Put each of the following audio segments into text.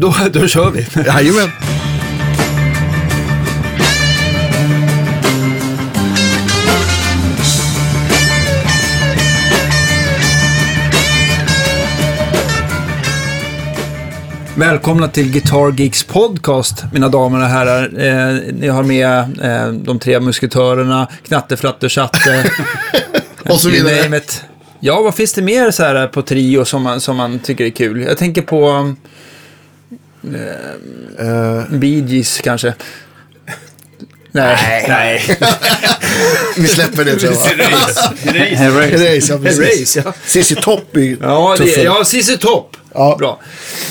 Då, då kör vi. Jajamän. Välkomna till Guitar Geeks podcast, mina damer och herrar. Eh, ni har med eh, de tre musketörerna, Knatte, Flatte, Chatte. Och så vidare. Ja, vad finns det mer så här på trio som man, som man tycker är kul? Jag tänker på Eh, Bee Gees kanske. Nej, nej. vi släpper det tror jag. Race. Race, ja ja. Cissi Topp är Ja, det, ja Cissi Topp. Ja. Bra.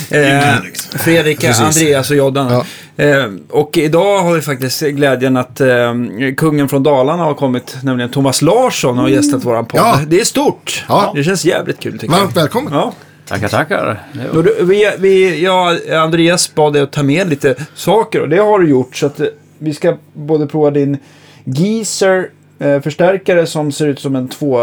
Eh, Fredrik, Precis. Andreas och Joddan. Eh, och idag har vi faktiskt glädjen att eh, kungen från Dalarna har kommit, nämligen Thomas Larsson har gästat våran podd. Ja. Det är stort. Ja. Det känns jävligt kul tycker Varmt jag. välkommen. Ja. Tackar, tackar. Vi, vi, ja, Andreas bad dig att ta med lite saker och det har du gjort. Så att eh, vi ska både prova din Geezer eh, förstärkare som ser ut som en två,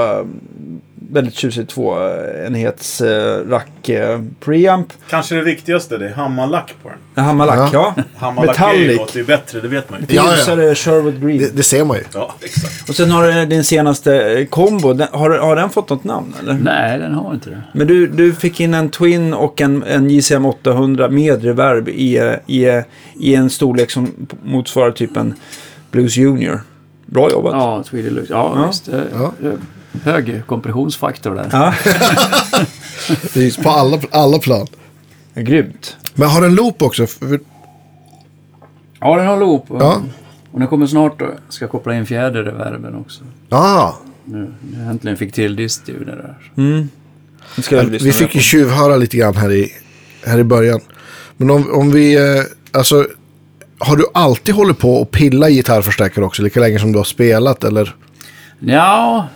väldigt tjusig tvåenhets eh, rack eh, preamp. Kanske det viktigaste, det är hammarlack på den. En Hammarlack, ja. Hammarlackering Metallic. låter ju bättre, det vet man ju. Ja, ja. Ljusare Sherwood Green. Det, det ser man ju. Ja, exakt. Och sen har du din senaste eh, kombo. Den, har, har den fått något namn eller? Nej, den har inte det. Men du, du fick in en Twin och en, en JCM 800 med reverb i, i, i en storlek som motsvarar typ en Blues Junior. Bra jobbat. Ja, Lux. Ja, Ja. visst. Det, Ja. det, hög kompressionsfaktor där. Ja, Precis, på alla, alla plan. grymt. Men har den loop också? Ja, den har loop. Och, Ja. och den kommer snart och ska koppla in fjärde reverben också. ah, Nu, nu äntligen fick till distljud där. Mm. Vi fick ju tjuvhöra lite grann här i, här i början. Men om, om vi, eh, alltså, har du alltid hållit på och pilla i gitarrförstärkare också? Lika länge som du har spelat eller? Ja,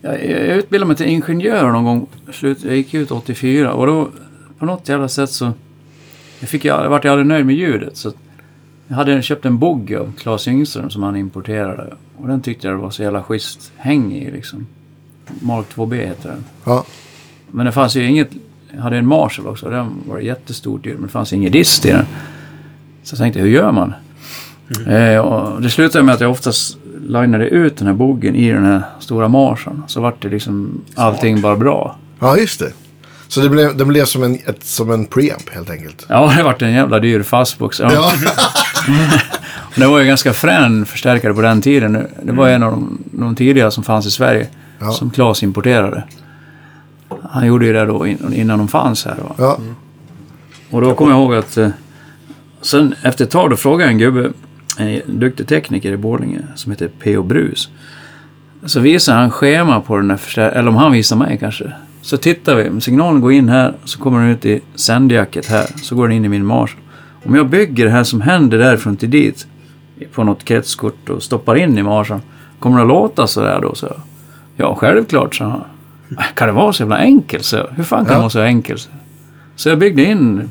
jag, jag utbildade mig till ingenjör någon gång. Slut, jag gick ut 84 och då på något jävla sätt så... Jag, fick, jag vart jag aldrig nöjd med ljudet. Så jag hade köpt en Bogge av Claes Yngström som han importerade. Och den tyckte jag var så jävla schysst häng i liksom. Mark 2B heter den. Ja, Men det fanns ju inget... Jag hade en Marshall också. Den var jättestort ljud. Men det fanns ingen dist i den. Så jag tänkte, hur gör man? Eh, och det slutade med att jag oftast linade ut den här boggen i den här stora Marshallen. Så vart det liksom allting bara bra. ja just det. Så det blev, den blev som en, ett, som en preamp helt enkelt. Ja, det vart en jävla dyr fastbox. Ja. Det var ju ganska frän förstärkare på den tiden. Det var en av de, de tidiga som fanns i Sverige. Ja. Som Claes importerade. Han gjorde ju det då in- innan de fanns här. Ja, Och då kommer jag ihåg att... Sen efter ett tag då frågade jag en gubbe, en duktig tekniker i Borlänge, som heter P.O. Brus. Så visade han schema på den förstär- eller om han visade mig kanske. Så tittar vi, signalen går in här, så kommer den ut i sändjacket här, så går den in i min Marshall. Om jag bygger det här som händer därifrån till dit, på något kretskort och stoppar in i Marshall, kommer det att låta sådär då? Så jag, ja, självklart, sa han. Kan det vara så jävla enkelt? Så, jag, Hur fan kan Ja. det vara så enkelt? Så jag byggde in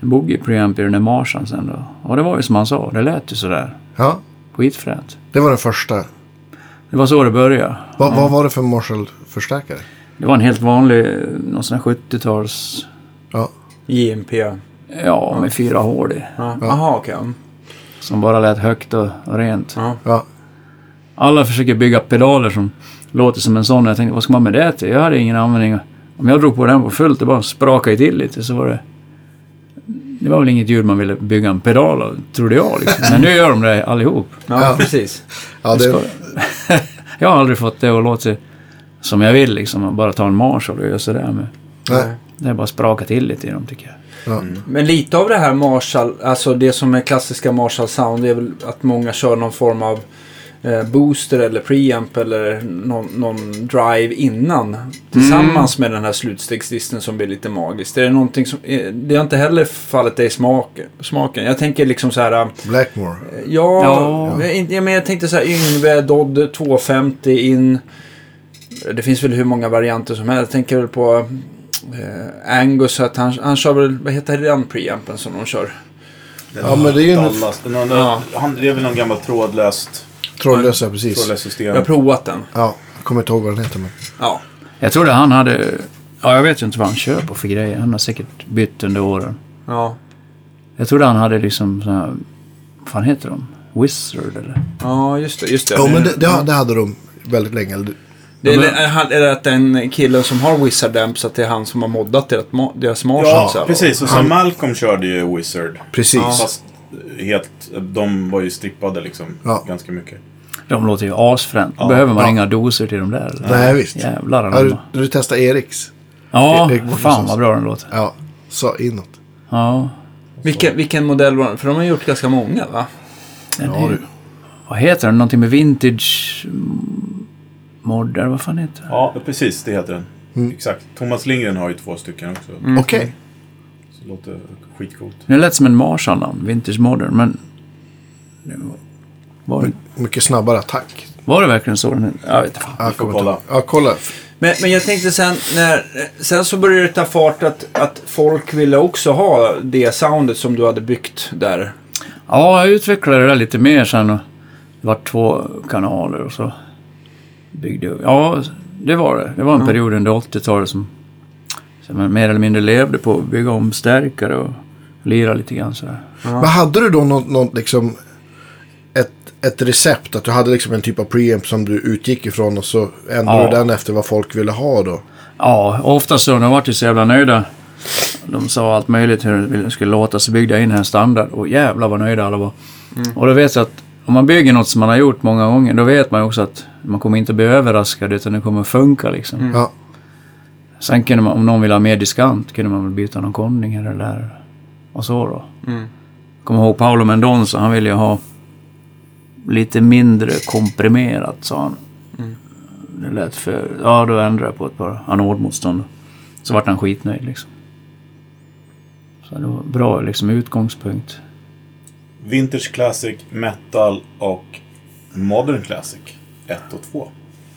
en boogie preamp i den där Marshallen sen då. Och det var ju som han sa, det lät ju sådär. ja. Skitfränt. Det var den första. Det var så det började. Va, Vad var det för Marshall-förstärkare? Det var en helt vanlig, någon sån här 70-tals, Ja, JMP. ja, med fyra hål i. Ja. Jaha, okej. Som bara lät högt och, rent. Ja. ja, Alla försöker bygga pedaler som låter som en sån. Jag tänkte, vad ska man med det till? Jag hade ingen användning. Om jag drog på den på fullt, det bara sprakade till lite. Så var det... Det var väl inget ljud man ville bygga en pedal av, trodde jag. Liksom. Men nu gör de det allihop. Ja, Ja. precis. ja det, jag har aldrig fått det att låta som jag vill liksom. Bara ta en Marshall och göra sådär med. nej, Det är bara spraka till lite i dem tycker jag. ja. Men lite av det här Marshall, alltså det som är klassiska Marshall sound, det är väl att många kör någon form av eh, booster eller preamp eller någon, någon drive innan. Tillsammans med den här slutstegsdisten som blir lite magiskt. Är det någonting som, eh, det har inte heller fallit dig i smak, smaken. Jag tänker liksom så här, eh, Blackmore. ja, Ja. Jag, men jag tänkte så här Yngve, Dodd 250 in. Det finns väl hur många varianter som helst. Jag tänker väl på eh, Angus, att han, han kör väl, vad heter den preampen som de kör? Ja, men det är ju Dallas. Den har, Ja. han, det är väl någon gammal trådlöst, trådlösa, precis. trådlöst system. Jag har provat den. Ja, jag kommer inte ihåg vad den heter. Men... Jag trodde han hade... Ja, jag vet ju inte vad han kör på för grejer. Han har säkert bytt under åren. Ja. Jag trodde han hade liksom såna här, vad fan heter de? Wizard eller? Ja, just det. Just det. Ja, men det, det, det hade de väldigt länge. Eller- Det är, Ja, men- är, det att den killen som har Wizard Amps, att det är han som har moddat deras, deras Marshall? Ja, precis. Och så Malcolm körde ju Wizard. Precis. Fast helt, de var ju strippade liksom. Ja. Ganska mycket. De låter ju asfränt. Ja, behöver man ja. inga doser till dem där. eller? Nej, visst. Jävlar anamma. du, du testat Eriks? Ja, Erik Mårtenssons. fan vad bra den låter. Ja, så inåt. Ja. Vilken, vilken modell var det? För de har gjort ganska många, va? Den Ja, är- du. Vad heter den? Någonting med vintage mm, mod, eller vad fan heter det? Ja, precis. Det heter den. Mm. Exakt. Thomas Lindgren har ju två stycken också. Okej. Så det låter skitcoolt. Det lät som en Marshall-namn, vintage modern, men... Var det, Mycket snabbare attack. var det verkligen så? Jag vet inte. Ja, får kolla. Ja, kolla. Men, men jag tänkte sen, när, sen så började det ta fart att, att folk ville också ha det soundet som du hade byggt där. Ja, jag utvecklade det där lite mer sen. Och det var två kanaler och så byggde jag. Ja, det var det. Det var en period under 80-talet som, som jag mer eller mindre levde på att bygga om stärkare och lira lite grann sådär. Men hade du då något, något liksom... Ett, ett recept? Att du hade liksom en typ av preamp som du utgick ifrån och så ändrade Ja. du den efter vad folk ville ha då? Ja, ofta så. De vart ju så jävla nöjda. De sa allt möjligt hur det skulle låta, så byggde jag in en standard. Och jävlar vad nöjda alla var. Och då vet jag att om man bygger något som man har gjort många gånger, då vet man ju också att man kommer inte bli överraskad, utan det kommer att funka liksom. Ja. Sen kunde man, om någon vill ha mer diskant, kunde man väl byta någon konning här eller där. Och så då. Mm. Kommer ihåg Paolo Mendonça, han ville ju ha lite mindre komprimerat, sa han. Det lät för... Ja, då ändrade jag på ett par anodmotstånd. Så vart han skitnöjd liksom. Så det var bra liksom utgångspunkt. Vintage Classic, Metal och Modern Classic. 1 och 2.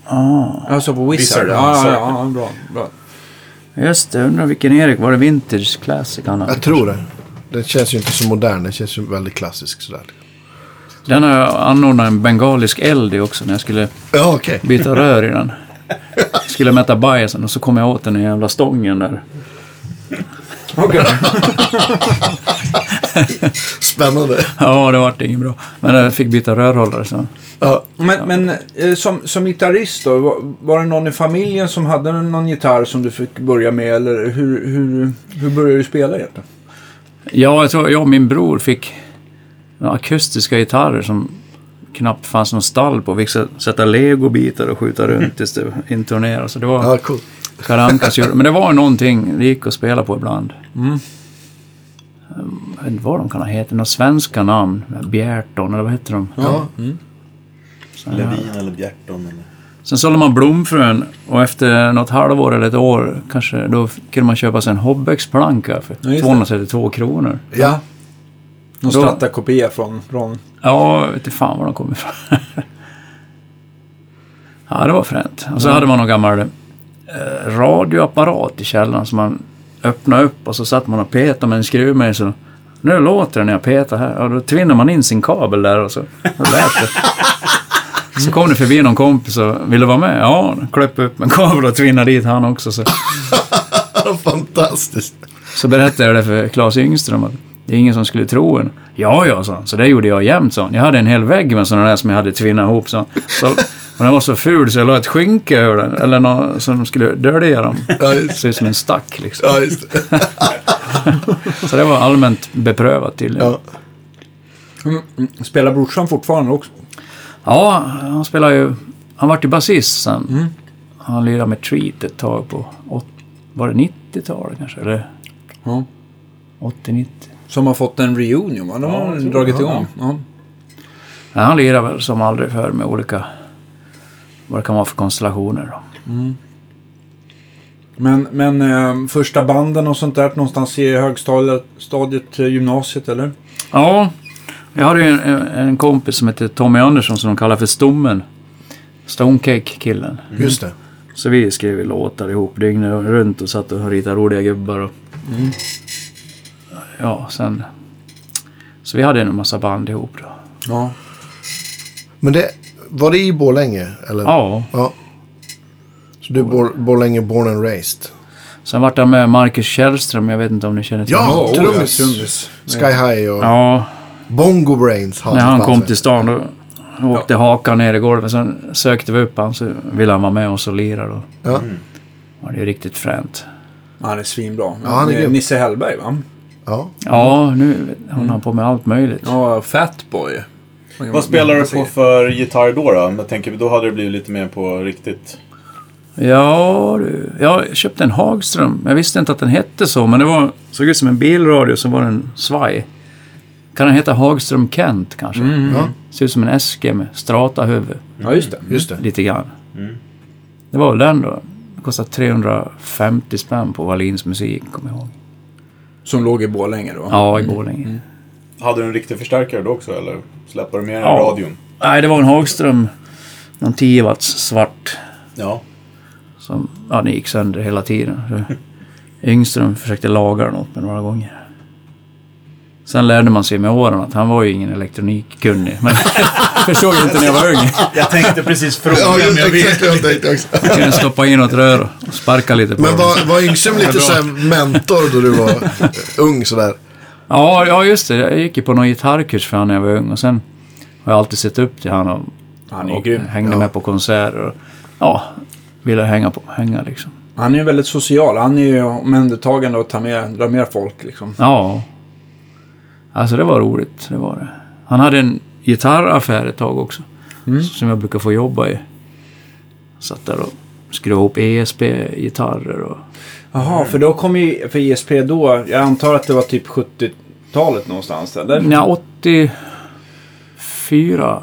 Ah, Alltså på Wizard? Wizard, ja, ja. ja, ja, bra. bra. Just det. Undrar vilken Erik, var det Vintage Classic han hade? Jag tror det. Den känns ju inte så modern. Den känns ju väldigt klassisk sådär. Den har jag anordnat en bengalisk eld i också när jag skulle Ja, okej. byta rör i den. Skulle mäta bajsen och så kom jag åt den i jävla stången där. Okej. Spännande. Ja, det vart inget bra. Men jag fick byta rörhållare så. Ja. Men, men eh, som, som gitarrist då, var, var det någon i familjen som hade någon gitarr som du fick börja med? Eller hur, hur, hur började du spela egentligen? Ja, jag tror jag och min bror fick akustiska gitarrer som knappt fanns någon stall på. Vi fick sätta legobitar och skjuta runt tills det intonerade. Så det var Ja, cool. Kalle Ankas gjorde. Men det var någonting det gick att spela på ibland. Mm. Jag vet inte vad de kan ha hetat. Några svenska namn. Bjärton eller vad heter de? Ja. Så, ja. Levin eller Bjärton eller... Sen sålde man blomfrön och efter något halvår eller ett år kanske då kunde man köpa sig en Hobbex-planka för Ja, just det. 232 kronor. Ja. Någon Strata-kopia från, från... Ja, jag vet inte fan var de kom ifrån. ja, det var fränt. Och så hade man någon gammal radioapparat i källaren som man öppnade upp och så satt man och petade med en skruvmejsel. Nu låter det när jag petar här. Och då tvinnar man in sin kabel där och så lät det. Så kom det förbi någon kompis och ville vara med. Ja, klöpp upp en kabel och tvinnade dit han också. Så, Fantastiskt. så berättade jag det för Claes Yngström att det är ingen som skulle tro en. Ja, ja, sa han. Så det gjorde jag jämt, sa han. Jag hade en hel vägg med sådana där som jag hade tvinnat ihop, sa han. Så, och den var så ful så jag la ett skynke över den. Eller något som skulle dölja dem. Ja, just, Ser ut som en stack liksom. ja, just det. Så det var allmänt beprövat tydligen. Ja. Mm, mm. Spelar brorsan fortfarande också? Ja, han spelar ju... Han vart ju basist sen. Mm. Han lirade med Treat ett tag på... Var det 90-talet kanske? Eller Ja. 80-90? Som har fått en reunion, va? De har dragit igång. Ja. Ja, han lirar väl som aldrig förr med olika... Vad det kan vara för konstellationer då. Men, men eh, första banden och sånt där någonstans i högstadiet, stadiet, eh, gymnasiet eller? Ja, jag hade ju en, en kompis som hette Tommy Andersson som de kallar för Stommen. Stonecake-killen. Just det. Så vi skrev ju låtar ihop dygnet runt och satt och ritade roliga gubbar. Och, Ja, sen... Så vi hade en massa band ihop då. Ja. Men det, var det i Borlänge? Eller? Ja, ja. Så du är Bor, Borlänge born and raised? Sen vart han med Marcus Källström, jag vet inte om ni känner till Ja, honom. Oh, trummis. Sky High och Ja, Bongo Brains. när han kom till stan då åkte hakan ner i golvet. Sen sökte vi upp han så ville han vara med oss och lira då. Ja. Ja, det är riktigt fränt. Han är svinbra. Ja, han är grym. Nisse Hellberg va? Ja. Ja, nu håller han på med allt möjligt. Ja, Fatboy. Vad spelar du på för gitarr då? då? Jag tänker, då hade det blivit lite mer på riktigt. Ja, du. Jag köpte en Hagström. Jag visste inte att den hette så, men det var, såg ut som en bilradio så var den svaj. Kan den heta Hagström Kent kanske? ja, Ser ut som en SG med strata huvud. Ja, just det. just det. Lite grann. Det var väl den då. Det kostade 350 spänn på Wallins musik, kommer jag ihåg. Som låg i Borlänge då. Ja, i Borlänge. Hade du en riktig förstärkare då också eller? Släppte du mer än Ja. radion? Nej, det var en Hagström. Någon 10 watts svart. Ja. Som, ja, den gick sönder hela tiden. Yngström försökte laga den åt mig några gånger. Sen lärde man sig med åren att han var ju ingen elektronikkunnig. Men förstod inte när jag var ung. Jag tänkte precis fråga Ja, men just, jag vet exakt jag tänkte också. Jag kunde stoppa in något rör och sparka lite på Men den. var, var Yngström lite såhär mentor då du var ung sådär? Ja, ja, just det. Jag gick ju på någon gitarrkurs för han när jag var ung. Och sen har jag alltid sett upp till han och, Han och hängde Ja. med på konserter. Och, ja, ville hänga, på, hänga liksom. Han är ju väldigt social. Han är ju omhändertagande och tar med, drar med folk liksom. Ja. Alltså det var roligt, det var det. Han hade en gitarraffär ett tag också. Som jag brukar få jobba i. Satt där och skruvade ihop ESP-gitarrer och... Jaha, för då kom ju, för ESP då, jag antar att det var typ 70-talet någonstans eller? Ja, 84.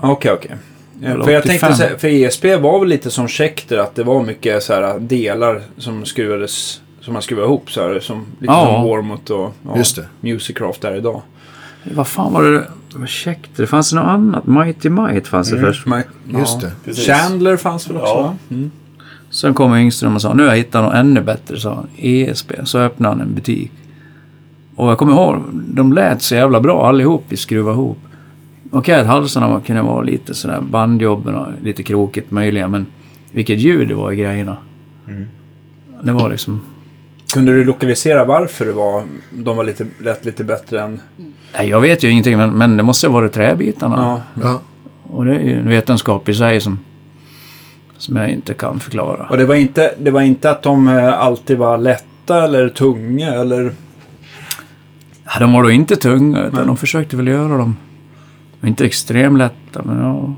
Okej, okej. Ja, Eller För jag tänkte 85. här, för ESP var väl lite som Schecter att det var mycket så här delar som skruvades, som man skruvade ihop så här, som, lite Ja. som Warmouth och ja, Just det. Musicraft där idag. Vad fan var det? Käckt. Det fanns något annat. Mighty Might fanns det först. Man, Just det. Precis. Chandler fanns väl också Ja. va? Mm. Sen kom Yngström och sa nu har jag hittat något ännu bättre, sa han. ESP. Så öppnade han en butik. Och jag kommer ihåg, de lät så jävla bra allihop i skruva ihop. Okej att halsarna var- kunde vara lite sådär bandjobben och lite krokigt möjliga, men vilket ljud det var i grejerna. Det var liksom... Kunde du lokalisera varför det var, de var lite, lät lite bättre än... Nej, jag vet ju ingenting, men, men det måste ha varit träbitarna. Ja. Ja. Och det är ju en vetenskap i sig som, som jag inte kan förklara. Och det var inte, det var inte att de eh, alltid var lätta eller tunga eller... Ja, de var då inte tunga, utan de försökte väl göra dem. Inte extremt lätta, men ja.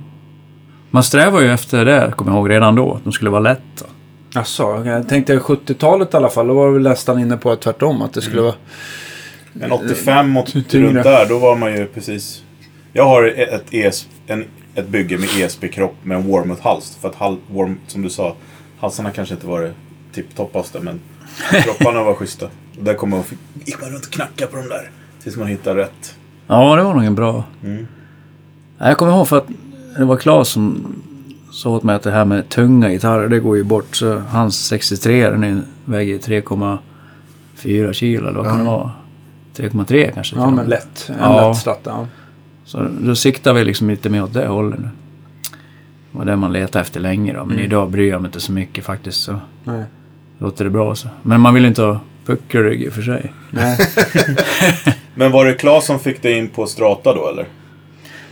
Man strävar ju efter det, kommer jag ihåg, redan då. Att de skulle vara lätta. Alltså, jag tänkte 70-talet i alla fall, då var vi nästan inne på tvärtom. Att det skulle vara... Men 85 och Tyngre. runt där, då var man ju precis... Jag har ett, ES, en, ett bygge med ESP-kropp med en Warmouth-hals. För att, hal, warm, som du sa, halsarna kanske inte var det tipptoppaste, men kropparna var schyssta. Och där kom man, gick man runt och knackade på dem där. Tills man hittade rätt. Ja, det var nog en bra... Mm. Ja, Jag kommer ihåg för att det var Claes som sa åt mig att det här med tunga gitarrer, det går ju bort. Så hans 63 den är- väger 3,4 kilo, eller vad kan det vara? 3,3 kanske? Ja, men lätt. En Ja. lätt slatta. Så då siktar vi liksom lite mer åt det hållet nu. Det var det man letade efter länge då. Men Mm. idag bryr jag mig inte så mycket faktiskt. Så Nej. låter det bra så. Men man vill inte ha puckelrygg i och för sig. Nej. Men var det Claes som fick dig in på Strata då, eller?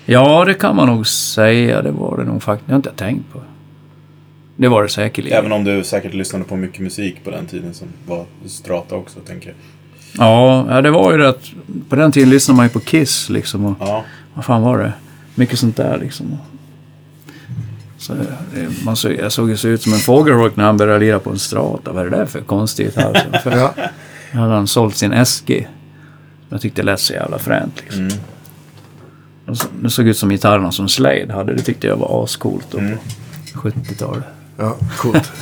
Ja, det kan man nog säga. Det var det nog faktiskt. Det har inte jag tänkt på. Det var det säkerligen. Även om du säkert lyssnade på mycket musik på den tiden som var Strata också, tänker jag. Ja, ja, det var ju det att på den tiden lyssnade man ju på Kiss liksom. Och, Ja. Vad fan var det? Mycket sånt där liksom. Så, det- man såg, jag såg ju så ut som en fågelholk när han började lira på en strata. Vad är det där för konstigt? gitarr? För Ja. hade han sålt sin SG. Jag tyckte det lät så jävla fränt liksom. Mm. Så- Det såg ut som gitarrerna som Slade hade. Det tyckte jag var ascoolt då Mm. på 70-talet. ja, coolt.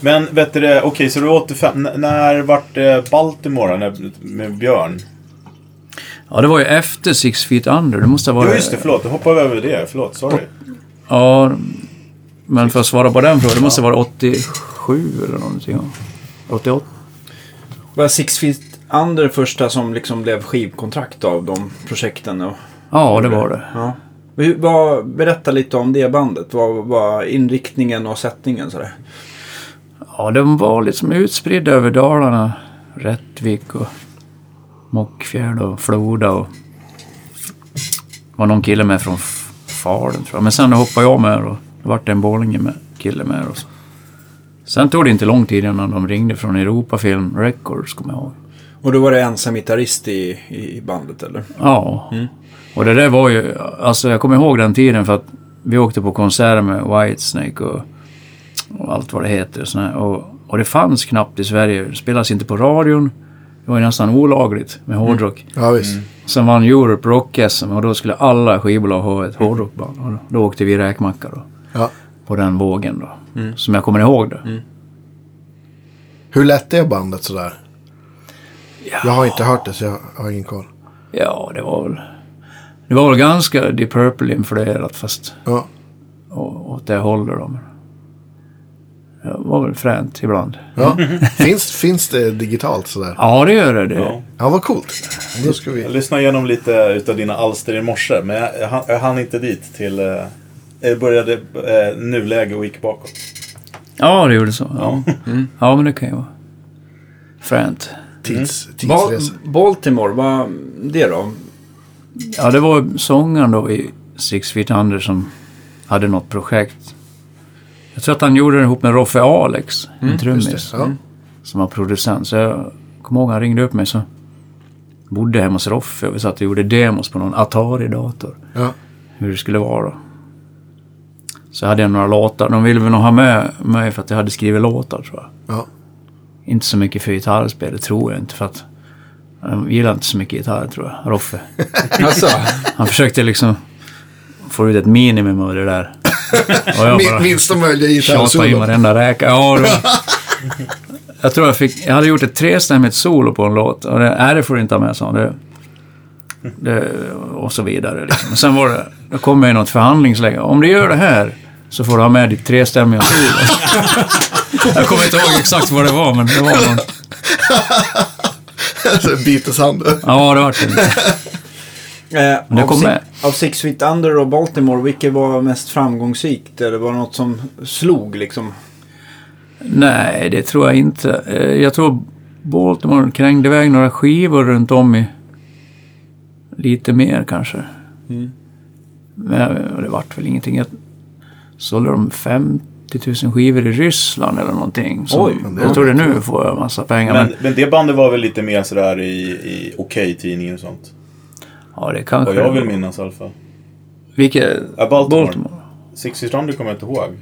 Men vet du okej så du är 85. N- när vart det Baltimore med Björn? Ja, det var ju efter Six Feet Under. Det måste ha varit... Jo just det, förlåt. Då hoppade vi över det. Förlåt, sorry. Ja, men för att svara på den frågan. Det måste vara 87 eller någonting. ja. 88. Var Six Feet Under första som liksom blev skivkontrakt av de projekten? Och, Ja, det var det. ja. Vad, berätta lite om det bandet. Vad var inriktningen och sättningen? Sådär. Ja, de var liksom utspridda över Dalarna. Rättvik och Mockfjärd och Floda och... var någon kille med från Falun tror jag. Men sen hoppade jag med och det vart en Borlänge med kille med och så. Sen tog det inte lång tid innan de ringde från Europafilm Records, kommer jag ihåg. Och då var det ensam gitarrist i, i bandet eller? Ja. Och det där var ju, alltså jag kommer ihåg den tiden för att vi åkte på konserter med Whitesnake och, och allt vad det heter. och. Och, och det fanns knappt i Sverige. Det spelades inte på radion. Det var ju nästan olagligt med hårdrock. Ja, visst. Sen vann Europe Rock-SM och då skulle alla skivbolag ha ett hårdrockband. Och då, åkte vi räkmacka då. Ja. På den vågen då. Som jag kommer ihåg det. Hur lätt är bandet sådär? Jag har inte hört det så jag har ingen koll. Ja, det var väl... Det var väl ganska Deep Purple-influerat fast Ja. åt det hållet då. Det var väl fränt ibland. ja. finns, finns det digitalt sådär? Ja, det gör det. Ja. Ja, vad coolt. Då ska Jag vi... lyssnade igenom lite utav dina alster i morse, men jag, jag, hann- jag hann inte dit till... Eh, jag började eh, nuläge och gick bakåt. Ja, det gjorde så. Ja, ja men det kan ju vara fränt. Tids, Ba tidsresa. Baltimore, vad det då? Ja, det var sångaren då i Six Feet Under som hade något projekt. Jag tror att han gjorde det ihop med Roffe Alex, en Just trummis. Ja. som var producent. Så jag kommer ihåg han ringde upp mig så bodde hemma hos Roffe och vi satt och gjorde demos på någon Atari-dator. Ja. Hur det skulle vara då. Så hade jag några låtar. De ville väl nog ha med mig för att jag hade skrivit låtar tror jag. Ja. Inte så mycket för gitarrspel, det tror jag inte. För att de gillar inte så mycket gitarr tror jag, Roffe. Alltså, Han försökte liksom få ut ett minimum av det där. Minsta möjliga tjatade in gitarrsolo. varenda räka. Ja, var... Jag tror jag fick... Jag hade gjort ett trestämmigt solo på en låt. Och det, nej, det får du inte ha med, sa. Det, det, och så vidare. Liksom. Men sen var det... Då kom jag i något förhandlingsläge. Om du gör det här så får du ha med ditt trestämmiga solo. jag kommer inte ihåg exakt vad det var, men det var någon... Beatles-hand. Ja, det var det. Eh, av, kom si- av Six Feet Under och Baltimore, vilket var mest framgångsrikt? Eller var det något som slog liksom? Nej, det tror jag inte. Eh, Jag tror Baltimore krängde iväg några skivor runt om i... Lite mer kanske. Men eh, det vart väl ingenting. Jag sålde de 50 000 skivor i Ryssland eller någonting. Så Oj, men det jag tror det nu får jag massa pengar. Men, Men, men det bandet var väl lite mer sådär i, i Okej-tidningen och sånt. Ja, det kanske... Vad jag vill minnas i alla fall. Vilket? Ja, Baltimore. Baltimore. Six Feet Under kommer jag inte ihåg.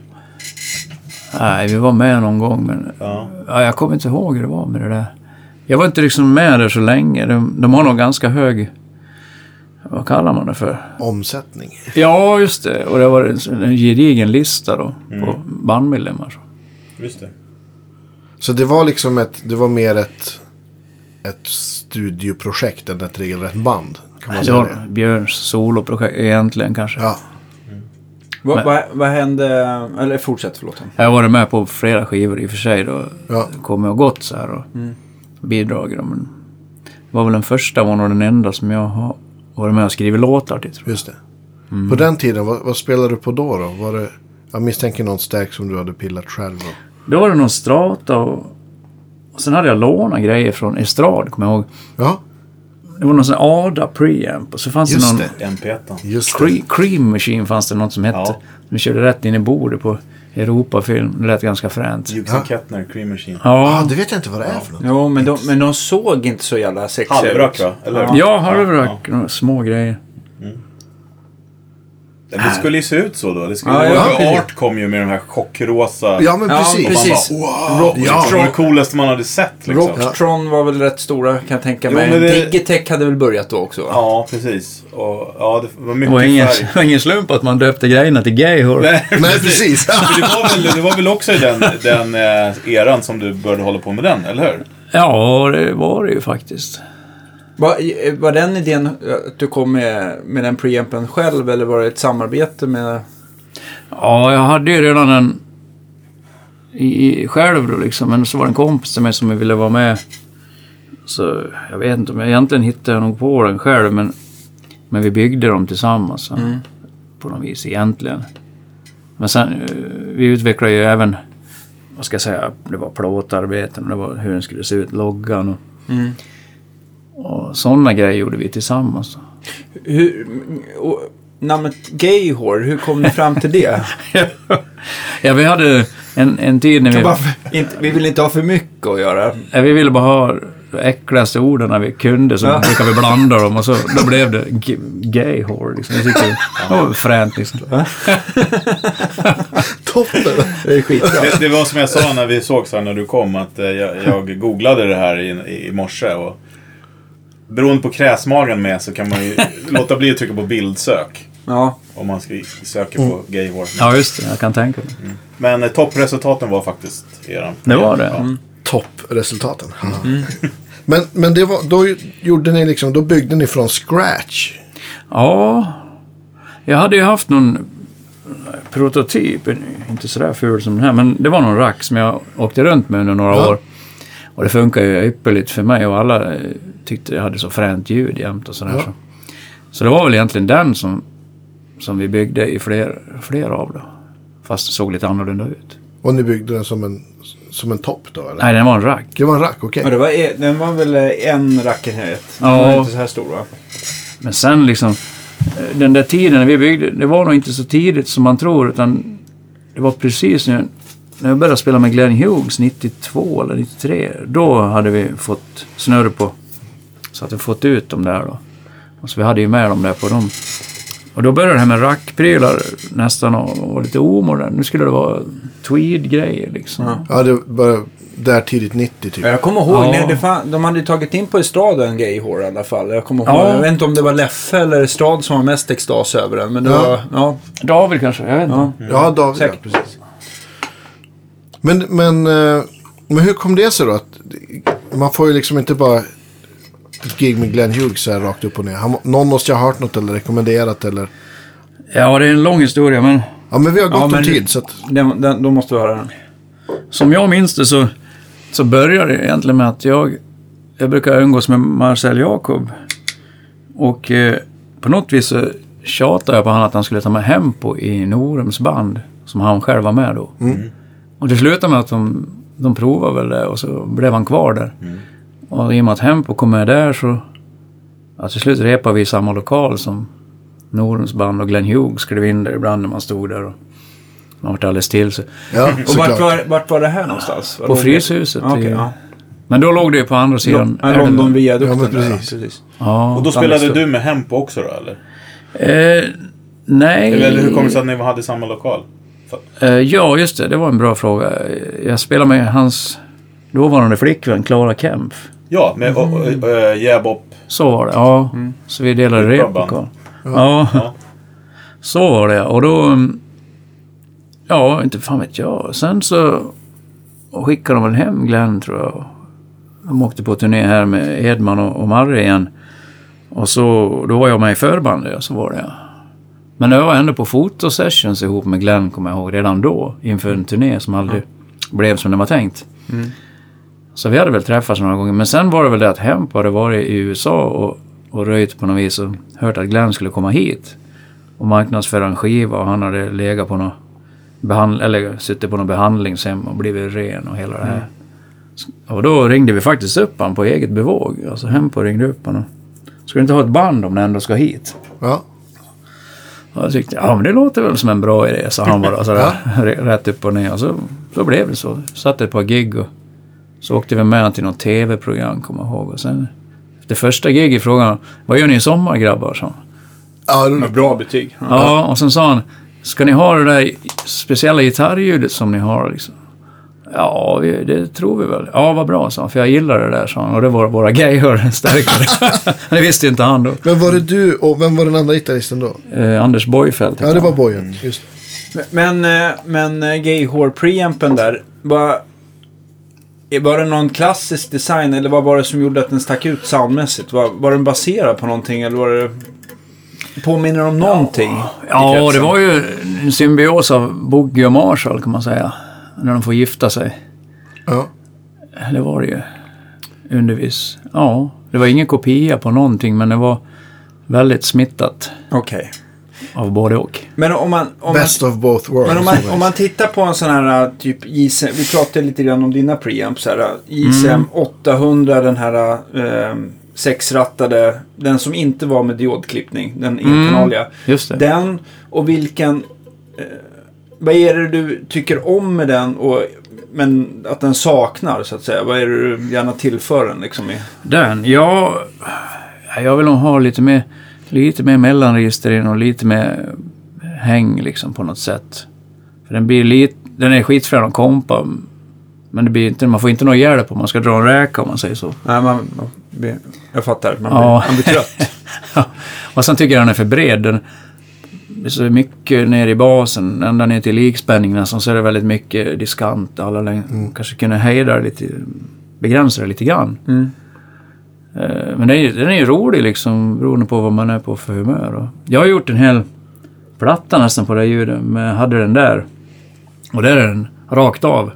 Nej, vi var med någon gång men... Ja. Ja, jag kommer inte ihåg hur det var med det där. Jag var inte liksom med där så länge. De, de har nog ganska hög... Vad kallar man det för? Omsättning. Ja, just det. Och det var en, en gedigen lista då på bandmedlemmar. Just det. Så det var liksom ett, det var mer ett, ett studioprojekt än ett regelrätt band. Kan man Det var det? Björns soloprojekt egentligen kanske. Ja. Vad, vad, vad hände? Eller fortsätt, förlåt. Jag har varit med på flera skivor i och för sig då. Ja. Kommit och gått så här och bidragit. då, Men det var väl den första var nog den enda som jag har varit med och skrivit låtar till tror jag. Just det. På den tiden, vad, vad spelade du på då? då? Var det, jag misstänker någon stack som du hade pillat själv. Då. Då var det någon strata och, och sen hade jag lånat grejer från Estrad, kommer jag ihåg. Ja, Det var någon sån ADA preamp och så fanns Just det någon det. MP1. just det. Cre- Cream Machine fanns det något som hette. Ja. Vi körde rätt in i bordet på Europafilm. Det lät ganska fränt. Hughes and Kettner, Cream Machine. Ah, Ja, det vet jag inte vad det är för något. Jo, men de, men de såg inte så jävla sexiga Halvrök ut. va? Eller? Ja. ja halvrök. Några små grejer. Det skulle ju se ut så då. Det skulle Ja, ja, ja, precis. Art kom ju med de här chockrosa... Ja, men Ja, precis. precis. Man Rock, Ja. Det var det coolaste man hade sett liksom. Rocktron var väl rätt stora kan jag tänka Jo, mig. men det- Digitech hade väl börjat då också va? Ja, precis. Och, ja, det var mycket var ingen, färg. det var ingen slump att man döpte grejerna till gay horror. Nej, Nej, precis. Det, var väl, det var väl också i den, den eh, eran som du började hålla på med den, eller hur? Ja, det var det ju faktiskt. Var, var den idén att du kom med, med den preampen själv eller var det ett samarbete med... Ja, jag hade ju redan en i, själv då liksom. Men så var det en kompis till mig som ville vara med. Så jag vet inte om jag egentligen hittade jag nog på den själv. Men, men vi byggde dem tillsammans. så, På något vis egentligen. Men sen, eh, vi utvecklade ju även vad ska jag säga, det var plåtarbeten och det var hur den skulle se ut, loggan och, Mm. Och sådana grejer gjorde vi tillsammans. Hur, och, namnet Gayhor, hur kom ni fram till det? ja, vi hade en, en tid när vi... Bara inte, vi vill inte ha för mycket att göra. Ja, vi ville bara ha de äckligaste orden när vi kunde, så Ja. brukade vi blanda dem och så då blev det g- gay whore. Liksom. Jag tyckte det var fränt liksom. Toppen! Det är skitbra. Det, det var som jag sa när vi såg så här när du kom att eh, jag, jag googlade det här i, i morse och beroende på kräsmagen med så kan man ju låta bli att trycka på bildsök Ja, om man ska söka på gay hår. Ja, just det. Jag kan tänka mig. Men eh, toppresultaten var faktiskt eran. Det var det? Ja. Mm. Toppresultaten. Men, men det var, då gjorde ni liksom, då byggde ni från scratch. Ja, jag hade ju haft någon prototyp, inte sådär ful som den här, men det var någon rack som jag åkte runt med under några Ja. år. Och det funkar ju ypperligt för mig och alla eh, tyckte jag hade så fränt ljud jämt och sådär. Ja. Så. så det var väl egentligen den som, som vi byggde i fler, fler av då. Fast det såg lite annorlunda ut. Och ni byggde den som en, som en topp då eller? Nej, den var en rack. Det var en rack, okej. det var, e- den var väl eh, en rackenhet. Den Ja. var inte så här stor va? Men sen liksom, eh, den där tiden när vi byggde, det var nog inte så tidigt som man tror, utan det var precis när, när jag började spela med Glenn Hughes 92 eller 93. Då hade vi fått snurr på, så att vi fått ut dem där då. Och så vi hade ju med dem där på dem. Och då började det här med rackprylar nästan och, och lite omodernt. Nu skulle det vara tweed-grejer liksom. Ja. Ja, det var där tidigt 90 typ. Ja, Jag kommer ihåg, Ja. nej, det fan, de hade ju tagit in på Estraden Gayhor i alla fall. Jag kommer ihåg, Ja. jag vet inte om det var Leffe eller Estrad som var mest extas över den. Men det Ja. var, ja, David kanske, jag vet inte. ja, Ja, David. säkert ja. precis. Men, men, eh, men hur kom det sig då? Att man får ju liksom inte bara ett gig med Glenn Hughes här rakt upp och ner. Han, någon måste ju ha hört något eller rekommenderat eller... Ja, det är en lång historia men Ja, men vi har Ja, gott men- om tid så att... Den, den, då måste vi höra den. Som jag minns det så, så började det egentligen med att jag, jag brukar umgås med Marcel Jacob. Och eh, på något vis så tjatade jag på honom att han skulle ta med Hempo i Norums band. Som han själv var med då. Och det slutade med att de, de provade väl det och så blev han kvar där. Och i och med att Hempo kom med där så... Ja, till slut repade vi i samma lokal som Norums band och Glenn Hughes skrev in där ibland när man stod där. Och man vart alldeles till sig. Ja, Och vart var, vart var det här någonstans? Var På? Fryshuset. Okej, i- ja. Men då låg det ju på andra sidan. Älven. London viadukten. Ja, men där, precis. precis. Ja. Och då spelade du med Hempo också då eller? Eh, nej. Eller hur kom det sig att ni hade samma lokal? Eh, ja, just det. Det var en bra fråga. Jag spelade med hans dåvarande flickvän Clara Kemp. Ja, med och, och, Jäbop. Så var det, ja. Så vi delade replokal. Ja. Ja. så var det. Och då... mm, Ja, inte fan vet jag. Sen så skickade de väl hem Glenn, tror jag. De åkte på turné här med Edman och, och Marre igen. Och så, då var jag med i förbandet, så var det. Men jag var ändå på fotosessions ihop med Glenn, kommer jag ihåg, redan då. Inför en turné som aldrig blev som det var tänkt. Så vi hade väl träffats några gånger. Men sen var det väl det att Hemp hade varit i USA och, och röjt på något vis och hört att Glenn skulle komma hit. Och marknadsföra en skiva och han hade legat på något behandl- eller suttit på något behandlingshem och blivit ren och hela det här. Och då ringde vi faktiskt upp han på eget bevåg. Alltså Hempo ringde upp honom. Ska du inte ha ett band om ni ändå ska hit? Ja. Och jag tyckte, ja men det låter väl som en bra idé, sa han bara sådär, r- rätt upp och ner. Och så, så blev det så. Satt ett par gig och så åkte vi med till något tv-program, kommer jag ihåg. Och sen, efter första gig i frågan, vad gör ni i sommar grabbar? han. Ja, det- Med bra betyg. Ja, och sen sa han, ska ni ha det där speciella gitarrljudet som ni har liksom? Ja, det tror vi väl. Ja, vad bra, sa han. För jag gillar det där, sa han. Och det var våra gayhör-stärkare. det visste inte han då. Men var det du och vem var den andra gitarristen då? Eh, Anders Borgfeldt Ja, det var han. Bojen. Just det. Men, eh, men eh, Gayhor preampen där. Var, var det någon klassisk design eller vad var det som gjorde att den stack ut soundmässigt? Var, var den baserad på någonting eller var det... Påminner om någonting? i Ja, det var ju en symbios av Boogie och Marshall kan man säga. När de får gifta sig. Ja. Det var det ju. Undervis. Ja, det var ingen kopia på någonting men det var väldigt smittat. Okej. Av både och. Men om man... Om man Best of both worlds. Men om man, om man tittar på en sån här typ JCM, vi pratade lite grann om dina preamps här. JCM 800, den här eh, sexrattade, den som inte var med diodklippning, den enkanaliga. Just det. Den och vilken, eh, vad är det du tycker om med den och men att den saknar så att säga? Vad är det du gärna tillför den liksom i? Den, ja... Jag vill nog ha lite mer, lite mer mellanregistrering och lite mer häng liksom på något sätt. För den blir lite, den är skitfrän att kompa. Men det blir inte, man får inte någon hjälp om man ska dra en räka om man säger så. Nej, man, man blir- jag fattar. Man, Ja. blir, man blir trött. och sen tycker jag den är för bred. Den, det är så mycket ner i basen, ända ner till likspänning nästan, så är det väldigt mycket diskant. Alla läng- kanske kunde hejda det lite, begränsa det lite grann. Mm. Eh, Men den är, ju- den är ju rolig liksom, beroende på vad man är på för humör. Jag har gjort en hel platta nästan på det ljudet, men jag hade den där. Och där är den rakt av.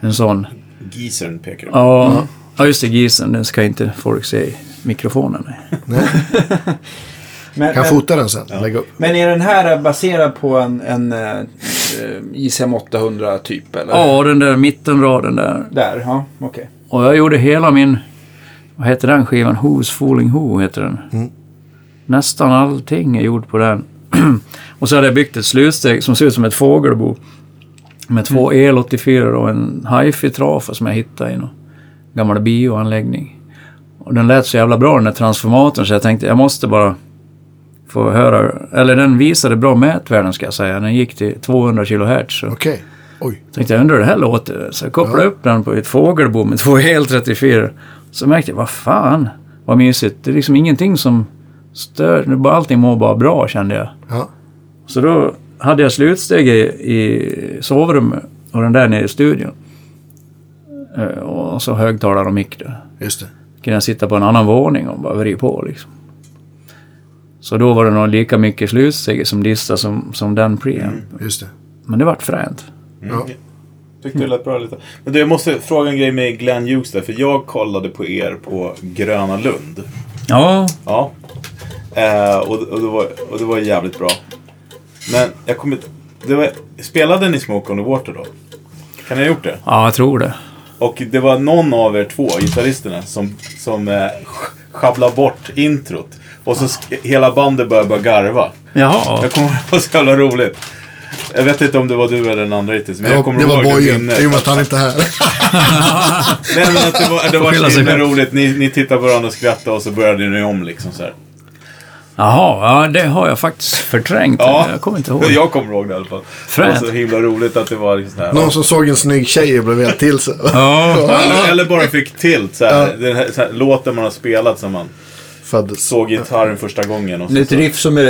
En sån. Geezern pekar du. Ja, ja just det, gisen. Den ska inte folk se i mikrofonen. nej. Men, kan men, fota den sen. Upp. men är den här baserad på en, en eh, ICM 800 typ eller? Ja, den där mittenraden där. Där, ja, okej. Och jag gjorde hela min, vad heter den skivan? Who's Fooling Who heter den. Mm. Nästan allting är gjort på den. och så hade jag byggt ett slutsteg som ser ut som ett fågelbo. Med två El84 och en hifi-trafa som jag hittade i någon gammal bioanläggning. Och den lät så jävla bra den där transformatorn så jag tänkte jag måste bara få höra, eller den visade bra mätvärden ska jag säga. Den gick till 200 kHz. Okej. Oj. tänkte jag undrar hur det här låter. Så jag kopplade Ja. upp den på ett fågelbo med två el 34. Så märkte jag, vad fan, vad mysigt. Det är liksom ingenting som stör, allting mår bara bra kände jag. Ja. Så då hade jag slutsteg i, i sovrummet och den där nere i studion. Eh, Och så högtalare och mick där. Just det. Kunde jag sitta på en annan våning och bara vrida på liksom. Så då var det nog lika mycket slutsteg som dista som, som den preamp. Just det. Men det vart fränt. Ja. Tyckte det lät bra lite. Men du, jag måste fråga en grej med Glenn Hughes där. För jag kollade på er på Gröna Lund. Ja, Ja. Eh, och, och, det var, och det var jävligt bra. Men jag kommer det var, Spelade ni Smoke on the Water då? Kan ni ha gjort det? ja jag tror det. Och det var någon av er två, gitarristerna, som, som eh, sjabblade bort introt. Och så hela bandet började bara garva. Jaha. Jag kommer ihåg det var så jävla roligt. Jag vet inte om det var du eller den andra hittills, men jag Ja, kommer det var bojen. I och med att han inte är här. Nej men att det var, det var så himla roligt. Ni, ni tittade på varandra och skrattade och så började ni om liksom så här. Jaha, ja, det har jag faktiskt förträngt. Ja. Jag kommer inte ihåg. Jag kommer ihåg det i alla fall. Det var Fränt. så himla roligt att det var liksom här. Någon som såg en snygg tjej och blev helt till sig. Ja, Eller, eller bara fick tilt så här, Ja. Den här, så här låten man har spelat som man såg gitarren första gången. Och så, Det är ett riff som är,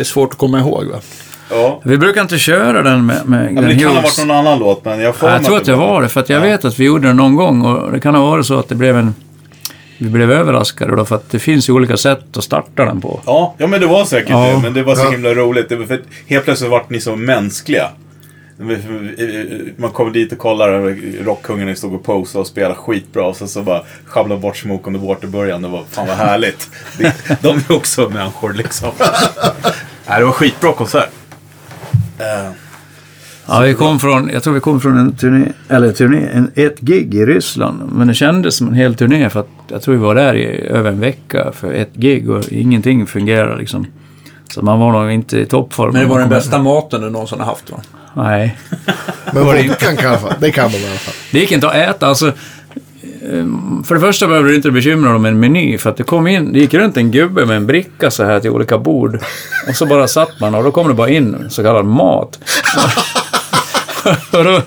är svårt att komma ihåg va? Ja. vi brukar inte köra den med, med Ja, men det kan ha Hughes. varit någon annan låt, men jag får Ja, jag tror att det var det, för att jag Ja. vet att vi gjorde det någon gång och det kan ha varit så att det blev en... Vi blev överraskade då, för att det finns ju olika sätt att starta den på. Ja, ja, men det var säkert Ja. det. Men det var så Ja. himla roligt. Det var för helt plötsligt vart ni så mänskliga. Man kom dit och kollade, rockkungarna stod och posade och spelade skitbra. Och sen så bara sjabblade bort Smoke on the Water i början. Det var fan vad härligt. De är också människor liksom. Nej, det var skitbra konsert. Ja, vi kom från, jag tror vi kom från en turné, eller turné, en, ett gig i Ryssland. Men det kändes som en hel turné för att jag tror vi var där i över en vecka för ett gig och ingenting fungerade liksom. Så man var nog inte i toppform. Men det var den bästa maten du någonsin har haft va? Nej. Men vodkan kan. Det kan man i alla fall. Det gick inte att äta. Alltså, för det första behöver du inte bekymra dig om en meny. För att det kom in, det gick runt en gubbe med en bricka så här till olika bord. Och så bara satt man och då kom det bara in så kallad mat. och, då,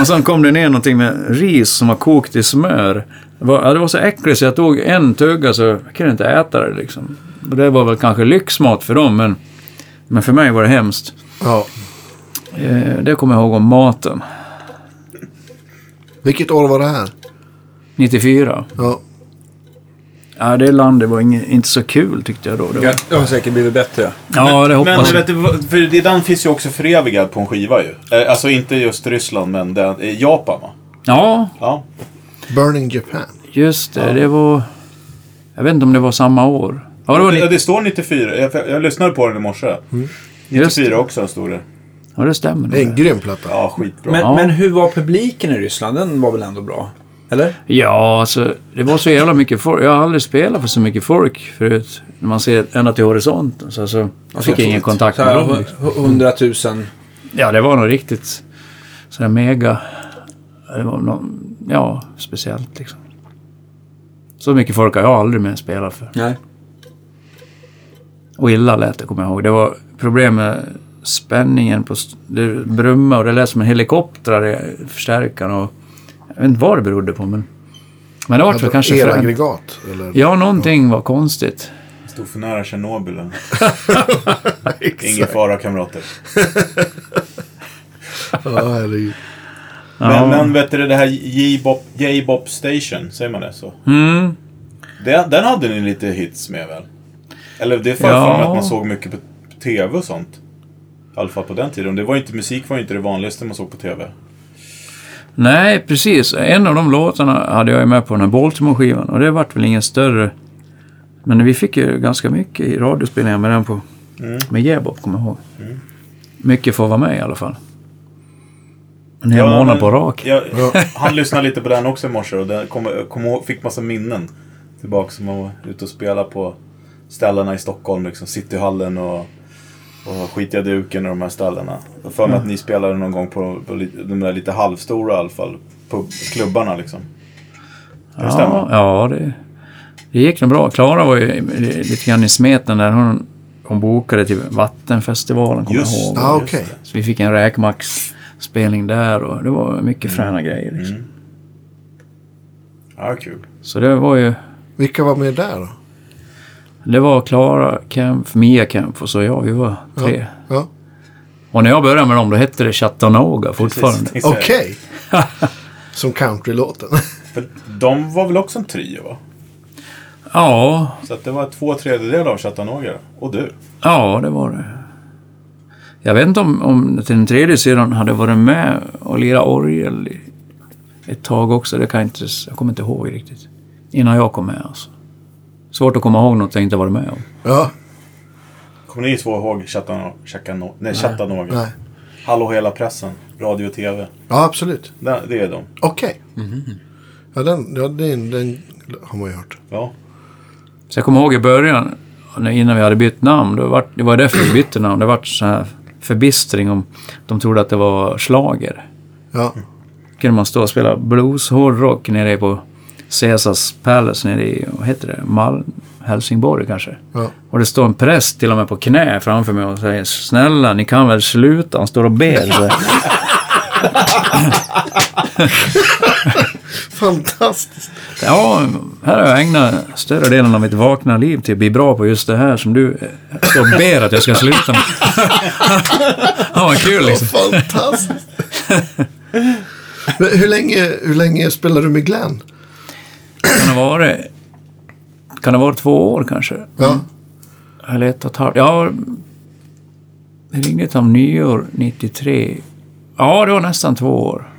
och sen kom det ner någonting med ris som var kokt i smör. Det var, det var så äckligt så jag tog en tugga så jag kunde inte äta det liksom. Och det var väl kanske lyxmat för dem men, men för mig var det hemskt. Ja. Eh, det kommer jag ihåg om maten. Vilket år var det här? 94. Ja. Ja, det landet var inge, inte så kul tyckte jag då. Det var, Det har säkert blivit bättre. ja, det Men hoppas jag. vet du, vad- för det- den finns ju också förevigad på en skiva ju. Eh, Alltså inte just Ryssland, men den, eh, Japan va? Ja, Ja. Burning Japan. just det. Det var... Jag vet inte om det var samma år. Ja, det var Ja, ni- det står 94. Jag, jag lyssnade på den i morse. Just 94 också stod det. Ja, det stämmer. Det är en grym platta. Ja, skitbra. Men, Ja. men hur var publiken i Ryssland? Den var väl ändå bra? Eller? Ja, alltså det var så jävla mycket folk. Jag har aldrig spelat för så mycket folk förut. När man ser ända till horisonten. Så alltså, jag fick ingen kontakt med dem. liksom. hu- hundratusen. Ja, det var nog riktigt sådär mega... Det var någon, ja, speciellt liksom. Så mycket folk har jag aldrig mer spelat för. Nej. Och illa lät det, kommer jag ihåg. Det var problem med spänningen på... Det brummade och det lät som en helikopter i förstärkaren. Och, jag vet inte vad det berodde på, men... Men det var väl kanske... för- Elaggregat? Eller? Ja, någonting var konstigt. Stod för nära Tjernobyl. Ingen fara kamrater. Ja, herregud. Men, men vet du det här J-Bop, Station, säger man det så? Mm. Den, den hade ni lite hits med väl? Eller det får jag för mig att man såg mycket på TV och sånt. I alla fall på den tiden. Det var inte, musik var ju inte det vanligaste man såg på TV. Nej, precis. En av de låtarna hade jag med på den här Baltimore-skivan och det vart väl ingen större... Men vi fick ju ganska mycket i radiospelningar med den på... Mm. Med Jebop, kommer jag ihåg. Mycket får vara med i alla fall. En hel Ja, månad på rak. Jag, han lyssnade lite på den också i morse och den kom, kom, fick massa minnen. Tillbaka som man var ute och spelade på ställena i Stockholm. Liksom Cityhallen och, och Skitiga duken och de här ställena. Jag för mig att ni spelade någon gång på, de där lite halvstora i alla fall. På klubbarna liksom. Kan det stämma? Ja, ja det, det gick nog bra. Klara var ju lite grann i smeten där. Hon, hon bokade till Vattenfestivalen, kommer jag Just ihåg. Ja, okej. det. Så vi fick en räkmax-spelning där och det var mycket fräna grejer. Liksom. Mm. Ja, kul. Så det var ju... Vilka var med där då? Det var Klara Kempf, Mia Kempf och så jag. Vi var tre. Ja. Och när jag började med dem då hette det Chattanooga fortfarande. Okej. Som countrylåten. För de var väl också en trio va? Ja, Så att det var två tredjedelar av Chattanooga. Och du. ja det var det. Jag vet inte om, om till den tredje sidan hade varit med och lirat orgel ett tag också. Det kan jag inte... Jag kommer inte ihåg riktigt. Innan jag kom med alltså. Svårt att komma ihåg något jag inte varit med om. Ja. Kommer ni två ihåg Chattanooga? Nej, Chattanooga. Nej. Hallå hela pressen. Radio och TV. Ja, absolut. Det, det är de. Okej. Ja, den, ja den, den har man ju hört. Ja. Så jag kommer ihåg i början, när- innan vi hade bytt namn, då var, det var därför vi bytte namn. Det var så här förbistring om de trodde att det var slager. Ja. kunde man stå och spela blues, hårdrock nere på Caesars Palace nere i, vad heter det, Malm, Helsingborg kanske. Ja. Och det står en präst till och med på knä framför mig och säger snälla ni kan väl sluta, han står och ber. Fantastiskt. Ja, här har jag ägnat större delen av mitt vakna liv till att bli bra på just det här som du eh, står och ber att jag ska sluta med. ja, vad kul liksom. Fantastiskt. Hur, länge, hur länge spelar du med Glenn? Kan det vara, kan det vara två år kanske? Ja. Eller ett och ett halvt. Ja, det ringde till om nyår 93. Ja, det var nästan två år.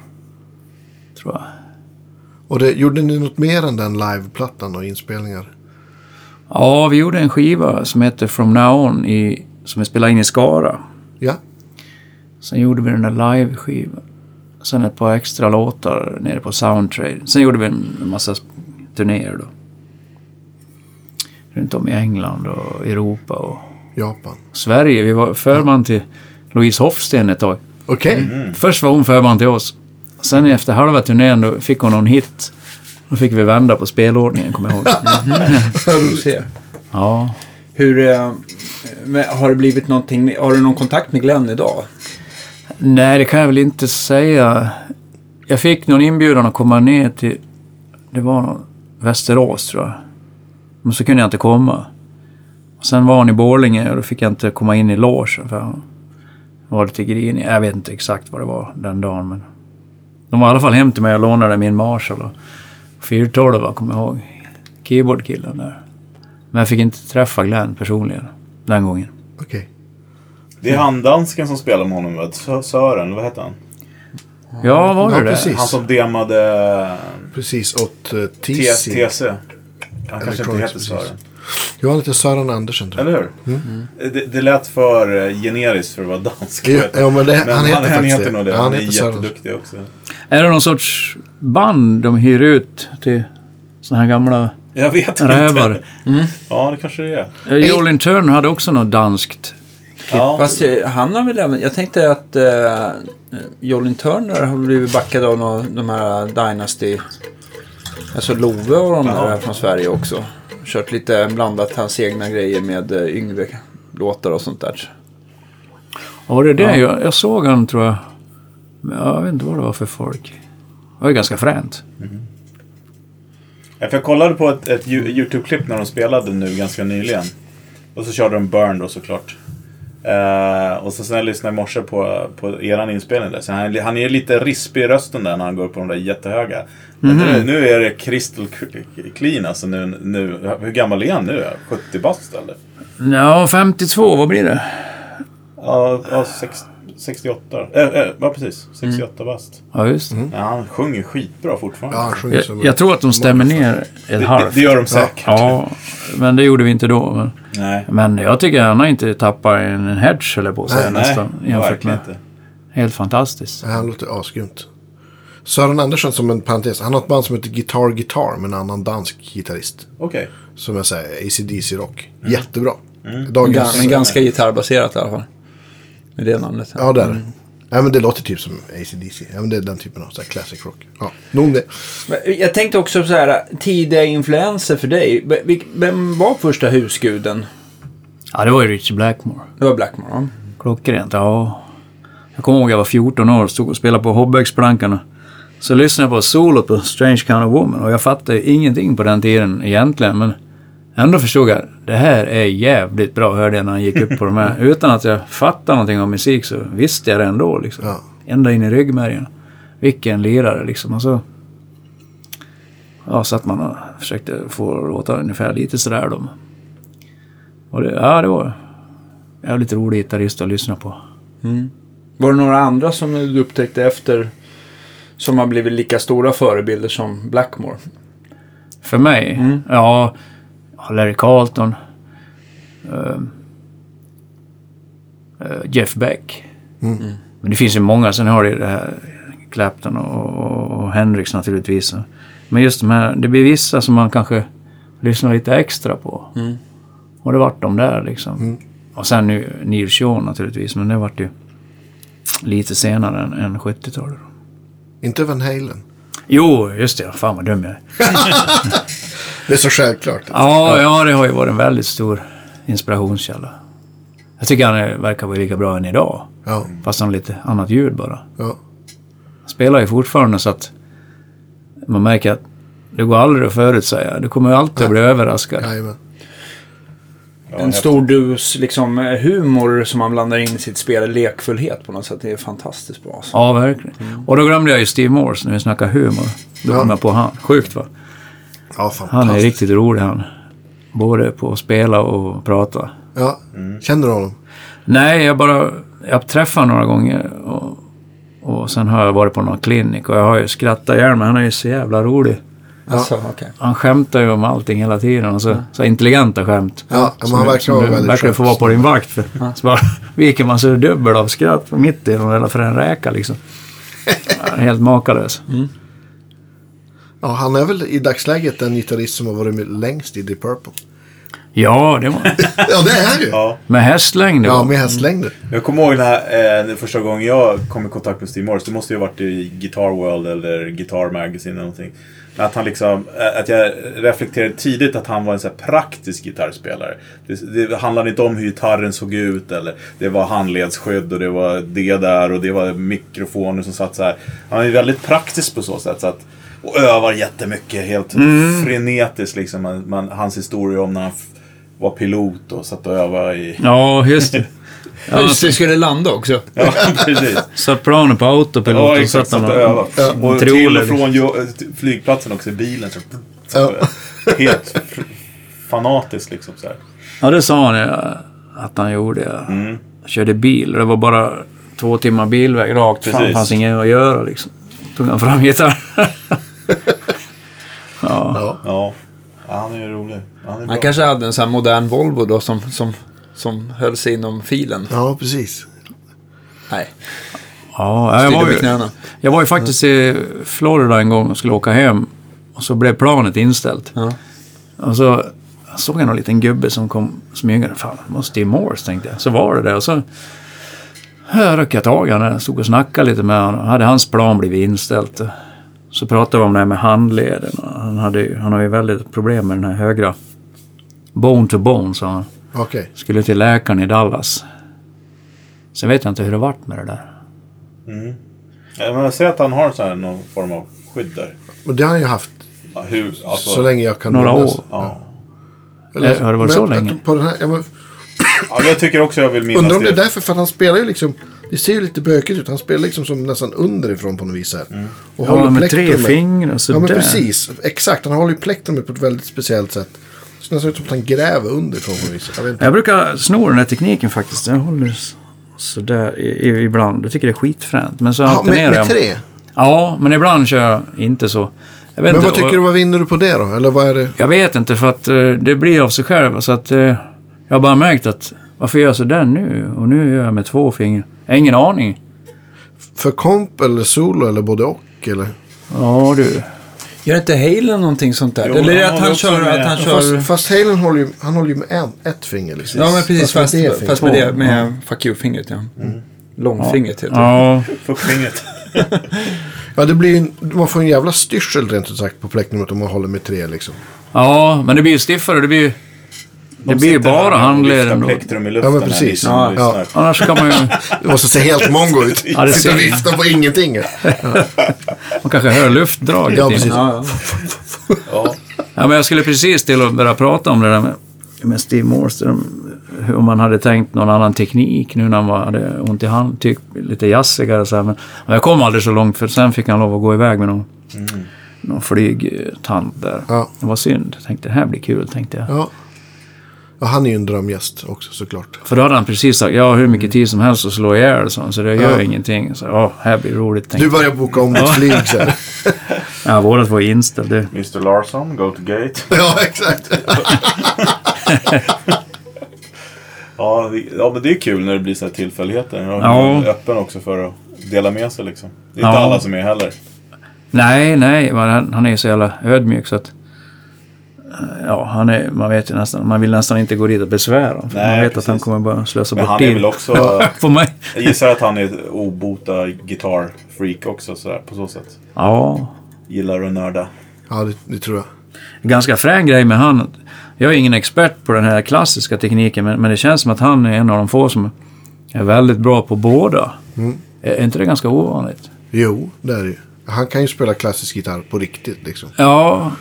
Tror jag. Och det, gjorde ni något mer än den liveplattan och inspelningar? Ja, vi gjorde en skiva som heter From Now On i, som vi spelade in i Skara. Ja. Sen gjorde vi den där live-skivan. Sen ett par extra låtar nere på Soundtrade. Sen gjorde vi en massa turnéer då. Runt om i England och Europa och Japan. Sverige. Vi var förman till Louise Hofsten ett tag. Okej. Först var hon förman till oss. Sen efter halva turnén då fick hon någon hit. Då fick vi vända på spelordningen, kommer jag ihåg. Du ser. Ja. Hur, eh, har det blivit någonting, med- har du någon kontakt med Glenn idag? Nej, det kan jag väl inte säga. Jag fick någon inbjudan att komma ner till, det var någon, Västerås tror jag. Men så kunde jag inte komma. Sen var han i Borlänge och då fick jag inte komma in i logen för han var lite grinig. Jag vet inte exakt vad det var den dagen men. De var i alla fall hem till mig och lånade min Marshall och 412 kommer jag ihåg. Keyboardkillen där. Men jag fick inte träffa Glenn personligen den gången. Okej. Det är han dansken som spelar med honom, Sören, vad heter han? Ja, var det Ja, det? Han som demade Precis åt uh, TC. TC. Han kanske inte heter. Sören. Johan heter Sören Andersen tror jag. Eller hur? Det, det lät för eh, generiskt för att vara dansk. Ja, ja, men det, Men han heter han, faktiskt heter det. nog det. Han, han är heter Sören. jätteduktig också. Är det någon sorts band de hyr ut till såna här gamla Jag vet rävar? inte. Ja, det kanske det är. Eh, Jolin Turner hade också något danskt. Ja. Fast eh, han har väl även... Jag tänkte att eh, Jolin Turner har blivit backad av de här Dynasty... Alltså Love och de där från Sverige också. Kört lite blandat hans egna grejer med eh, Yngve låtar och sånt där. Ja, det är det. Jag, jag såg han tror jag. Men jag vet inte vad det var för folk. Det var ju ganska fränt. Ja, för jag kollade på ett, ett Yo- YouTube-klipp när de spelade nu ganska nyligen. Och så körde de Burn då såklart. Eh, och så sen jag lyssnade i morse på, på eran inspelning där. Så han, han är lite rispig i rösten där när han går upp på de där jättehöga. Men nu, nu är det crystal clean alltså. Nu, nu, hur gammal är han nu? 70 bast eller? Ja, 52, vad blir det? Ja, ja sex, 68. Eh, eh, ja, precis. 68 bast. Ja, just det. Ja, han sjunger skitbra fortfarande. Ja, han sjunger så Jag, bra. jag tror att de stämmer ner ett det, det, halvt. det gör de säkert. Ja, men det gjorde vi inte då. Men, Nej. men jag tycker han har inte tappat en en hedge, eller på säga, Nej, nästan. Nej, jämfört verkligen med. inte. Helt fantastiskt. Ja, Han låter asgrymt. Sören Andersen som en parentes. Han har ett band som heter Guitar Guitar med en annan dansk gitarrist. Okej. Som jag säger, ACDC Rock. Jättebra. Ga- Dagens... Men ganska gitarrbaserat i alla fall. Med det namnet. Ja, det är det. Ja, men det låter typ som ACDC. Ja, men det är den typen av så här, classic rock. Ja, nog det. Jag tänkte också så här, tidiga influenser för dig. Vem var första husguden? Ja, det var ju Richie Blackmore. Det var Blackmore, va? Klockrent, ja. Jag kommer ihåg jag var 14 år och stod och spelade på Hobbex-plankan. Så lyssnade jag på solot på Strange Kind of Woman och jag fattade ingenting på den tiden egentligen. Men ändå förstod jag det här är jävligt bra, hörde jag när han gick upp på de här. Utan att jag fattade någonting om musik så visste jag det ändå. Liksom. Ja. Ända in i ryggmärgen. Vilken lirare liksom. Och så ja, satt man och försökte få låta ungefär lite sådär då. Och det, ja, det var jävligt rolig gitarrist att lyssna på. Var det några andra som du upptäckte efter som har blivit lika stora förebilder som Blackmore? För mig? Ja, Larry Carlton. eh, eh, Jeff Beck. Men det finns ju många. Sen har du det här Clapton och, och, Hendrix naturligtvis. Men just de här, det blir vissa som man kanske lyssnar lite extra på. Och det vart de där liksom. Och sen nu Neil Sean naturligtvis. Men det vart ju lite senare än, än 70-talet. Inte Van Halen. Jo, just det. Fan vad dum jag är. Det är så självklart. Ja, ja, det har ju varit en väldigt stor inspirationskälla. Jag tycker han är, verkar vara lika bra än idag. Ja, Fast han har lite annat ljud bara. ja. Han spelar ju fortfarande så att man märker att det går aldrig att förutsäga. Du kommer ju alltid att bli överraskad. Jajamän. Ja, en stor dus liksom, eh, humor som man blandar in i sitt spel. Lekfullhet på något sätt. Det är fantastiskt bra. Alltså. Ja, verkligen. Och då glömde jag ju Steve Morse när vi snackade humor. Då Ja. kom jag på han. Sjukt va? Ja, Han är riktigt rolig han. Både på att spela och prata. Ja, känner du honom? Nej, jag bara... Jag träffade honom några gånger och, och sen har jag varit på någon klinik och jag har ju skrattat ihjäl mig. Han är ju så jävla rolig. Alltså, okej. Han skämtar ju om allting hela tiden och så, så intelligenta skämt. Ja, men han verkar vara väldigt verkligen skön. får vara på din vakt för. Så bara viker man sig dubbel av skratt mitt i den eller för en räka liksom. Ja, Helt makalös. Ja, han är väl i dagsläget den gitarrist som har varit med längst i Deep Purple. Ja, det var Ja, det är han ju. Ja. Med hästlängd. Ja, med hästlängder. Jag kommer ihåg den här, eh, den första gången jag kom i kontakt med Steve Morse. Det måste ju ha varit i Guitar World eller Guitar Magazine eller någonting. Men Att, han liksom, eh, att jag reflekterade tidigt att han var en så här praktisk gitarrspelare. Det, det handlade inte om hur gitarren såg ut eller det var handledsskydd och det var det där och det var mikrofoner som satt så här. Han är väldigt praktisk på så sätt. Så att, och övar jättemycket, helt frenetiskt liksom. Man, man, hans historia om när han var pilot och satt och övade i... ja just det. Ja, Just det, skulle landa också. Ja, precis. satt planet på autopilot Ja, och exakt. satt Satt han och övade. och Och till och från jo- till flygplatsen också i bilen. Så, så, Helt f- fanatiskt liksom så här. Ja, det sa han ja, att han gjorde. Ja. Mm. Körde bil. Det var bara två timmar bilväg rakt fram. Precis. fanns inget att göra liksom. Tog han fram gitarr. Ja. Ja. Han är ju rolig. Han är Han kanske hade en sån här modern Volvo då som, som, som höll sig inom filen. Ja, precis. Nej, Ja, jag var, ju, jag var ju faktiskt i Florida en gång och skulle åka hem. Och så blev planet inställt. Ja. Och så såg jag någon liten gubbe som kom smygande. Fan, det måste Steve Morse tänkte jag. Så var det det. Och så här röck jag tag i honom. Stod och snackade lite med honom. Hade hans plan blivit inställt. Så pratade vi om det här med handleden. Och Han, hade, han har ju väldigt problem med den här högra. Bone to bone, sa han. Okej. Skulle till läkaren i Dallas. Sen vet jag inte hur det vart med det där. Ja, men jag ser att han har så här någon form av skydd där. Men det har han ju haft Ja, Hur, alltså, så länge jag kan Några minnas. år. Ja. Eller- har det varit men så länge? På den här, ja, men, ja, jag tycker också jag vill minnas undrar om det är därför, för han spelar ju liksom... Det ser ju lite bökigt ut. Han spelar liksom som nästan underifrån på något vis här. Mm. Och Ja, med tre fingrar så Ja, men precis. Exakt. Han håller ju plektrumet på ett väldigt speciellt sätt. Det ser nästan ut som att han gräver underifrån på något vis. Jag. Jag brukar sno den här tekniken faktiskt. Jag håller sådär ibland. Jag tycker det är skitfränt. Men så Ja, med, med tre? Ja, men ibland kör jag inte så. Men vad tycker du, vad vinner du på det då? Eller vad är det? Jag vet inte för att eh, det blir av sig själv. Så att eh, jag har bara märkt att varför gör jag sådär nu? Och nu gör jag med två fingrar. Jag har ingen aning. För komp eller solo eller både och? Eller? Ja du. Gör inte Halen någonting sånt där? Jo, eller är det han att han kör... Att han Ja, kör... Fast, fast Halen håller ju, han håller ju med en, ett finger liksom. Ja, men precis. Fast, med det fast, fingret. med det med fuck you-fingret, ja. Långfingret heter det. Ja, Fuckfingret. Ja, det blir man får en jävla styrsel rent ut sagt på plektrumet om man håller med tre liksom. ja, men det blir ju stiffare. Det blir ju... Det blir ju bara handleden då. plektrum i luften Ja, men precis. ni som Ja, ja. Annars kan man ju... Det måste se helt mongo ut. Ja, det Sitta och ser- vifta på ingenting. Man kanske hör luftdraget. Ja, precis. Ja, ja. Ja. Ja, men jag skulle precis till att börja prata om det där med, med Steve Morse. de- Hur man hade tänkt någon annan teknik nu när han var, hade ont i hand. Typ lite jazzigare så här. Men, men jag kom aldrig så långt för sen fick han lov att gå iväg med någon, någon flygtant där. Ja. Det var synd. Jag tänkte det här blir kul tänkte jag. Ja, han är ju en drömgäst också såklart. För då hade han precis sagt ja hur mycket tid som helst att slå ihjäl så, så det gör Ja. ingenting. Så ja, här blir roligt Du börjar boka om ditt flyg jag. Ja, vårat var inställt. Det, Mr Larsson, go to gate. Ja, exakt. Ja, det, ja, men det är kul när det blir så här tillfälligheter. Och Ja. Man är öppen också för att dela med sig liksom. Det är inte Ja. alla som är heller. Nej, nej, han är ju så jävla ödmjuk så att... Ja, han är, man vet ju nästan, man vill nästan inte gå dit och besvära honom. Man vet att precis. han kommer bara slösa Men bort han är tid. väl också... På mig. Jag gissar att han är ett obota gitarrfreak också sådär, på så sätt. Ja, Gillar att nörda. Ja, det, det tror jag. ganska frän grej med han. Jag är ingen expert på den här klassiska tekniken, men, men det känns som att han är en av de få som är väldigt bra på båda. Mm. Är, är inte det ganska ovanligt? Jo, det är det ju. Han kan ju spela klassisk gitarr på riktigt liksom. Ja,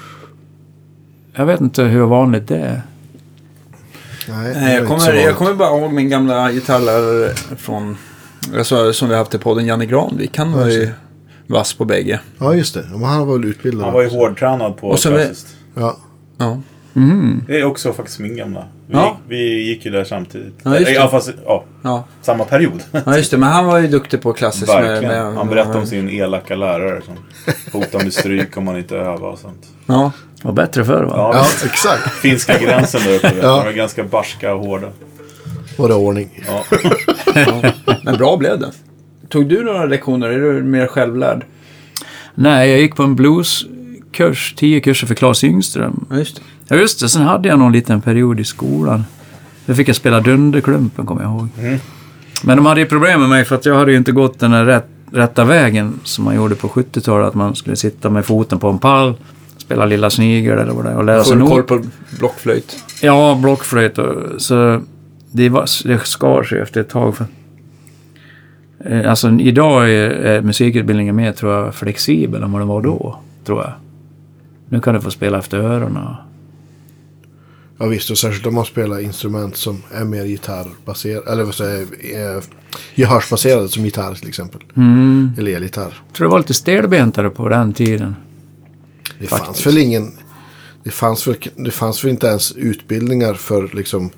jag vet inte hur vanligt det är. Nej, det är jag, kommer, jag kommer bara ihåg min gamla gitarrlärare från... Alltså, som vi haft i podden, Janne Granvik. Han var ju vass på bägge. Ja, just det. Men han var väl utbildad. Han var ju hårdtränad på klassiskt. Ja. Ja. Mm-hmm. Det är också faktiskt min gamla. Vi, Ja. gick, vi gick ju där samtidigt. Ja, just det. Ja, fast, ja, Ja. samma period. ja, just det. Men han var ju duktig på klassiskt. Med, Verkligen. med, Han berättade om sin elaka lärare som hotade med stryk om man inte övade och sånt. Ja. Var bättre förr va? Ja, ja, exakt. Finska gränsen där uppe. Ja. De är ganska barska och hårda. Var det ordning. Ja. Men bra blev det. Tog du några lektioner? Är du mer självlärd? Nej, jag gick på en blueskurs, tio kurser för Claes Yngström. Ja, just det. Ja just det, sen hade jag någon liten period i skolan. Då fick jag spela Dunderklumpen kommer jag ihåg. Men de hade ju problem med mig för att jag hade ju inte gått den här rätt, rätta vägen som man gjorde på 70-talet. Att man skulle sitta med foten på en pall, spela Lilla Snigel eller vad det är och lära sig Full koll på blockflöjt. Ja, blockflöjt och så det, var, det skar sig efter ett tag. För, eh, alltså idag är, är musikutbildningen mer tror jag flexibel än vad den var då, tror jag. Nu kan du få spela efter öronen. Ja visst, och särskilt om man spelar instrument som är mer gitarrbaserade. Eller vad säger jag? Eh, gehörsbaserade som gitarr till exempel. Mm. Eller elgitarr. tror det var lite stelbentare på den tiden. Det Faktiskt. fanns väl ingen... Det fanns väl, det fanns väl inte ens utbildningar för liksom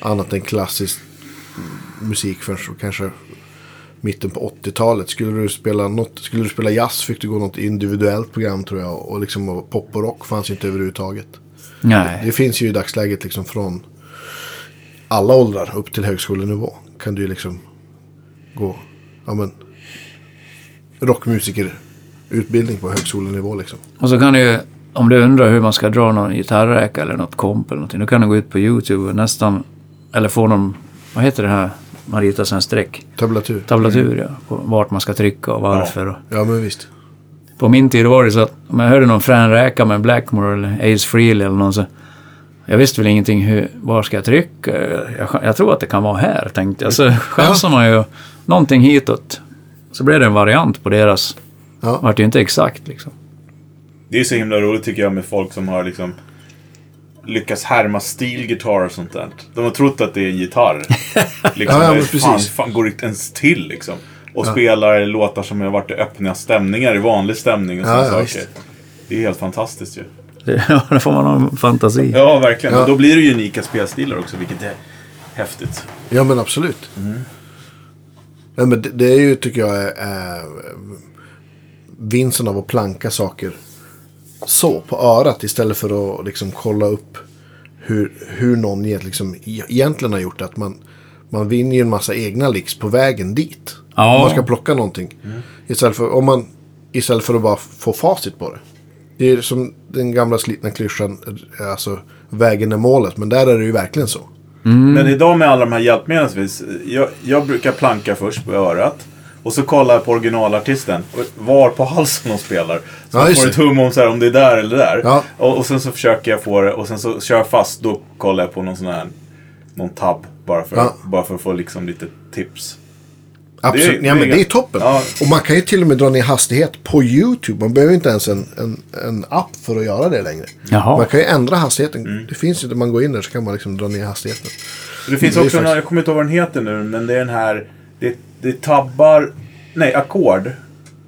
annat än klassisk musik förrän kanske mitten på 80-talet. Skulle du spela något, skulle du spela jazz fick du gå något individuellt program tror jag. Och liksom och pop och rock fanns inte överhuvudtaget. Nej. Det finns ju i dagsläget liksom från alla åldrar upp till högskolenivå. Kan du ju liksom gå, ja men, rockmusikerutbildning på högskolenivå liksom. Och så kan du ju, om du undrar hur man ska dra någon gitarrräka eller något komp eller någonting. Då kan du gå ut på YouTube och nästan, eller få någon, vad heter det här, man ritar sen streck. Tablatur. Tablatur ja, på vart man ska trycka och varför. Och Ja men visst. På min tid var det så att om jag hörde någon frän räka med Blackmore eller Ace Frehley eller någon så jag visste väl ingenting hur, var ska jag trycka? Jag, jag tror att det kan vara här, tänkte jag. Så chansar man ju någonting hitåt. Så blev det en variant på deras. Ja. Vart ju inte exakt liksom. Det är så himla roligt tycker jag med folk som har liksom lyckats härma steel guitar och sånt där. De har trott att det är en gitarr. Liksom, Ja, ja, fan, precis. fan går det ens till liksom. Och spelar låtar som har varit i öppna stämningar, i vanlig stämning och Ja, sådana ja, saker. visst. Det är helt fantastiskt ju. Ja, där får man ha en fantasi. Ja, verkligen. Ja. Men då blir det ju unika spelstilar också, vilket är häftigt. Ja men absolut. Ja, men det, det är ju tycker jag är, är vinsten av att planka saker så på örat istället för att liksom kolla upp hur, hur någon liksom, e- egentligen har gjort det. Att man, man vinner ju en massa egna licks på vägen dit. Ja. Om man ska plocka någonting. Istället, för, om man, istället för att bara få facit på det. Det är som den gamla slitna klyschan, alltså vägen är målet. Men där är det ju verkligen så. Men idag med alla de här hjälpmedlen, jag, jag brukar planka först på örat. Och så kollar jag på originalartisten. Var på halsen de spelar. Så Ja, just får det. ett hum om så här, om det är där eller där. Ja. Och, och sen så försöker jag få det. Och sen så kör jag fast. Då kollar jag på någon sån här någon tab. Bara för, Ja. bara för att få liksom lite tips. Absolut, Det är- ja, men det är är toppen. Ja. Och man kan ju till och med dra ner hastighet på YouTube. Man behöver inte ens en, en, en app för att göra det längre. Jaha. Man kan ju ändra hastigheten. Mm. Det finns ju, när man går in där så kan man liksom dra ner hastigheten. Det finns Det är också, faktiskt- någon, jag kommer inte ihåg vad den heter nu, men det är den här, det, det tabbar, nej ackord.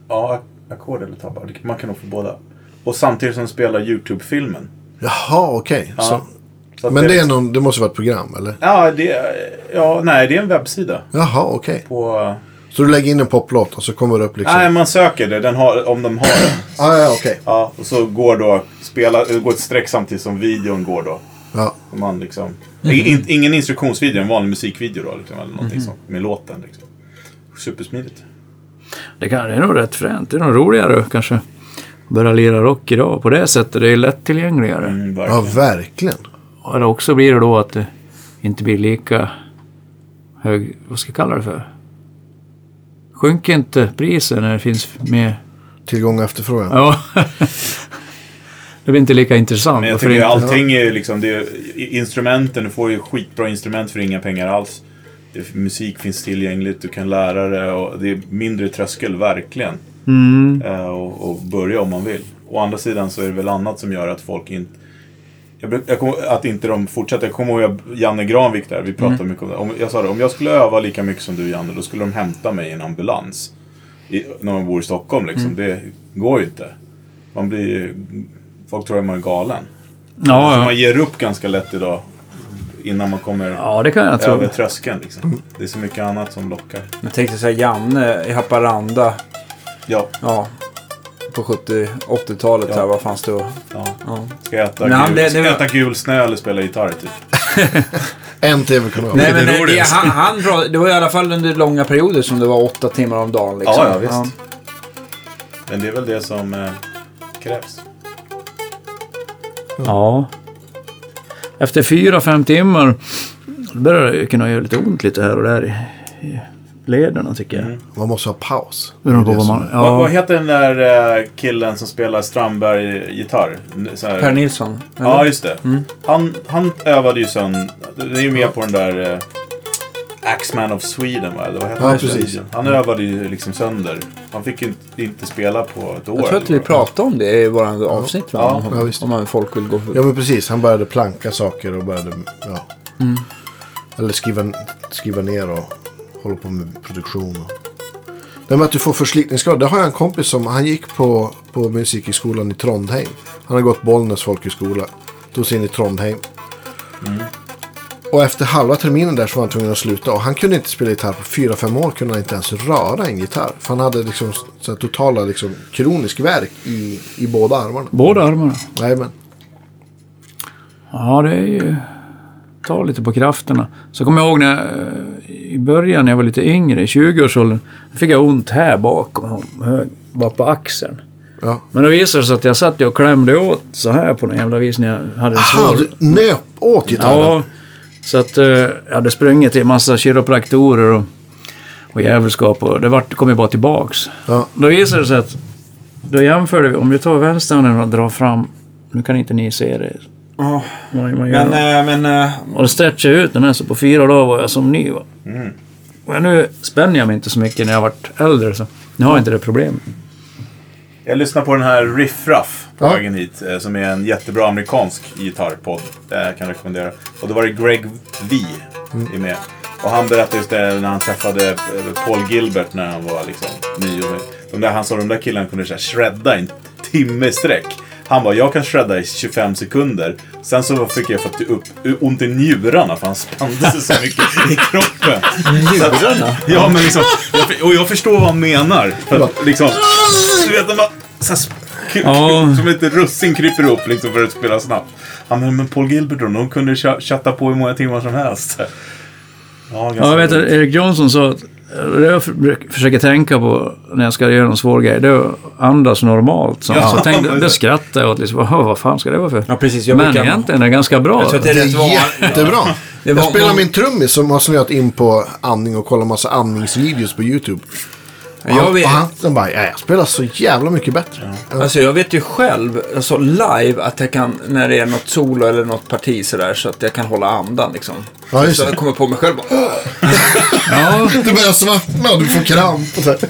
Ja, ackord eller tabbar, man kan nog få båda. Och samtidigt som spelar YouTube-filmen. Jaha, okej. Ja. Så- Men det, är någon, det måste vara ett program, eller? Ja, det, ja, nej, det är en webbsida. Jaha, okej. På, Så du lägger in en poplåt och så kommer det upp liksom... nej, man söker det, den har, om de har den. Ah, ja, okej. Ja, och så går då, spela, går ett streck samtidigt som videon går då. Ja. Man liksom, in, ingen instruktionsvideo, en vanlig musikvideo då, liksom, eller någonting sånt, med låten. Liksom. Supersmidigt. Det, kan, det är nog rätt fränt. Det är nog roligare kanske. Börja lira rock idag på det sättet. Det är lättillgängligare. Mm, ja, verkligen. verkligen. Och det också blir det då att det inte blir lika hög, vad ska jag kalla det för? Sjunker inte priset när det finns med? Tillgång och efterfrågan. Ja. det blir inte lika intressant. Men jag tycker allting är liksom, det är, instrumenten, du får ju skitbra instrument för inga pengar alls. Musik finns tillgängligt, du kan lära det och det är mindre tröskel, verkligen. Mm. Eh, och, och börja om man vill. Å andra sidan så är det väl annat som gör att folk inte... Jag, jag kommer, att inte de fortsätter. Jag kommer ihåg Janne Granvik där, vi pratade mycket om det. Om, jag sa det, om jag skulle öva lika mycket som du Janne, då skulle de hämta mig i en ambulans. I, när man bor i Stockholm liksom. Det går ju inte. Man blir Folk tror att man är galen. Ja, ja. man ger upp ganska lätt idag. Innan man kommer ja, det kan jag tro. över tröskeln. Liksom. Det är så mycket annat som lockar. Jag tänkte säga Janne i Haparanda. Ja, Ja. På 70-80-talet Ja. här. Vad fanns det då? ja. Ja. Ska äta, Men gul, det- ska äta gul snö eller spela gitarr typ? En tv-kanal. Nej, men det det, det, roligast. han, han, pra- det var i alla fall under långa perioder som det var åtta timmar om dagen. Liksom. Ja, ja, visst. Men det är väl det som eh, krävs. Ja. Efter fyra, fem timmar börjar det kunna göra lite ont lite här och där i, i lederna tycker jag. Mm. Man måste ha paus. Det är vad det man... som- Vad, vad Ja. heter den där eh, killen som spelar Strandberg-gitarr? Per Nilsson. eller? Ja, just det. Han, han övade ju sönder... Det är ju med på den där... Axman of Sweden, va? Eller vad heter Ja, precis. Han övade ju liksom sönder. Han fick ju inte, inte spela på ett år. Jag tror att vi pratade om det i våra avsnitt. Va? Ja. Om, Ja, visst. om man- folk vill gå för... Ja men precis, han började planka saker och började, ja. Eller skriva, skriva ner och hålla på med produktion. Och. Det med att du får förslitningsskador, det har jag en kompis som, han gick på, på musikskolan i Trondheim. Han har gått Bollnäs folkhögskola, tog sig in i Trondheim. Och efter halva terminen där så var han tvungen att sluta. Och han kunde inte spela gitarr på fyra fem år. Kunde han inte ens röra en gitarr. För han hade liksom så totala liksom, kronisk värk i, i båda armarna. Båda armarna. Jajamän. Ja, det är ju... tar lite på krafterna. Så kommer jag ihåg när jag, eh, i början när jag var lite yngre, i 20-årsåldern, då fick jag ont här bakom, bara på axeln. Ja. Men då visade det sig att jag satt och klämde åt så här på någon jävla vis när jag hade en Aha, svår... du nöp åt gitarren? Ja, så att eh, jag hade sprungit till en massa kiropraktorer och, och jävelskap och det vart, kom ju bara tillbaks. Ja. Då visade det sig att, då jämförde vi, om du tar vänsterhanden och drar fram, nu kan inte ni se det. Ja, vad man gör. men, eh, men eh, Och då stretchade jag ut den här så på fyra dagar var jag som ny. Va? Och nu spänner jag mig inte så mycket när jag varit äldre så nu har jag inte det problemet. Jag lyssnar på den här Riff Raff på Ja. vägen hit. eh, Som är en jättebra amerikansk gitarrpodd. Jag kan rekommendera. Och då var det Greg V Mm. med. Och han berättade just det när han träffade eh, Paul Gilbert när han var liksom ny. Och de där, han sa de där killarna kunde så här shredda en timme i sträck. Han bara, jag kan shredda i 25 sekunder. Sen så fick jag fått upp ont i njurarna för han spände sig så mycket i kroppen. Njurarna? Ja, men liksom. Och jag förstår vad han menar. För att, liksom, du vet, när man, så Ja. som ett russin kryper upp liksom för att spela snabbt. Ja, men, men Paul Gilbert då, de kunde cha- chatta på hur många timmar som helst. Ja, Ja, jag vet att. Erik Johnson sa att det jag för- försöker tänka på när jag ska göra någon svår grej, det är att andas normalt. Så, Ja, så tänkte, men- det skrattar jag åt. Liksom, "Åh, vad fan ska det vara för? ja, precis. Jag Men brukar- egentligen är det ganska bra. Jag tror att det är Det är jättebra. Det var- jag spelar min trummis som har snöat in på andning och kollar massa andningsvideos på YouTube. Jag vet- och han han bara, ja, jag spelar så jävla mycket bättre. Alltså jag vet ju själv, alltså live, att jag kan, när det är något solo eller något parti sådär, så att jag kan hålla andan liksom. Ja, just så jag kommer på mig själv bara! Ja, Du börjar svartna och du får kramp. Och så här.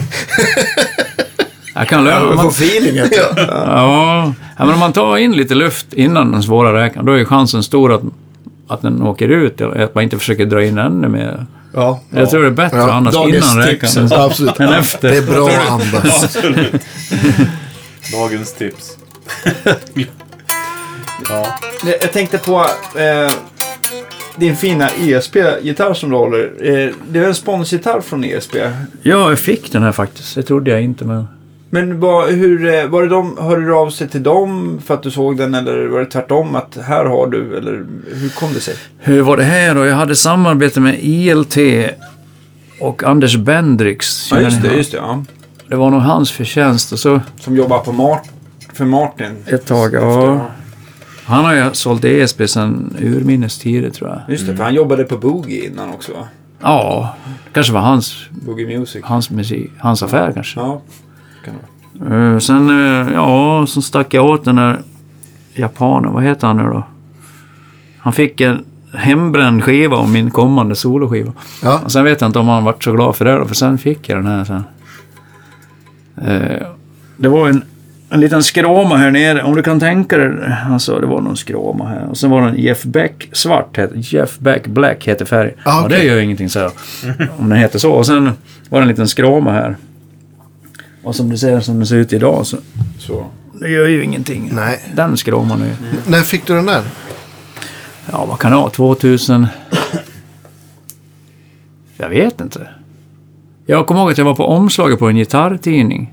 jag kan lösa jag får man, feeling. vet du. ja, ja, men om man tar in lite luft innan den svåra räkan, då är ju chansen stor att, att den åker ut. eller Att man inte försöker dra in ännu mer. Ja, Jag tror det är bättre Ja, annars dagens innan ja, absolut. än efter. Det är bra att andas. Absolut. Dagens tips. ja. Jag jag tänkte på eh, din fina ESP-gitarr som du håller. Eh, det är en sponsgitarr från ESP. Ja, jag fick den här faktiskt. Det trodde jag inte, men... Men vad, hur, eh, var det de, hörde du av sig till dem för att du såg den eller var det tvärtom att här har du eller hur kom det sig? Hur var det här då? Jag hade samarbete med ILT och Anders Bendrix. Ja just det, just det. Ja. Det var nog hans förtjänst. Och så Som jobbar på Mart för Martin. ett tag, ja. Han har ju sålt ESP sedan urminnes tider tror jag. Just det, för han jobbade på Boogie innan också va? Ja, kanske var hans, Boogie Music. hans musik, hans affär kanske. Ja. Det vara. Eh, sen, eh, ja, så stack jag åt den där japanen, vad heter han nu då? Han fick en hembränd skiva om min kommande soloskiva. Ja. Och sen vet jag inte om han vart så glad för det då, för sen fick jag den här sen. Eh, det var en, en liten skråma här nere, om du kan tänka dig. Alltså det var någon skråma här. Och sen var det en Jeff Beck svart, heter, Jeff Beck Black heter färg. Ah, Ja, det gör ju ingenting så här, om den heter så. Och sen var det en liten skråma här. Och som du ser, som det ser ut idag så Så. det gör ju ingenting. Nej. Den skråman är ju... När fick du den där? Ja, vad kan det vara? 2000... Jag vet inte. Jag kommer ihåg att jag var på omslaget på en gitarrtidning.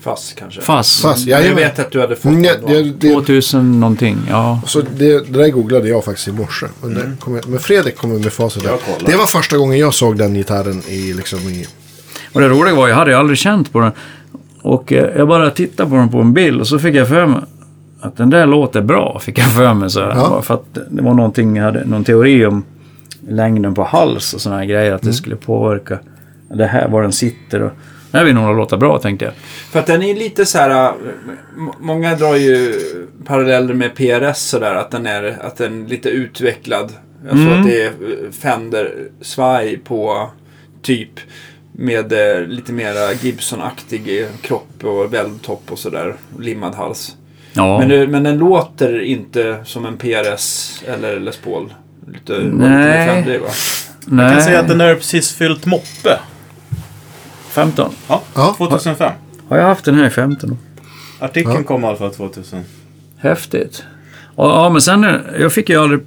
Fast kanske. Fass. Fast, Jag jajamän. vet att du hade fått Mm, den då. det, det, 2000 någonting, ja. så det, det där googlade jag faktiskt i morse. Men, det kom, men Fredrik kommer med facit. Jag. Det var första gången jag såg den gitarren i, liksom, i Och det roliga var, jag hade ju aldrig känt på den. Och eh, jag bara tittade på den på en bild och så fick jag för mig att den där låter bra, fick jag för mig. Så här. Ja. För att det var någonting, jag hade någon teori om längden på hals och sådana här grejer, att det skulle påverka det här, var den sitter. Och, det här vill nog låta bra, tänkte jag. För att den är lite så här. m- Många drar ju paralleller med PRS sådär. Att den är att den är lite utvecklad. Jag tror Mm. att det är äh, Fender-svaj på typ. Med eh, lite mera Gibson-aktig eh, kropp och välvtopp och sådär. Limmad hals. Ja. Men, det, men den låter inte som en PRS eller Les Paul. Lite, lite Nej. mer Fender, va? Nej, Jag kan säga att den är precis fyllt moppe. 15. Ja, Ja. 2005. Har jag haft den här i 15 år? Artikeln Ja. kom i alla fall 2000. Häftigt. Och, ja, men sen, eh, jag fick ju aldrig,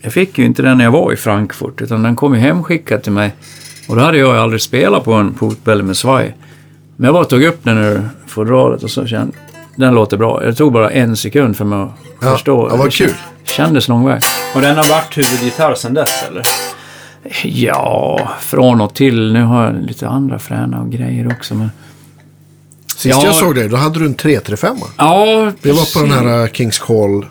jag fick ju inte den när jag var i Frankfurt, utan den kom ju hemskickad till mig. Och då hade jag aldrig spelat på en portbälle med svaj. Men jag bara tog upp den ur fodralet och så kände den låter bra. Det tog bara en sekund för mig att Ja, förstå. ja, vad kul. kändes lång väg. Och den har varit huvudgitarr sedan dess eller? Ja, från och till. Nu har jag lite andra fräna och grejer också. Men... Sist Ja. jag såg dig, då hade du en 335. Ja, Det var på den här uh, Kings Call.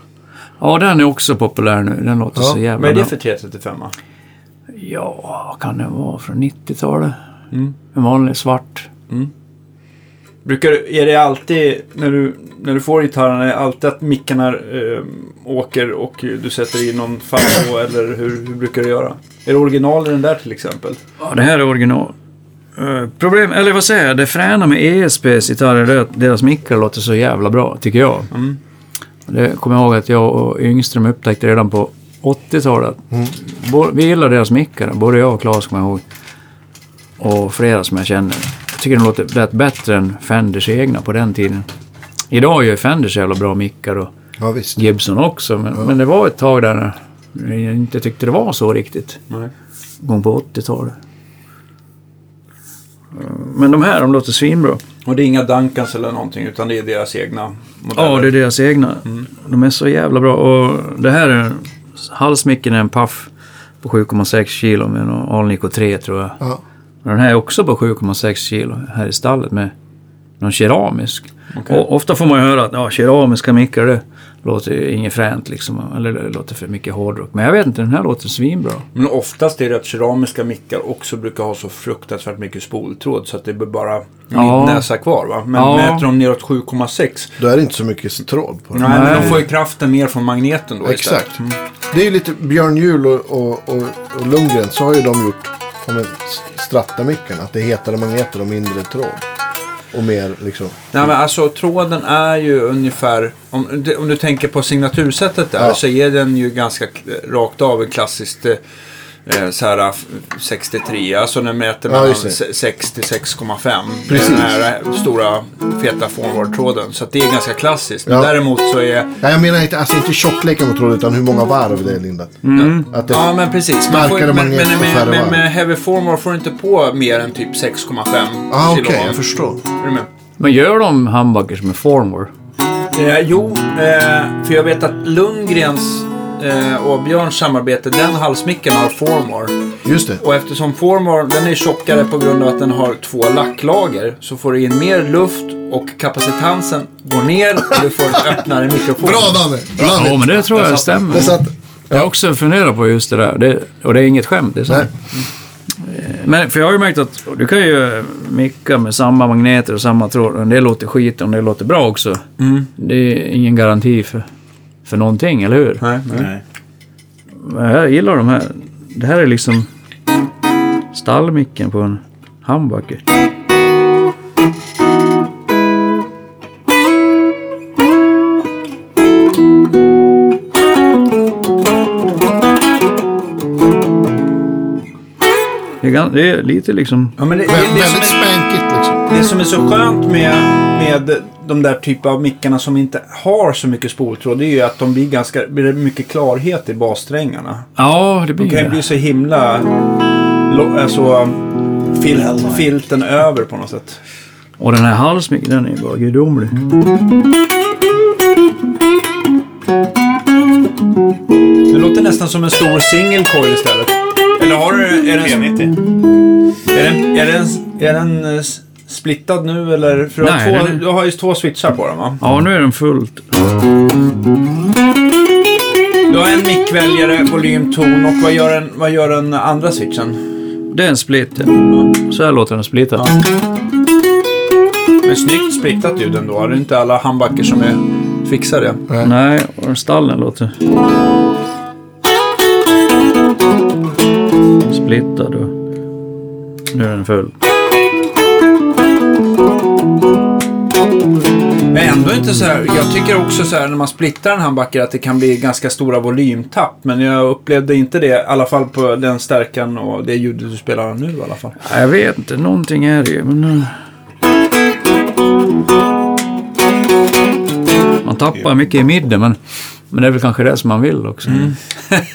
Ja, den är också populär nu. Den låter Ja. så jävla Vad är det bra. för 335? Ja, vad kan den vara? Från 90-talet? Mm. En vanlig svart. Brukar du, är det alltid, när du, när du får gitarren, är det alltid att mickarna eh, åker och du sätter i någon fallo eller hur, hur brukar du göra? Är det original i den där till exempel? Ja, det här är original. Eh, problem, eller vad säger jag? Det fräna med ESPs gitarrer är att deras mickar låter så jävla bra, tycker jag. Mm. Det kommer jag ihåg att jag och Yngström upptäckte redan på 80-talet. Mm. Vi gillar deras mickar, både jag och Claes kommer jag ihåg. Och flera som jag känner. Jag tycker de låter rätt bättre än Fenders egna på den tiden. Idag gör ju Fenders jävla bra mickar och Ja, visst. Gibson också. Men, men det var ett tag där när jag inte tyckte det var så riktigt. Nej. Gång på 80-talet. Eh, Men de här, de låter svinbra. Och det är inga Duncans eller någonting utan det är deras egna modeller? Ja, det är deras egna. De är så jävla bra. Och det här är... Halsmicken är en Puff på 7,6 kilo med en Alnico 3 tror jag. Ja. Den här är också på 7,6 kilo här i stallet med någon keramisk. Och ofta får man ju höra att ja, keramiska mickar det låter ju inget fränt liksom. Eller det låter för mycket hårdrock. Men jag vet inte, den här låter svinbra. Men oftast är det att keramiska mickar också brukar ha så fruktansvärt mycket spoltråd så att det blir bara Ja. näsa kvar va? Men Ja. mäter de neråt 7,6 Då är det inte så mycket tråd på den. Nej, men Nej. de får ju kraften mer från magneten då Exakt. istället. Mm. Det är ju lite Björn Juhl och, och, och, och Lundgren så har ju de gjort strattamicken. Att det är hetare magneter och mindre tråd. Och mer liksom. Nej men alltså tråden är ju ungefär, om, om du tänker på signatursättet där Ja. så är den ju ganska rakt av en klassiskt eh, eh, så här f- 63, alltså den mäter Ja, mellan se- 6 till 6,5. Precis. Den här stora feta forward-tråden. Så att det är ganska klassiskt. Men Ja. däremot så är... Nej, jag menar inte, alltså inte tjockleken på tråden utan hur många varv det är lindat. Att det, Ja men precis. Man får, men, men, men varv. med heavy forward får du inte på mer än typ 6,5 ah, okej, kilo. jag förstår. Är du med? Men gör de humbuckers med formware? Eh, jo, eh, för jag vet att Lundgrens eh, och Björns samarbete, den halsmicken har Formar. Just det. Och eftersom Formar, den är tjockare på grund av att den har två lacklager så får du in mer luft och kapacitansen går ner och du får en öppnare mikrofon. Bra Danne! Ja, men det tror jag Det stämmer. satt... Jag har också funderat på just det där. Det, och det är inget skämt. Det är sant. Nej. Men för jag har ju märkt att du kan ju micka med samma magneter och samma tråd. Och det låter skit om det låter bra också. Mm. Det är ingen garanti för, för någonting, eller hur? Nej, nej. Men jag gillar de här. Det här är liksom stallmicken på en humbucker. Det är, är lite liksom... Ja, men det, som väldigt är, spankigt liksom. Det som är så skönt med, med de där typer av mickarna som inte har så mycket spoltråd det är ju att de blir ganska blir mycket klarhet i bassträngarna. Ja, det De blir kan ju det. bli så himla... Alltså, fil, filten över på något sätt. Och den här halsmicken, den är ju bara gudomlig. Det låter nästan som en stor single coil istället. Eller har du... Är den, P90. är den, är den, är den splittad nu eller? För du, Nej, har två, den är- du har ju två switchar på den va? Ja, nu är den fullt. Du har en mickväljare, volym, ton och vad gör den, vad gör den andra switchen? Det är en split. ja. Så här låter den splittad. Men snyggt splittat ljud ändå. Det är inte alla handbacker som är fixade. Nej, och stallen låter... Splittad och... Nu är den full. Men ändå inte så här. Jag tycker också så här när man splittar en handbacker att det kan bli ganska stora volymtapp. Men jag upplevde inte det, i alla fall på den stärkan och det ljudet du spelar nu i alla fall. Jag vet inte, någonting är det ju. Men... eh, Man tappar mycket i midden, men, men det är väl kanske det som man vill också.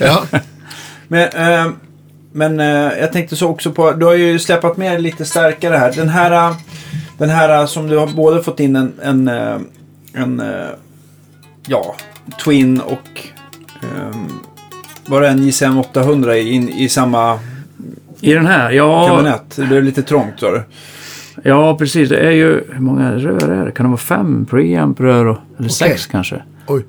Ja. Men, eh, men eh, jag tänkte så också på, du har ju släpat med lite starkare här. Den här, eh, den här eh, som du har både fått in en, en, eh, en eh, ja, Twin och ehm, var det en JCM 800 i, i samma I den här, ja, kabinett? Det blev lite trångt sa du. ja precis. Det är ju, hur många rör är det? Kan det vara fem preamp-rör? och- Eller sex kanske? Oj.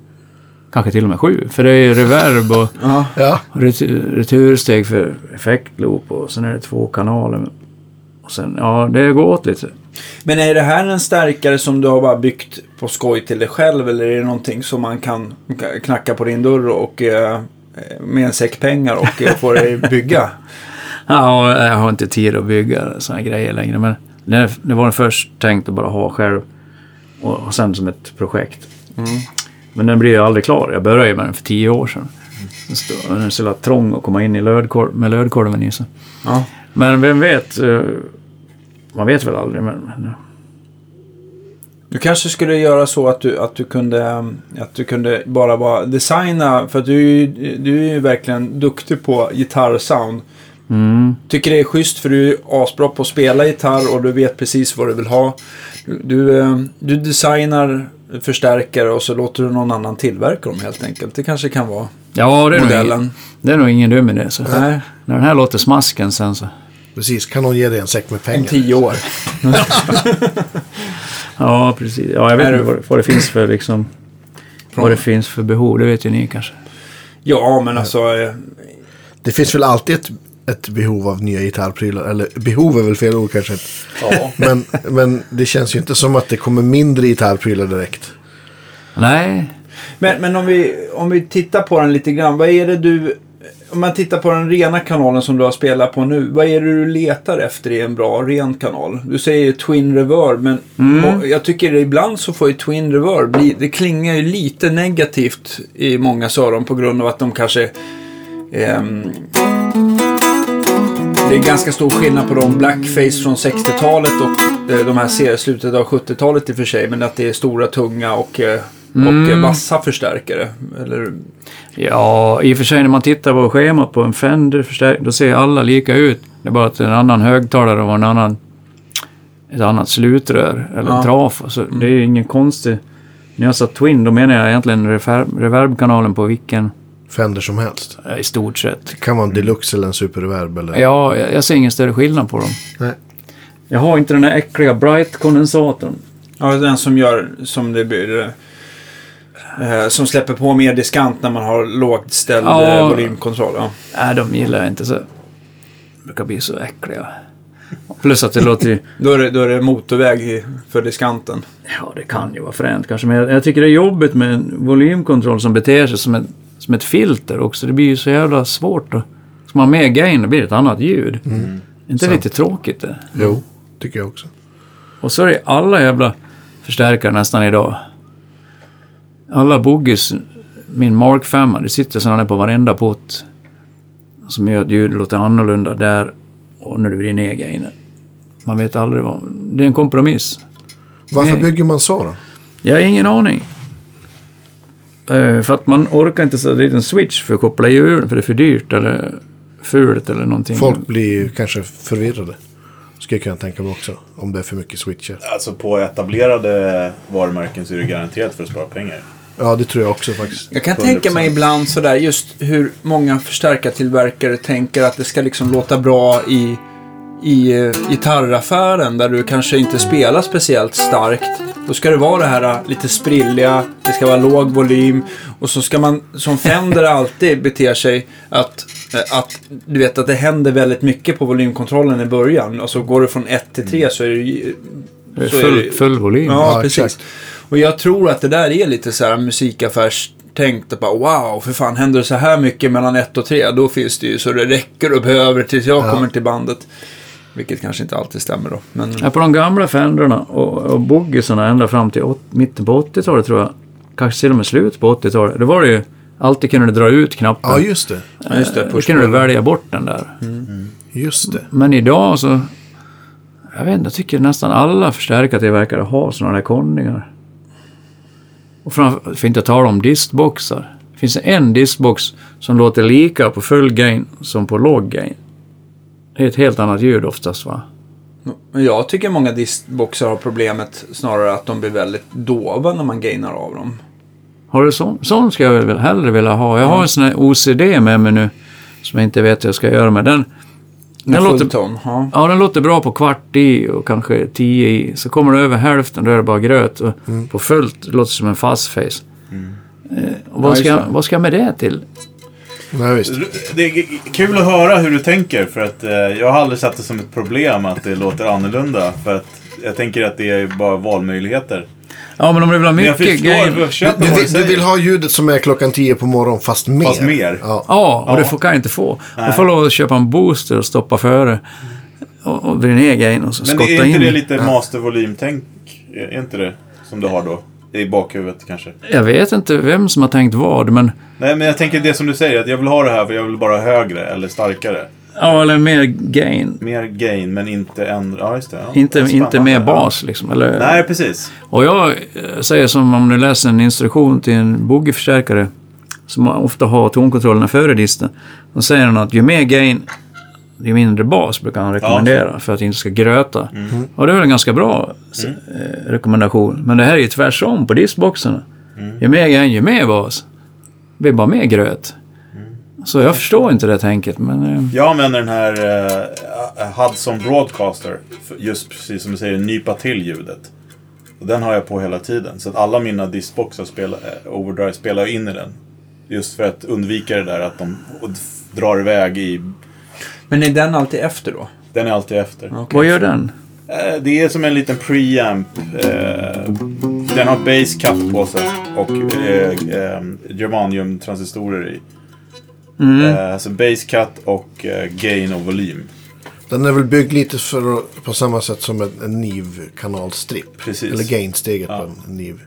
Kanske till och med sju. För det är ju reverb och. Ja, retur, retursteg för effektloop och sen är det två kanaler. Och sen, ja, det går åt lite. Men är det här en stärkare som du har bara byggt på skoj till dig själv eller är det någonting som man kan knacka på din dörr och eh, med en säck pengar och eh, få dig bygga? Ja, jag har inte tid att bygga här grejer längre. Men det, var först tänkt att bara ha själv. Och, och sen som ett projekt. Men den blir ju aldrig klar. Jag började ju med den för tio år sedan. Den Den är så trång att komma in i lödkorv, med lödkorven i sig. Ja. Men vem vet? Man vet väl aldrig. Men, men, Du kanske skulle göra så att du, att du, kunde, att du kunde bara, bara designa, för att du, du är ju verkligen duktig på gitarrsound. mm, Tycker det är schysst för du är asbra på att spela gitarr och du vet precis vad du vill ha. Du, du, eh, du designar förstärkare och så låter du någon annan tillverka dem helt enkelt. Det kanske kan vara ja, det är, nog modellen. det är nog ingen dum idé. Så. Nej, När den här låter smasken sen så. Precis. Kan någon ge dig en säck med om pengar? tio år. Ja, precis. Ja, jag vet inte du- vad, vad det finns för liksom... Vad det finns för behov, det vet ju ni kanske. Ja, men alltså. eh, Det finns väl alltid ett, ett behov av nya gitarrprylar. Eller behov är väl fel ord kanske. Ja. Men, men det känns ju inte som att det kommer mindre gitarrprylar direkt. Nej, Men, men om, vi, om vi tittar på den lite grann. Vad är det du... Om man tittar på den rena kanalen som du har spelat på nu. Vad är det du letar efter i en bra ren kanal? Du säger Twin Reverb men och jag tycker ibland så får ju Twin Reverb bli, Det klingar ju lite negativt i många öron på grund av att de kanske... ehm, det är ganska stor skillnad på de blackface från 60-talet och eh, de här ser slutet av 70-talet i och för sig. Men att det är stora, tunga och, eh, och vassa förstärkare. Eller, ja i och för sig när man tittar på schemat på en Fender förstärkning, då ser alla lika ut. Det är bara att en annan högtalare och en annan, ett annat slutrör eller Ja. trafo. Så det är ju ingen konstig... När jag sa Twin, då menar jag egentligen reverb, reverbkanalen på vilken, Fender som helst. i stort sett. Det kan vara en deluxe eller en superreverb. Eller... Ja, jag, jag ser ingen större skillnad på dem. Nej. Jag har inte den här äckliga Bright-kondensatorn. ja, den som gör som det blir... Eh, som släpper på mer diskant när man har lågt ställd Ja. eh, volymkontroll. Ja. Nej, de gillar jag inte så. De brukar bli så äckliga. Plus att det låter ju... Då, är det, då är det motorväg för diskanten. Ja, det kan ju vara fränt kanske. Men jag, jag tycker det är jobbigt med en volymkontroll som beter sig som ett, som ett filter också. Det blir ju så jävla svårt att... Ska man ha mer gain, då blir det ett annat ljud. Mm. Inte lite tråkigt det? Jo, tycker jag också. Och så är det alla jävla förstärkare nästan idag. Alla boogies, min Mark 5, det sitter sådana på varenda pott. Som gör att ljudet låter annorlunda där och när du blir ner gainen. Man vet aldrig vad... Det är en kompromiss. Varför Nej. bygger man så då? Jag har ingen aning. Eh, för att man orkar inte sätta dit en switch för att koppla i hjulen för det är för dyrt eller fult eller någonting. Folk blir ju kanske förvirrade. Skulle jag kunna tänka mig också. Om det är för mycket switcher. Alltså på etablerade varumärken så är det garanterat för att spara pengar. Ja, det tror jag också faktiskt. Jag kan 100%. tänka mig ibland sådär just hur många förstärkartillverkare tänker att det ska liksom låta bra i, i eh, gitarraffären där du kanske inte spelar speciellt starkt. Då ska det vara det här eh, lite sprilliga, det ska vara låg volym och så ska man som Fender alltid beter sig att, eh, att du vet att det händer väldigt mycket på volymkontrollen i början. Alltså går du från 1 till 3 så är det full, det- full volym. Ja, Ja, precis. exakt. Och jag tror att det där är lite så här musikaffärstänkt. Att bara wow, för fan händer det så här mycket mellan ett och tre, då finns det ju så det räcker och behöver tills jag Ja. kommer till bandet. Vilket kanske inte alltid stämmer då. Men Ja, på de gamla Fendrarna och, och boogiesarna ända fram till åt, mitten på 80-talet tror jag. Kanske till och med slut på 80-talet. Då var det ju alltid kunde du dra ut knappen. Ja, just det. ja, just det, Då push kunde du välja bort den där. Just det. Men idag så... Jag vet inte, jag tycker nästan alla förstärkartillverkare har sådana där konningar. Och framför, för att inte tala om distboxar. Det finns en distbox som låter lika på full gain som på låg gain. Det är ett helt annat ljud oftast va? Jag tycker många distboxar har problemet snarare att de blir väldigt dova när man gainar av dem. Har du sån? Sån ska jag väl hellre vilja ha. Jag har en sån här OCD med mig nu. Som jag inte vet hur jag ska göra med. Den, den, låter, fullton. Ja. ja, den låter bra på kvart i och kanske tio i. Så kommer det över hälften, då är det bara gröt. Och På fullt det låter som en fast face. Eh, och vad, Ja, ska, det. vad ska jag med det till? Nej, visst. Det är kul att höra hur du tänker för att eh, jag har aldrig sett det som ett problem att det låter annorlunda. För att jag tänker att det är bara valmöjligheter. Ja, men om du vill ha Men mycket jag köper Du, vill, du vill ha ljudet som är klockan 10 på morgonen fast mer. Fast mer. Ja. Ja, och Ja. det får, kan jag inte få. Du får lov att köpa en booster och stoppa före. Och, och vrida ner gain och så Men skotta det är inte in. det lite mastervolym-tänk? Är inte det som du har då? I bakhuvudet kanske? Jag vet inte vem som har tänkt vad, men... Nej, men jag tänker det som du säger, att jag vill ha det här för jag vill bara högre eller starkare. Ja, eller mer gain. Mer gain, men inte ändra... Ja, just det. Ja, Inte, det inte mer bas liksom. Eller, Nej, precis. Och jag eh, säger som om du läser en instruktion till en boogieförstärkare som ofta har tonkontrollerna före disten. Då säger han att ju mer gain, ju mindre bas brukar han rekommendera för att det inte ska gröta. Och det är väl en ganska bra eh, rekommendation. Men det här är ju tvärsom på distboxarna. Ju mer gain, ju mer bas. Det blir bara mer gröt. Så jag förstår inte det tänket, men... eh, Jag använder den här uh, Hudson Broadcaster. Just precis som du säger, nypa till ljudet. Och den har jag på hela tiden. Så att alla mina distboxar spelar, eh, overdrive spelar in i den. Just för att undvika det där att de drar iväg i... Men är den alltid efter då? Den är alltid efter. Okej. Vad gör den? Eh, Det är som en liten preamp. eh, Den har base cut på sig och eh, eh, germanium-transistorer i. Eh, Så base cut och eh, gain och volym. Den är väl byggd lite för, på samma sätt som en, en NIV-kanalstripp. Precis. Eller gain-steget Ja. på en NIV.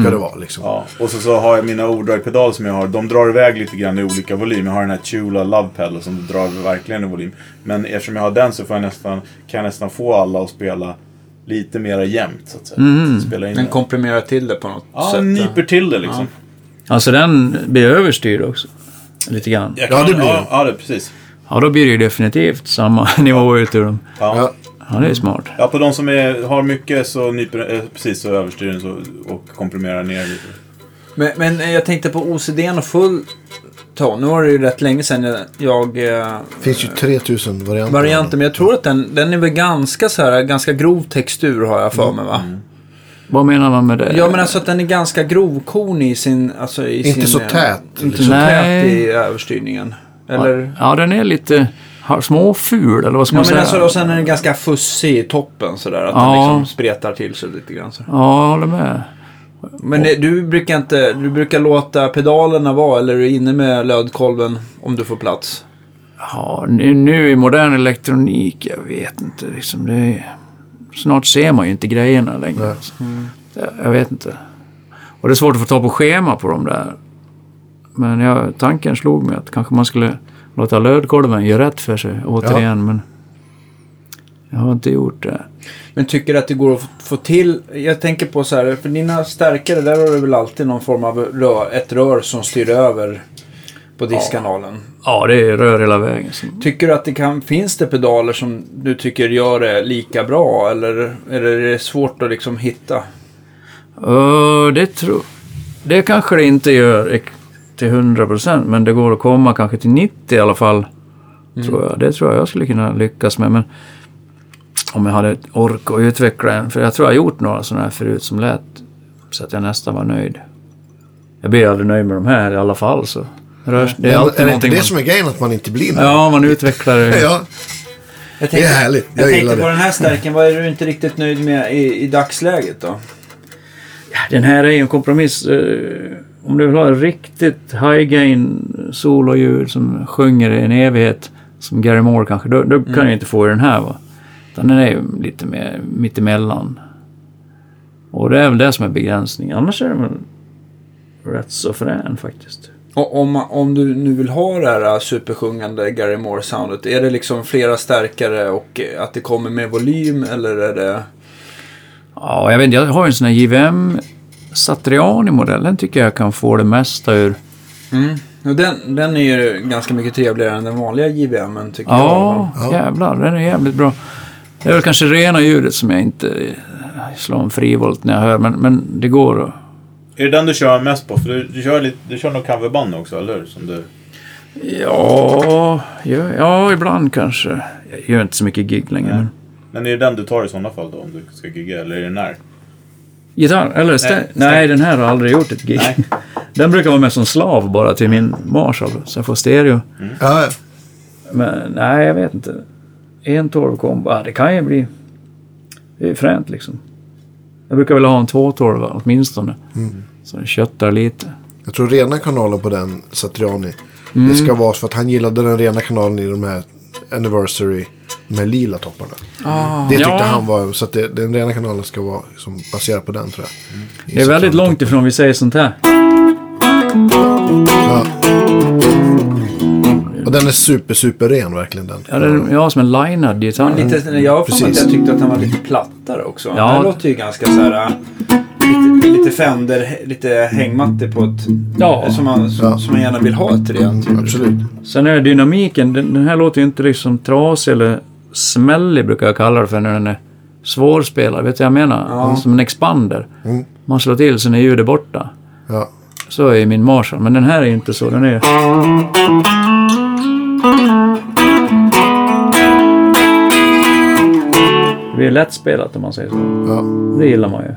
Ska det vara liksom. Ja, och så, så har jag mina overdrive-pedaler som jag har. De drar iväg lite grann i olika volym. Jag har den här Chula Love Pedal som drar verkligen i volym. Men eftersom jag har den så får jag nästan, kan jag nästan få alla att spela lite mera jämnt. Så att säga. Spela in Den komprimerar till det på något Ja, sätt. nyper till det liksom. Alltså den blir överstyrd också. Lite grann. Jag Ja, det blir ja, det. ja, det precis. Ja, då blir det ju definitivt samma nivå ut ur dem. Ja. Ja. Ja, det är smart. Ja, på de som är, har mycket så nyper eh, precis så överstyr den så, och komprimerar ner lite. Men, men eh, jag tänkte på OCD och full ton. Nu var det ju rätt länge sedan jag... Eh, Det finns ju 3000 varianter. varianter, men jag tror att den, den är väl ganska så här, ganska grov textur har jag för mig va? Vad menar man med det? Ja men alltså att den är ganska grovkornig i sin... Alltså, i Inte sin, så eh, tät, Inte liksom. så Nej. tät i överstyrningen. Eller? Ja, den är lite småful, eller vad ska Ja, man säga? alltså, och sen är den ganska fussig i toppen sådär. Att Ja. den liksom spretar till sig lite grann. Så. Ja, jag håller med. Men det, du brukar inte... Du brukar låta pedalerna vara, eller är du inne med lödkolven om du får plats? Ja, nu, nu i modern elektronik, jag vet inte. Liksom, det är, snart ser man ju inte grejerna längre. Alltså. Jag, vet inte. Och det är svårt att få ta på schema på de där. Men jag, tanken slog mig att kanske man skulle låta lödkolven göra rätt för sig återigen. Men jag har inte gjort det. Men tycker att det går att få- få till... Jag tänker på så här, för dina stärkare där har du väl alltid någon form av rör, ett rör som styr över på diskkanalen. Ja, det är rör hela vägen. Tycker du att det kan, finns det pedaler som du tycker gör det lika bra? Eller är det svårt att liksom hitta? Uh, det tror Det kanske det inte gör till 100% men det går att komma kanske till 90 i alla fall. Tror jag. Det tror jag jag skulle kunna lyckas med. Men om jag hade ork att utveckla en. För jag tror jag har gjort några sådana här förut som lät så att jag nästan var nöjd. Jag blir aldrig nöjd med de här i alla fall. Så. Rörs, det är alltid är det inte det man... som är grejen att man inte blir nöjd? Ja, man utvecklar det. ja. Jag Det är härligt. Jag, Jag, tänkte på det. den här stärken, vad är du inte riktigt nöjd med i, i dagsläget då? Den här är ju en kompromiss. eh, Om du vill ha riktigt high-gain sololjud som sjunger i en evighet, som Gary Moore kanske, då, då kan jag inte få i den här. Va? Utan den är ju lite mer mittemellan. Och det är väl det som är begränsningen. Annars är den väl rätt så frän faktiskt. Och om, om du nu vill ha det här supersjungande Gary Moore-soundet, är det liksom flera stärkare och eh, att det kommer med volym eller är det... Ja, jag vet inte, jag har ju en sån här JVM Satriani-modell. Den tycker jag kan få det mesta ur. Mm. Och den, den är ju ganska mycket trevligare än den vanliga JVM tycker Ja, Ja. jävlar. Den är jävligt bra. Det är väl kanske rena ljudet som jag inte slår en frivolt när jag hör, men, men det går att Är det den du kör mest på? För du, du, kör, lite, du kör nog coverband också, eller hur? Som du... Ja, ja, ja, ibland kanske. Jag gör inte så mycket gig längre. Nej. Men... Men är det den du tar i sådana fall då, om du ska gigga? Eller är det när? Gitarr? Eller stä- Nej, nej, den här har aldrig gjort ett gig. Nej. Den brukar vara med som slav bara till min Marshall, så jag får stereo. Ja, ja. Men nej, jag vet inte. En 12 kombo, ja, det kan ju bli... Det är fränt liksom. Jag brukar väl ha en 212 åtminstone. Så den köttar lite. Jag tror rena kanalen på den, Satriani. Mm. Det ska vara för att han gillade den rena kanalen i de här Anniversary. Här lila topparna. Ah. Det tyckte Ja. han var, så att det, den rena kanalen ska vara som baserad på den tror jag. I Det är väldigt långt ifrån vi säger sånt här. Ja. Och den är super, super ren verkligen den. Ja, det är ja, som en linad gitarr. Lite, jag att Precis. jag tyckte att den var lite plattare också. Ja. Den låter ju ganska så här... äh, Lite, lite Fender, lite hängmatte på ett... Ja. Som man, som, Ja. som man gärna vill ha ett rent. Absolut. Sen är dynamiken, den, den här låter ju inte liksom trasig eller smällig brukar jag kalla det för när den är svårspelad. Vet du vad jag menar? Ja. Som en expander. Mm. Man slår till så är ljudet borta. Ja. Så är min Marshall, men den här är inte så. Den är... blir lättspelat om man säger så. Ja. Det gillar man ju.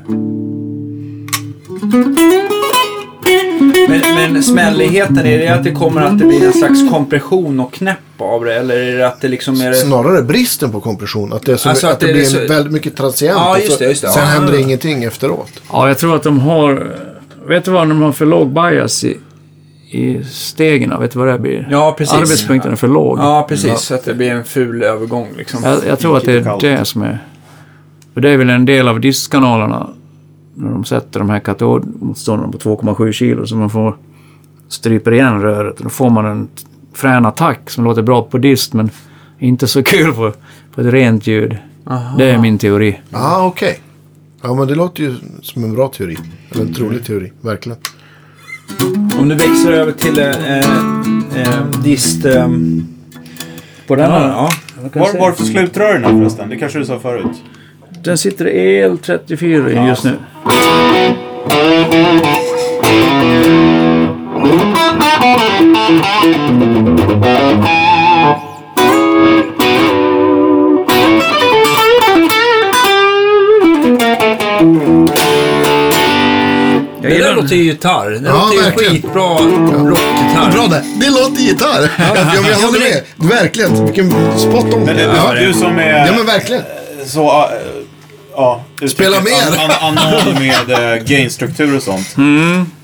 Men, men smälligheten, är det att det kommer att det blir en slags kompression och knäpp av det? Eller är det att det liksom är... Det... Snarare bristen på kompression. Att det, är så, Alltså att att det, det blir så- väldigt mycket transient. Ja, just det, just det. Sen Ja. händer det ingenting efteråt. Ja, jag tror att de har... Vet du vad, när de har för låg bias i, i stegen, vet du vad det blir? Ja, precis. Arbetspunkten är för låg. Ja, precis. Så att det blir en ful övergång liksom. Jag, jag tror att det är det som är... För det är väl en del av diskkanalerna när de sätter de här katodmotståndarna på 2,7 kilo så man får stryper igen röret. Då får man en frän attack som låter bra på dist men inte så kul på, på ett rent ljud. Aha. Det är min teori. Ja, ah, okej. Ja, men det låter ju som en bra teori. Eller en trolig teori, verkligen. Om du växlar över till eh, eh, dist... Eh, På den ja, här? ja. kan Var, varför slutrören förresten? Det kanske du sa förut? Den sitter i EL34 i just nu. Jag Det gillar låter ju gitarr. Det Ja, låter ju verkligen. skitbra rockgitarr. Bra det! Det låter gitarr! Ja, jag, jag Ja, håller med. Verkligen. Vilken spot on. Men det, ja, du som är ja, men verkligen. så... ja, Spela mer. An, an, anon med äh, gainstruktur och sånt.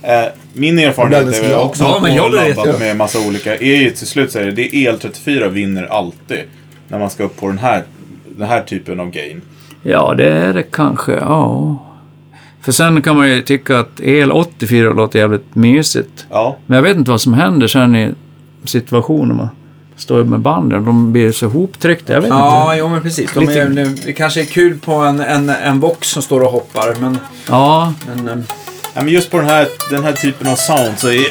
Eh, min erfarenhet är väl bra. också Ja, men jag vet, med massa olika. Är ju till slut så är det, det är EL34 vinner alltid. När man ska upp på den här, den här typen av gain. Ja, det är det kanske. Ja. För sen kan man ju tycka att EL84 låter jävligt mysigt. Ja, Men jag vet inte vad som händer sen i situationen man står med banden. De blir så hoptryckta. Jag vet Ja, jo men precis. De Lite- är, det- kanske är kul på en, en, en box som står och hoppar, men... inte. Ja, men eh, ja men just på den här, den här typen av sound så är...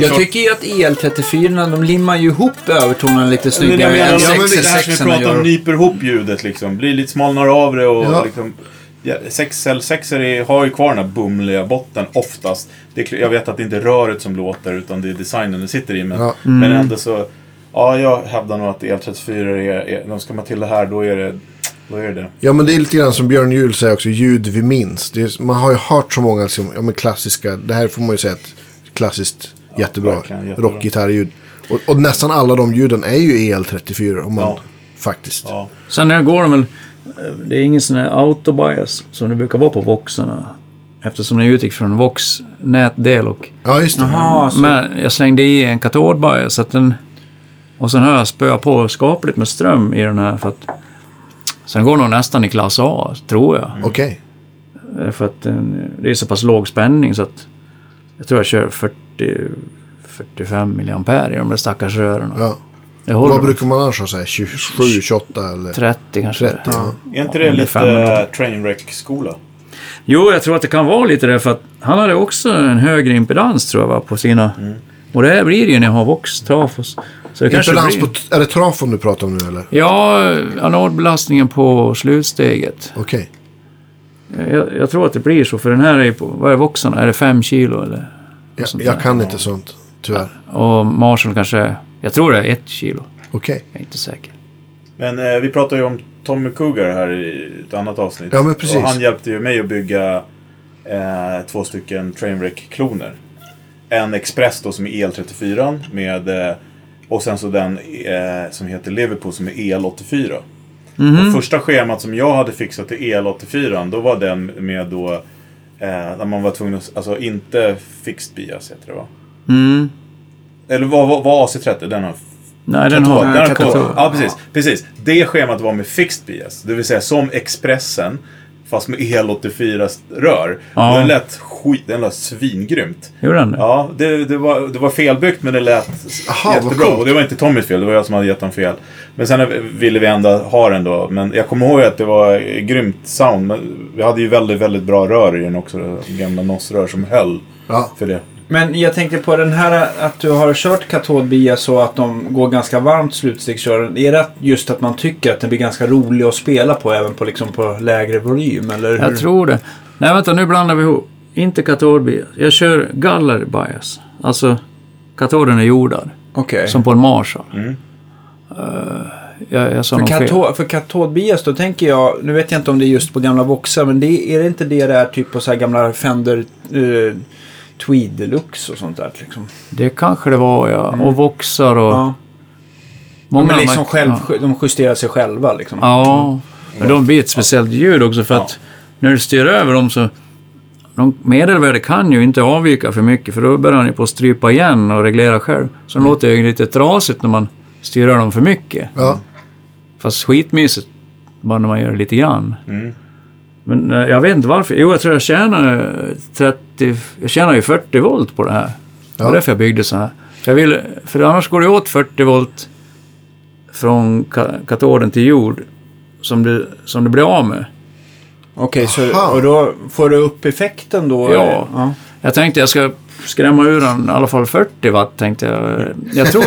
Jag tycker ju att EL34 de limmar ju ihop övertonerna lite snyggare jag menar, än ja, men det 6 här som vi pratade om, nyper ihop ljudet liksom. Blir lite smalnar av det och Ja. liksom... Ja, 6L6 är, har ju kvar den här bumliga botten oftast. Det jag vet att det inte är röret som låter utan det är designen det sitter i. Men, Ja. men ändå så... Ja, jag hävdar nog att EL34 är... är de ska man till det här, då är det... Då är det. Ja, men det är lite grann som Björn Juhl säger också, ljud vi minns. Det är, man har ju hört så många liksom, ja, men klassiska, det här får man ju säga ett klassiskt jättebra verkligen, jättebra. rockgitarrljud. Och, och nästan alla de ljuden är ju EL34 om man Ja. faktiskt. Ja. sen här går de väl... Det är ingen sån här autobias som det brukar vara på Voxarna. Eftersom jag utgick från Vox nätdel och... Ja, just det. Jaha, så... Men jag slängde i en katodbias så att den... Och sen har jag spöat på skapligt med ström i den här för att... Sen går den nästan i klass A, tror jag. Okej. Eh, För att den, det är så pass låg spänning så att jag tror jag kör 40, 45 milliampere i de där stackars rören. Ja. Vad brukar man annars ha? så här, 27, 28 eller? 30 kanske. 30, ja. Är inte det det är lite 500. äh, trainwreck-skola? Jo, jag tror att det kan vara lite det för att han hade också en högre impedans tror jag va, på sina... Och det här blir det ju när jag har Vox Trafos. Så det kanske Impedans blir... på, är det trafon du pratar om nu eller? Ja, anodbelastningen på slutsteget. Okej. Jag, jag tror att det blir så, för den här är på, vad är voxarna? Är det fem kilo eller? Jag, jag kan inte sånt, tyvärr. Och Marshall kanske, jag tror det är ett kilo. Okej. Jag är inte säker. Men eh, vi pratade ju om Tommy Cougar här i ett annat avsnitt. Ja, men precis. Och han hjälpte ju mig att bygga eh, två stycken Trainwreck-kloner. En Express då som är EL34 med eh, och sen så den eh, som heter Liverpool som är EL84. Och första schemat som jag hade fixat till EL84 då var den med då eh, där man var tvungen att, alltså inte fixed bias heter det va? Mm. Eller vad var, var AC30? Den har Nej, den har... Den har katod. katod. Ja, precis, precis. Det schemat var med fixed bias. Det vill säga som Expressen. Fast med EL84 rör. Ja. Och den lät skit, den lät svingrymt. Gjorde den det? Ja, det, det, var, det var felbyggt men det lät Aha, jättebra. Och det var inte Tommys fel, det var jag som hade gett honom fel. Men sen ville vi ändå ha den då. Men jag kommer ihåg att det var grymt sound. Men vi hade ju väldigt, väldigt bra rör i den också. Gamla NOS-rör som höll Ja. för det. Men jag tänkte på den här att du har kört katodbia så att de går ganska varmt slutstegskören. Är det just att man tycker att den blir ganska rolig att spela på även på, liksom, på lägre volym? Eller hur? Jag tror det. Nej, vänta, nu blandar vi ihop. Inte katodbias. Jag kör galler bias. Alltså, katoden är jordad. Okej. Som på en Marshall. Mm. Eh, jag, jag sa För, fel. kato- för katodbias då tänker jag, nu vet jag inte om det är just på gamla boxar, men det, är det inte det där typ på så här gamla Fender uh, Tweed Deluxe och sånt där liksom? Det kanske det var, ja. Och voxar och... Ja. Många men av de liksom här- själv, Ja. de justerar sig själva liksom. Ja, men de blir ett speciellt ljud också för att när du styr över dem så... De medelvärde kan ju inte avvika för mycket för då börjar han ju på att strypa igen och reglera själv. Så de låter ju lite trasigt när man styr över dem för mycket. Ja. Fast skitmysigt bara när man gör det lite grann. Mm. Men eh, jag vet inte varför. Jo, jag tror jag tjänar eh, 30... Jag tjänar ju 40 volt på det här. Det var Ja. därför jag byggde så här. För, jag vill, för annars går det åt 40 volt från ka- katoden till jord som du, som du blir av med. Okej, så, Aha. och då får du upp effekten då? Ja. ja. Jag tänkte jag ska skrämma ur den i alla fall 40 watt tänkte jag. Jag tror...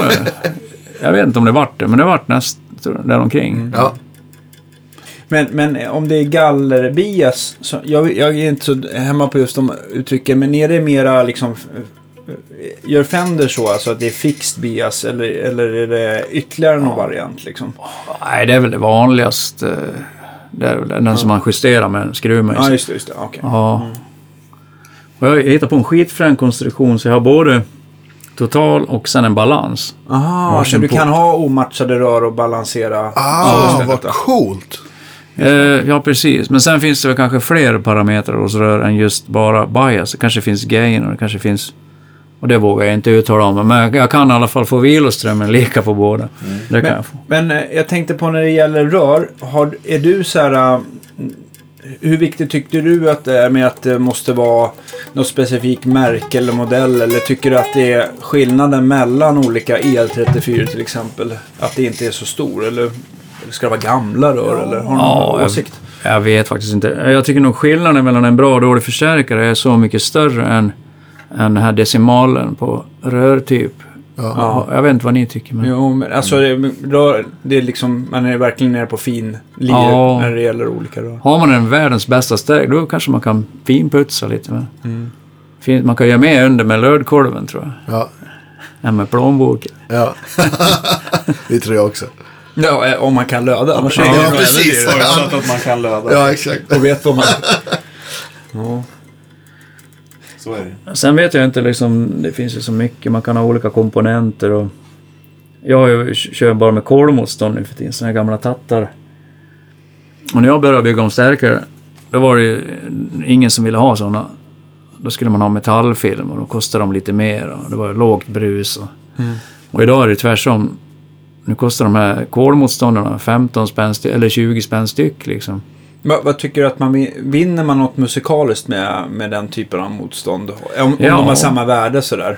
jag vet inte om det vart det, men det vart näst däromkring. Ja. Men, men om det är gallerbias, så, jag, jag är inte så hemma på just de uttrycken, men är det mera liksom... eh, Gör Fender så, alltså att det är fixed bias, eller, eller är det ytterligare någon variant liksom? Nej, det är väl det vanligaste. Det är väl den som man justerar med en skruvmejsel. Ja, just det. Just det. Okej. Ja. Och jag hittar på en skitfrän konstruktion så jag har både total och sen en balans. Aha, så du på- kan ha omatchade rör och balansera? Ah, vad coolt. Eh, ja, precis. Men sen finns det väl kanske fler parametrar hos rör än just bara bias. Det kanske finns gain och det kanske finns... Och det vågar jag inte uttala om. Men jag kan i alla fall få viloströmmen lika på båda. Det kan jag få. Men eh, jag tänkte på när det gäller rör. Har, är du så här... eh, Hur viktigt tyckte du att det är med att det måste vara något specifikt märke eller modell? Eller tycker du att det är skillnaden mellan olika EL34 till exempel? Att det inte är så stor? Eller ska det vara gamla rör? Eller har du Ja, någon jag- åsikt? Jag vet faktiskt inte. Jag tycker nog skillnaden mellan en bra och dålig förstärkare är så mycket större än, än den här decimalen på rörtyp. Ja. Jag vet inte vad ni tycker. Men... Jo, men alltså det, rör, det är liksom, man är verkligen nere på fin lir Ja. när det gäller olika rör. Har man en världens bästa stärk, då kanske man kan finputsa lite. Med. Mm. Fin- Man kan göra mer under med lödkolven tror jag, Ja. än med plånboken. ja. det tror jag också. Ja, eh, om man kan löda. Annars är Ja, det nog precis. dyrare. Förutsatt att man kan löda. Ja, exakt. Och vet vad man... ja. Så är det. Sen vet jag inte, liksom, det finns ju så mycket, man kan ha olika komponenter och... Jag kör bara med kolmotstånd nu för tiden, såna här gamla tattar. Och när jag började bygga om stärkare, då var det ju ingen som ville ha sådana. Då skulle man ha metallfilm och då kostade de lite mer och det var lågt brus. Och, och idag är det tvärtom. Nu kostar de här kolmotståndarna 15 spänn eller 20 spänn styck liksom. Vad, vad tycker du att man vin- vinner man något musikaliskt med, med den typen av motstånd? Om, om Ja. de har samma värde sådär.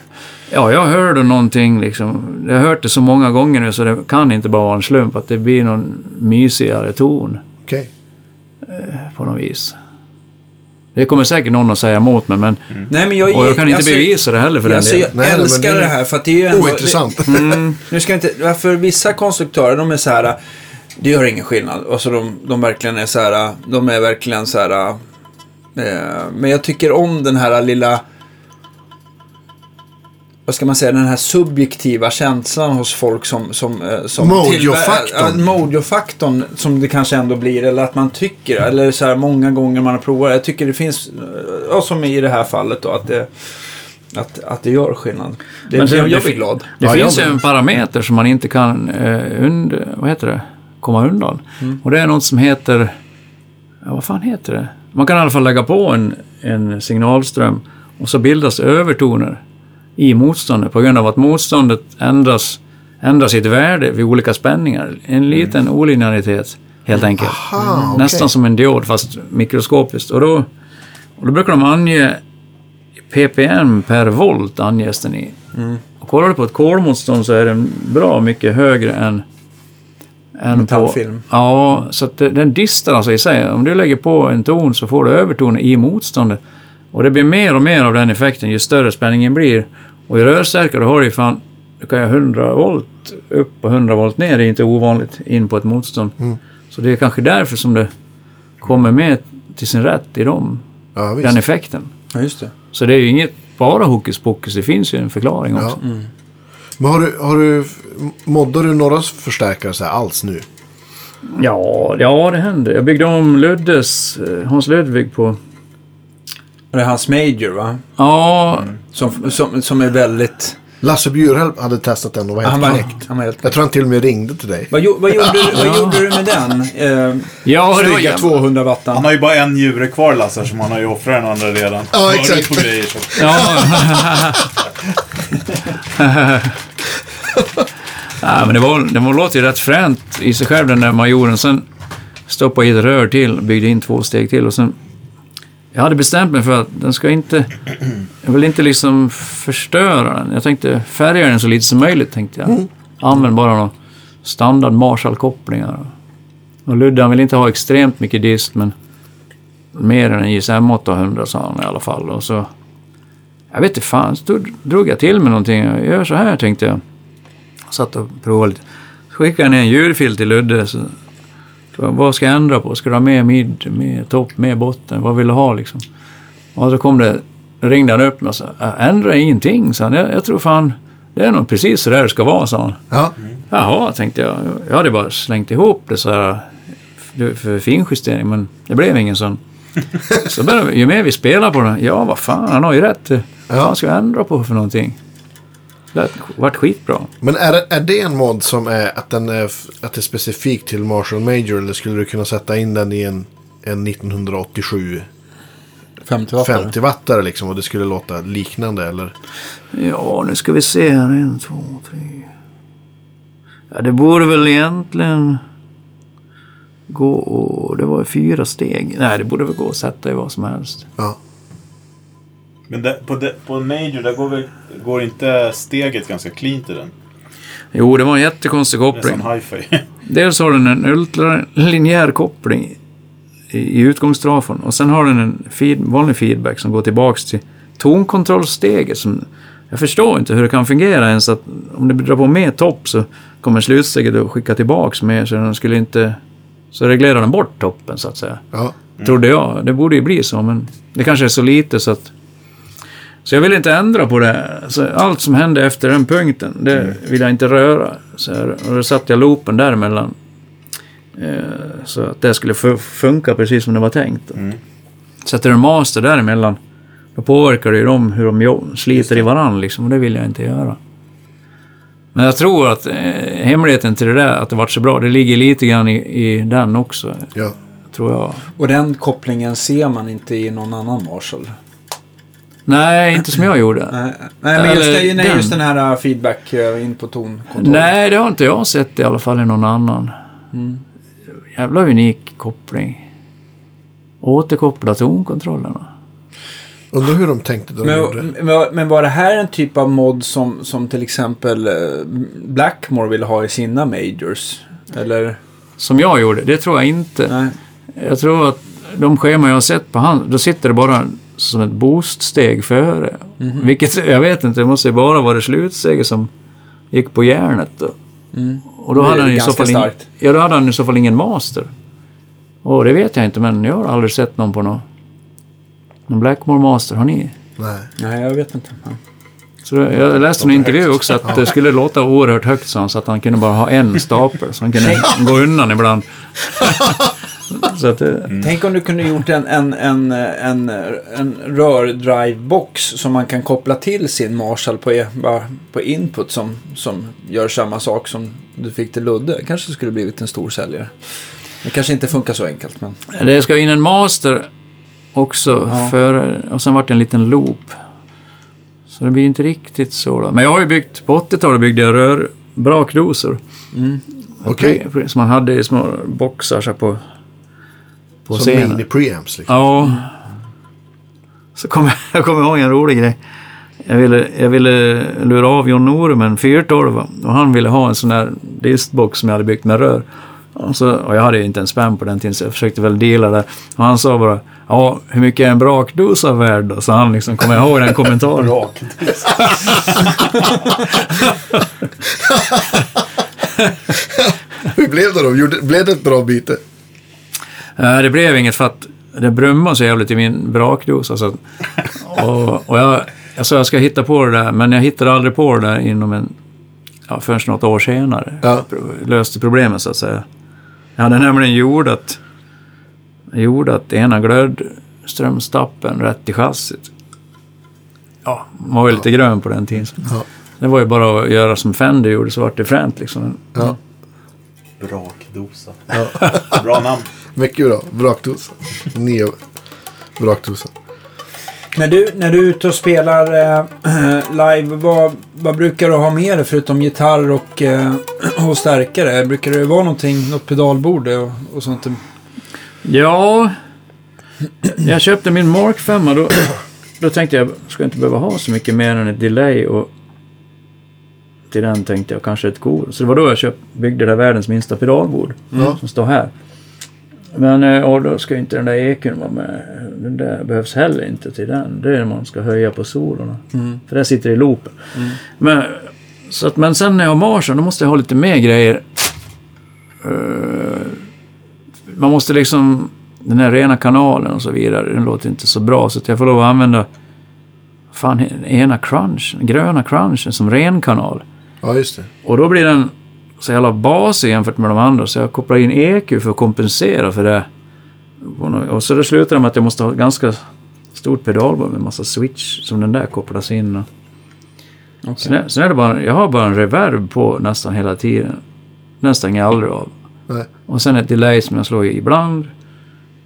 Ja, jag hörde någonting liksom. Jag har hört det så många gånger nu så det kan inte bara vara en slump att det blir någon mysigare ton Okej. på något vis. Det kommer säkert någon att säga emot mig, men... Nej, men jag, Och jag kan inte alltså, bevisa det heller för den Alltså, jag delen. Nej, älskar det här för att det är ju ändå... Ointressant. Mm, Nu ska jag inte... För vissa konstruktörer, de är så här... Det gör ingen skillnad. Alltså de, de verkligen är så här... De är verkligen så här... Eh, men jag tycker om den här lilla... Vad ska man säga? Den här subjektiva känslan hos folk som... som, eh, som Mojo-faktorn. Mojo-faktorn som det kanske ändå blir. Eller att man tycker. Eller så här många gånger man har provat. Jag tycker det finns... eh, Ja, som i det här fallet då. Att det, att, att det gör skillnad. Det, Men sen- jag, jag det blir glad. Det Ja, finns ju en parameter som man inte kan eh, und, vad heter det? komma undan. Mm. Och det är något som heter... Ja, vad fan heter det? Man kan i alla fall lägga på en, en signalström och så bildas övertoner i motståndet på grund av att motståndet ändras, ändrar sitt värde vid olika spänningar. En liten olinjäritet helt enkelt. Aha, okej. Nästan som en diod fast mikroskopiskt. Och då, och då brukar de ange ppm per volt anges den i. Och kollar du på ett kolmotstånd så är den bra mycket högre än... än Metallfilm. På, ja, så att den distar alltså i sig. Om du lägger på en ton så får du övertoner i motståndet. Och det blir mer och mer av den effekten ju större spänningen blir. Och i rörstärkare har du ju fan... Du kan ju ha 100 volt upp och 100 volt ner. Det är inte ovanligt in på ett motstånd. Så det är kanske därför som det kommer med till sin rätt i dem. Ja, visst. Den effekten. Ja, just det. Så det är ju inget bara hokus pokus, det finns ju en förklaring också. Ja. Men har du, har du, moddar du några förstärkare så här alls nu? Ja, ja, det händer. Jag byggde om Luddes, eh, Hans Ludvig på... Det är hans Major va? Ja, Som, som, som är väldigt... Lasse Bjurhäll hade testat den och var helt Han var, knäckt. han var helt Jag tror han till och med ringde till dig. Vad, vad, gjorde, du, vad gjorde du med den? Eh, ja snygga jävla... 200 wattan. Han har ju bara en njure kvar Lasse, som han har ju offrat den andra redan. Ja, exakt. På grejer. Ja. ja, men det, var, det var, låter ju rätt fränt i sig själv den där majoren. Sen stoppade jag i ett rör till, byggde in två steg till och sen... Jag hade bestämt mig för att den ska inte... Jag vill inte liksom förstöra den. Jag tänkte färga den så lite som möjligt, tänkte jag. Använd bara några standard Marshall-kopplingar. Och Ludde, han vill inte ha extremt mycket dist, men mer än en JSM 800 sa han i alla fall. Och så... Jag vet inte fan, så drog jag till med någonting. Jag gör så här tänkte jag. Satt och provade lite. Skickade jag ner en ljudfil till Ludde. Så, vad ska jag ändra på? Ska du ha med mid, med topp, med botten? Vad vill du ha liksom? Och så kom det, ringde han upp mig och sa, "Jag ändrar ingenting, sa han. Jag, jag tror fan, det är nog precis så där det ska vara, sa han. Ja, Jaha, tänkte jag. Jag hade bara slängt ihop det så här för- finjustering, men det blev ingen sån. Så började, ju mer vi spelar på den, ja vad fan, han har ju rätt. Vad fan ska jag ändra på för någonting? Det vart skitbra. men är det, är det en mod som är att, den är att det är specifikt till Marshall Major eller skulle du kunna sätta in den i en, en 1987 50 watt. 50 wattare liksom och det skulle låta liknande eller? Ja, nu ska vi se här. En, två, tre. Ja, det borde väl egentligen gå... Det var fyra steg. Nej, det borde väl gå att sätta i vad som helst. Ja. Men där, på, de, på en major, där går, väl, går inte steget ganska cleant i den? Jo, det var en jättekonstig koppling. Nästan hi-fi. Dels har den en ultralinjär koppling i, i utgångstrafon och sen har den en feed, vanlig feedback som går tillbaks till tonkontrollsteget. Som, jag förstår inte hur det kan fungera ens att om du drar på mer topp så kommer slutsteget att skicka tillbaks mer så den skulle inte... Så reglerar den bort toppen så att säga. Ja. Trodde jag. Det borde ju bli så men det kanske är så lite så att... Så jag vill inte ändra på det. Så allt som hände efter den punkten, det vill jag inte röra. Så här, och då satte jag loopen däremellan. Eh, så att det skulle fu- funka precis som det var tänkt. Mm. Sätter du en master däremellan, då påverkar det ju dem hur de sliter i varandra liksom. Och det vill jag inte göra. Men jag tror att eh, hemligheten till det där, att det vart så bra, det ligger lite grann i, i den också. ja. Tror jag. Och den kopplingen ser man inte i någon annan Marshall. Nej, inte som jag gjorde. Nej, nej men just, Eller det, nej, den. just den här uh, feedback uh, in på tonkontroll. Nej, det har inte jag sett i alla fall i någon annan. Jävla unik koppling. Återkoppla tonkontrollerna. Undrar hur de tänkte då de gjorde. Men, men, men var det här en typ av mod som, som till exempel eh, Blackmore vill ha i sina majors? Eller? Som jag gjorde, det tror jag inte. Nej. Jag tror att de scheman jag har sett på han, då sitter det bara som ett booststeg före. Vilket, jag vet inte, det måste ju bara vara det slutsteget som gick på järnet då. Mm. Och då hade, han i så fall in, ja, då hade han i så fall ingen master. Och det vet jag inte, men jag har aldrig sett någon på något Någon Blackmore Master, har ni? Nej. Nej, jag vet inte. Ja. Så det- jag läste en intervju också att det skulle låta oerhört högt så att han kunde bara ha en stapel. Så han kunde gå undan ibland. så att det, Tänk om du kunde gjort en, en, en, en, en rör-drive-box som man kan koppla till sin Marshall på, e- på input som, som gör samma sak som du fick till Ludde. kanske skulle blivit en stor säljare. Det kanske inte funkar så enkelt, men... det ska in en master också. Ja. För, och sen vart det en liten loop. Så det blir inte riktigt så. Då. Men jag har ju byggt, på 80-talet byggde jag rör, brakdosor. Okej. Som man hade i små boxar så här på, på Som scenen. mini-preamps liksom. Ja. Så kom jag, kommer ihåg en rolig grej. Jag ville, jag ville lura av John Norum en 412 och han ville ha en sån där distbox som jag hade byggt med rör. Och, så, och jag hade ju inte en spänn på den tiden så jag försökte väl dela där. Och han sa bara Ja, hur mycket är en brakdosa värd då? Så han liksom, kommer ihåg den kommentaren. Rakdos. Hur blev det då? Blev det ett bra byte? Eh, Det blev inget för att det brummade så jävligt i min brakdosa. Så, att- och, och jag, jag sa jag ska hitta på det där, men jag hittade aldrig på det där inom en, ja, förrän något år senare. Ja. Löste problemet så att säga. Jag hade nämligen jordat, jordat ena glödströmstappen rätt i chassit. Ja, man var ju lite grön på den tiden. Ja. Det var ju bara att göra som Fender gjorde så vart det fränt liksom. Ja. Brakdosa. Bra namn. Mycket bra. Vrakdosa. Nio vrakdosa. När du, när du är ute och spelar eh, live, vad, vad brukar du ha med dig förutom gitarr och, eh, och stärkare? Brukar det vara någonting, något pedalbord och, och sånt? Ja, jag köpte min Mark 5 då, då tänkte jag, ska jag inte behöva ha så mycket mer än ett delay och till den tänkte jag kanske ett kor. Så det var då jag köpt, byggde det där världens minsta pedalbord Ja. som står här. Men eh, och då ska inte den där eken vara med. Den där behövs heller inte till den. Det är när man ska höja på solorna. För där sitter det i loopen. Men, så att, men sen när jag har Marshall då måste jag ha lite mer grejer. Eh, man måste liksom... Den här rena kanalen och så vidare, den låter inte så bra. Så jag får lov att använda fan, ena crunchen, gröna crunchen som ren kanal. Ja, just det. Och då blir den så jävla basig jämfört med de andra. Så jag kopplar in EQ för att kompensera för det. Och så det slutar det med att jag måste ha ett ganska stort pedalbord med massa switch som den där kopplas in. Okej. sen, är, sen är det bara, jag har bara en reverb på nästan hela tiden. Den stänger jag aldrig av. Nej. Och sen ett delay som jag slår i ibland.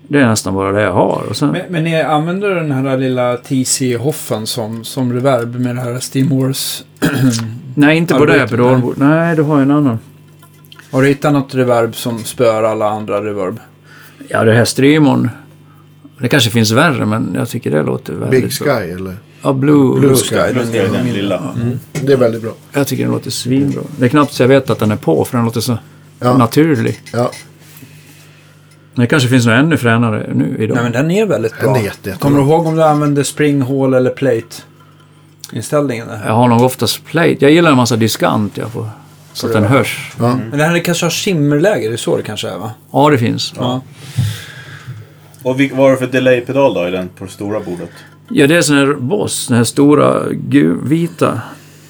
Det är nästan bara det jag har. Och sen, Men, men ni använder den här lilla TC-hoffen som, som reverb med det här Steamores? nej, inte på det pedalbordet. Nej, du har jag en annan. Har du hittat något reverb som spöar alla andra reverb? Ja, det här Strymon. Det kanske finns värre, men jag tycker det låter väldigt Big Sky, bra. eller? Ja, Blue. Blue Sky. Plus det är den lilla. Det är väldigt bra. Jag tycker den låter svinbra. Det är knappt så jag vet att den är på, för den låter så Ja. naturlig. Ja, det kanske finns något ännu fränare nu idag. Nej men den är väldigt Den bra. är jätte, jättebra. Kommer du ihåg om du använde spring, hall eller plate? Inställningen där. Jag har nog oftast plate. Jag gillar en massa diskant jag får. Så att den hörs. ja. Men den här kanske har shimmerläge, det är så det kanske är va? Ja, det finns. Ja. Och vad har du för delay-pedal då i den på det stora bordet? Ja, det är sån här Boss, den här stora vita.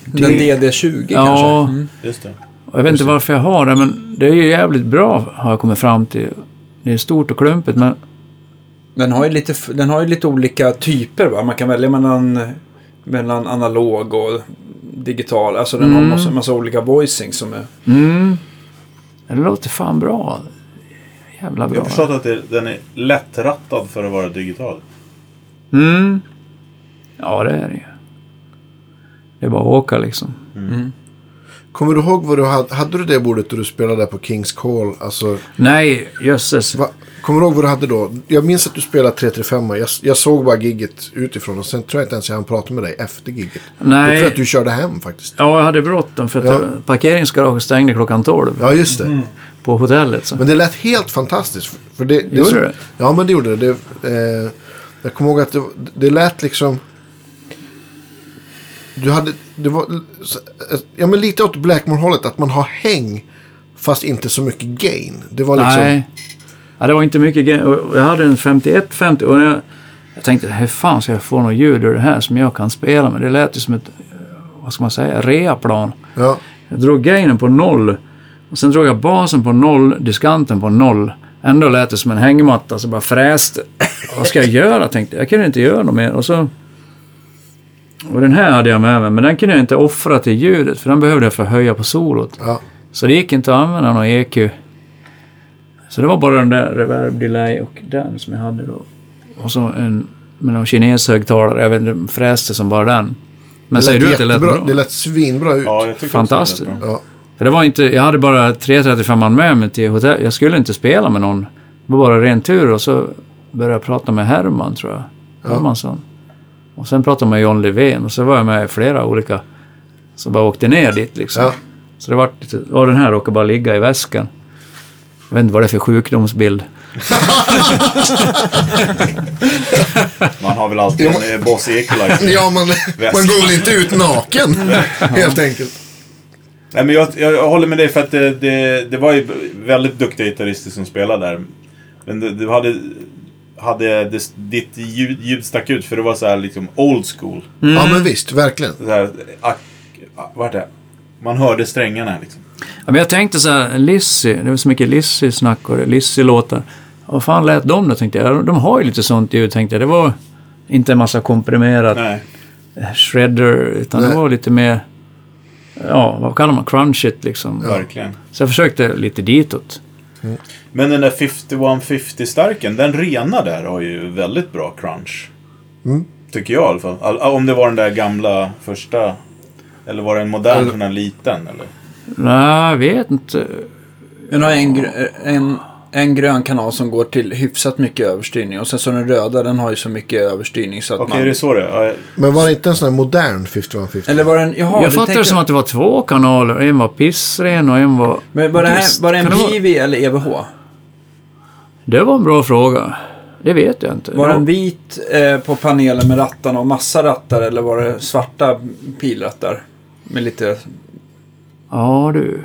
Den DD20 Ja. kanske? Mm. Just det. Jag vet inte varför jag har det, men det är ju jävligt bra har jag kommit fram till. Det är stort och klumpigt, men Den, har ju lite, den har ju lite olika typer va? Man kan välja mellan, mellan analog och digital. Alltså den har Mm. massa, massa olika voicing som är... mm, det låter fan bra. Jävla Jag bra. har förstått att det, den är lättrattad för att vara digital. Mm. Ja, det är det ju. Det är bara att åka liksom. Kommer du ihåg vad du hade? Hade du det bordet då du spelade på Kings Call? Alltså, Nej, jösses. va, kommer du ihåg vad du hade då? Jag minns att du spelade 335. Jag, jag såg bara gigget utifrån och sen tror jag inte ens jag hann prata med dig efter gigget. Jag Nej. tror att du körde hem faktiskt. Ja, jag hade bråttom för att Ja. parkeringsgaraget stängde klockan 12 Ja, just det. på hotellet. Så. Men det lät helt fantastiskt. För det, det Gjorde som- det? Ja, men det gjorde det. det eh, jag kommer ihåg att det, det lät liksom... Du hade... Det var, ja, men lite åt Blackmore-hållet. Att man har häng fast inte så mycket gain. Det var liksom... Nej. Ja, det var inte mycket. Och Jag hade en 51-50 och jag, Jag tänkte, hur fan ska jag få något ljud ur det här som jag kan spela med? Det lät ju som ett, vad ska man säga, reaplan. Ja. Jag drog gainen på noll. Och sen drog jag basen på noll, diskanten på noll. Ändå lät det som en hängmatta, så bara fräste. Vad ska jag göra, tänkte jag. Jag kunde inte göra något mer. Och så... Och den här hade jag med mig, men den kunde jag inte offra till ljudet, för den behövde jag för att höja på solot. Ja. Så det gick inte att använda någon EQ. Så det var bara den där reverb delay och den som jag hade då. Och så en med någon kineshögtalare, jag vet inte, fräste som bara den. Men Det säger du att det lät bra? Det lät svinbra ut. Ja, Fantastiskt. Det. Ja. För det var inte, jag hade bara 335 med mig till hotell. Jag skulle inte spela med någon. Det var bara ren tur och så började jag prata med Herman tror jag. Hermansson. Och sen pratade jag med John Levén och så var jag med i flera olika. Så bara åkte ner dit liksom. Ja. Så det var och den här råkade bara ligga i väskan. Jag vet inte vad det är för sjukdomsbild. Man har väl alltid en eh, Boss Equalizer. Ja, man, man går väl inte ut naken, helt enkelt. Nej, men jag, jag, jag håller med dig för att det, det, det var ju väldigt duktiga gitarrister som spelade där. Men du, du hade, hade det, ditt ljud, ljud stack ut för det var så här liksom old school. Ja, men visst, verkligen. Så här, ak, vart är det? Man hörde strängarna liksom. Ja, men jag tänkte så här, Lizzy, det var så mycket Lizzy-snack och Lizzy-låtar. Vad fan lät de då tänkte jag. De har ju lite sånt ljud tänkte jag. Det var inte en massa komprimerat Nej. shredder, utan Nej. det var lite mer, ja, vad kallar man, crunchigt liksom. Verkligen. Så jag försökte lite ditåt. Men den där 5150-starken, den rena där har ju väldigt bra crunch. Mm. Tycker jag i alla fall. All, om det var den där gamla första. Eller var det en modern Eller- sån här liten? Eller? Nej, jag vet inte. Den har en, en, en grön kanal som går till hyfsat mycket överstyrning. Och sen så den röda, den har ju så mycket överstyrning så att Okej, man... är det så det är? Ja, Men var det inte en sån här modern 5150? Eller var den... Jaha, jag fattade det som att det var två kanaler. En var pissren och en var... Men var det, här, var det en det vara- PV eller EVH? Det var en bra fråga. Det vet jag inte. Var den vit eh, på panelen med rattarna och massa rattar eller var det svarta pilrattar? Med lite... Ja, du.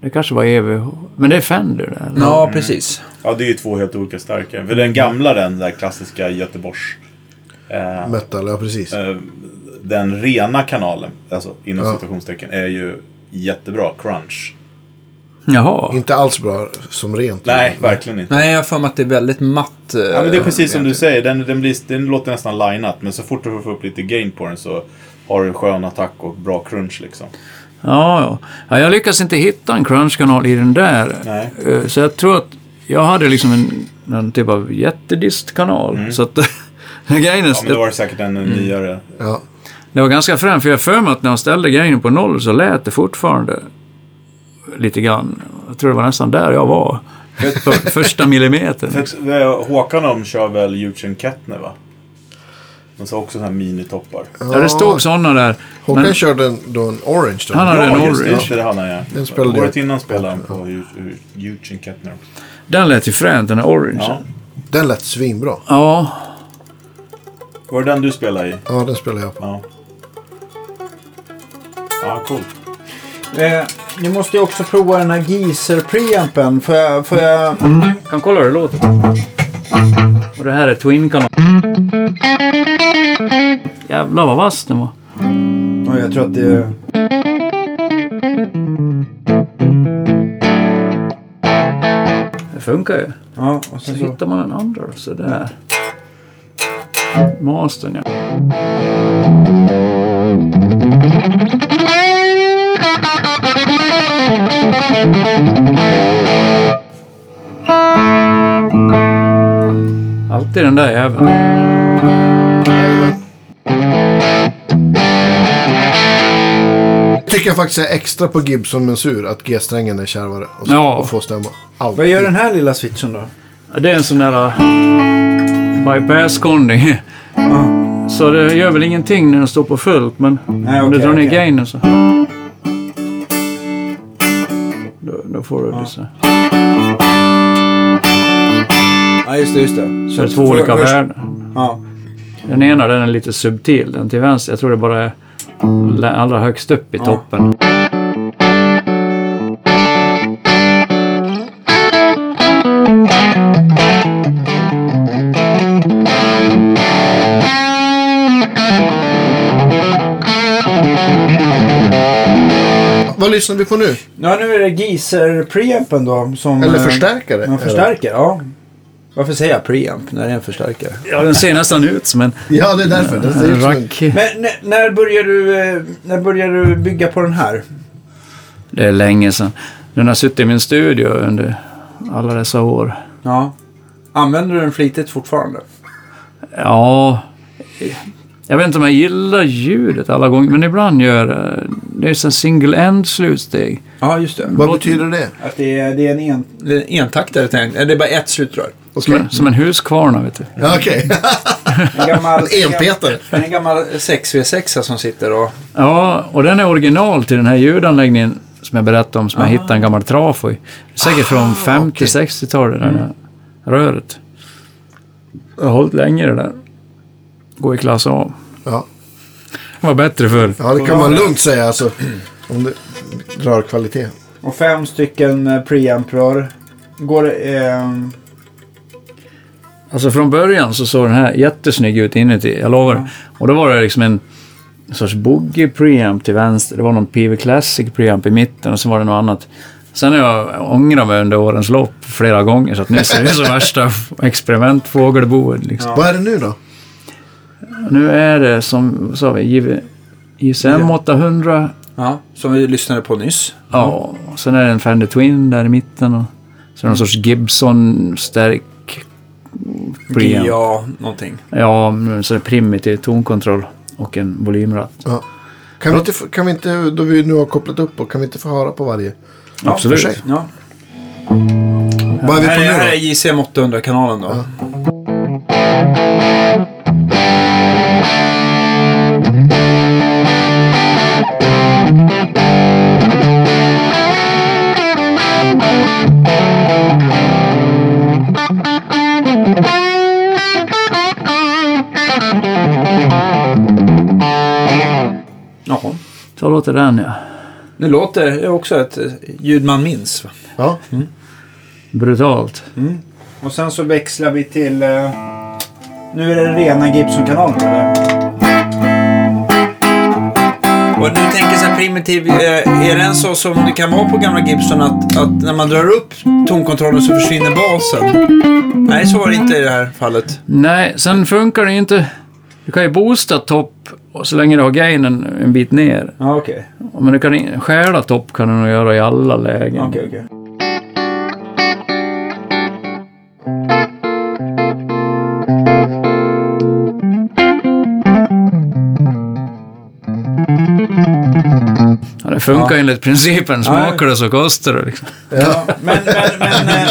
Det kanske var EVH. Men det är Fender det, eller? Ja, precis. ja, det är ju två helt olika starka. För den gamla, den där klassiska Göteborgs... Eh, Metal, ja precis. eh, den rena kanalen, alltså inom Ja. citationstecken, är ju jättebra crunch. Jaha. Inte alls bra som rent. Nej, verkligen inte. Nej, jag har för mig att det är väldigt matt. eh, Ja, men det är precis som du säger. Den, den, blir, den låter nästan lineat. Men så fort du får upp lite gain på den så har du en skön attack och bra crunch liksom. Ja, ja. ja jag lyckas inte hitta en crunch-kanal i den där. Nej. Eh, Så jag tror att jag hade liksom en, en typ av jättedist-kanal. Så att grejen är, Mm. Ja, men då var det säkert en nyare. Ja. det var ganska främt. För jag för mig att när jag ställde grejen på noll så lät det fortfarande lite grann. Jag tror det var nästan där jag var. Första millimetern. För Håkan de kör väl Eugene Kettner va? De sa också så här minitoppar. Ja, det stod sådana där. Håkan Men- körde en, då en orange då. Han hade en Ja, just det. orange. Just det, det hade han ja. Den spelade Året innan spelade han på Eu- Eugene Kettner. Den lät ju fränt, den här orange. Ja. Den lät svinbra. ja. Var det den du spelade i? Ja, den spelade jag på. Ja. Ja, coolt. Eh, ni måste ju också prova den här Geezer preampen. Får jag... Får jag... Kan kolla hur det låter. Och det här är Twin-kanal. Jävlar vad vass den var. Oj, jag tror att det... Det funkar ju. Ja, och Så sen så... hittar man en andra sådär. Mastern ja. Alltid den där jäveln. Tycker jag faktiskt är extra på Gibson Mensur att G-strängen är kärvare. Och, Ja. och får stämma. Alltid. Vad gör den här lilla switchen då? Det är en sån där uh, bypass-konding. Så det gör väl ingenting när den står på fullt, men Nej, om du drar ner okej. gainen så... Då, då får du det så. Ja, just det. Just det. Så det är två olika världar. Ja. Den ena den är lite subtil. Den till vänster, jag tror det bara är allra högst upp i ja. toppen. Vad lyssnar vi på nu? Ja, nu är det Geezer-preampen då. Som, Eller eh, förstärkare. Ja, förstärkare, ja. Varför säger jag preamp när det är en förstärkare? Ja, den ser nästan ut som en Ja, det är därför. Det ser en en... rack. Men när, när började du, eh, när började du bygga på den här? Det är länge sedan. Den har suttit i min studio under alla dessa år. Ja. Använder du den flitigt fortfarande? Ja, jag vet inte om jag gillar ljudet alla gånger, men ibland gör jag det. är som single end slutsteg. Ja, just det. Vad betyder det? Att det är, det är en, en, det är en entaktare. Det är bara ett slutrör. Som, en, som en huskvarna, vet du. Ja, okej. En gammal, Enpetare. En gammal 6V6 som sitter och... Ja, och den är original till den här ljudanläggningen som jag berättade om, som jag hittade en gammal trafo i. Säkert från 50-60-talet, det där röret. Jag har hållit länge det där. Gå i klass A. Ja. Det var bättre förr. ja, det kan man lugnt säga alltså. Om det drar kvalitet. Och fem stycken eh, preamp-rör. Går det... Eh, Alltså från början så såg den här jättesnygg ut inuti, jag lovar. Och då var det liksom en sorts boogie preamp till vänster. Det var någon PV Classic preamp i mitten och så var det något annat. Sen har jag ångrat mig under årens lopp flera gånger så att nu ser det ut som värsta experimentfågelboet. Liksom. Vad är det nu då? Nu är det som, sa vi, JV ISM 800. ja, som vi lyssnade på nyss. Ja, och sen är det en Fender Twin där i mitten. Och så är det någon sorts Gibson-stärk preamp. GA någonting. Ja, men så är primitiv tonkontroll och en volymratt. Ja. Kan, vi inte, få- kan vi inte, då vi nu har kopplat upp och kan vi inte få höra på varje? Absolut. för sig. Ja. Vad är vi Här, på är- här är nu JCM 800-kanalen då. Låter den ja. Nu låter det också ett eh, ljud man minns. va? Ja. Brutalt. Och sen så växlar vi till... Eh, nu är det rena Gibson-kanalen eller? Och du tänker så här primitiv, eh, är den så som det kan vara på gamla Gibson att, att när man drar upp tonkontrollen så försvinner basen? Nej, så var det inte i det här fallet. Nej, sen funkar det inte. Du kan ju boosta topp och så länge du har gainen en bit ner. Okej. Men du kan stjäla topp kan du nog göra i alla lägen. Okej. Ja, det funkar Ja. enligt principen. Smakar det så kostar det. Liksom. Ja, men, men, men, eh,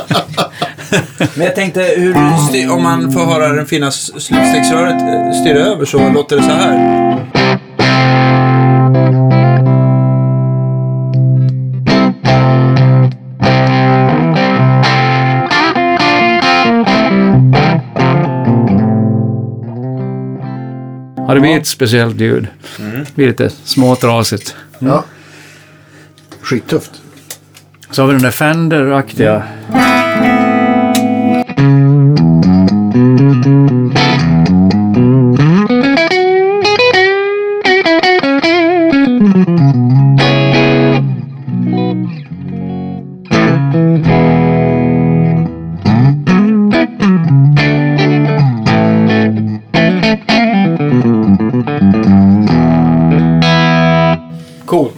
men jag tänkte hur styr, om man får höra den fina slutstegsröret eh, styra över så låter det så här. Ja, det blir ett speciellt ljud. Det blir lite småtrasigt. ja. Skittufft. Så har vi den där Fender-aktiga. Coolt,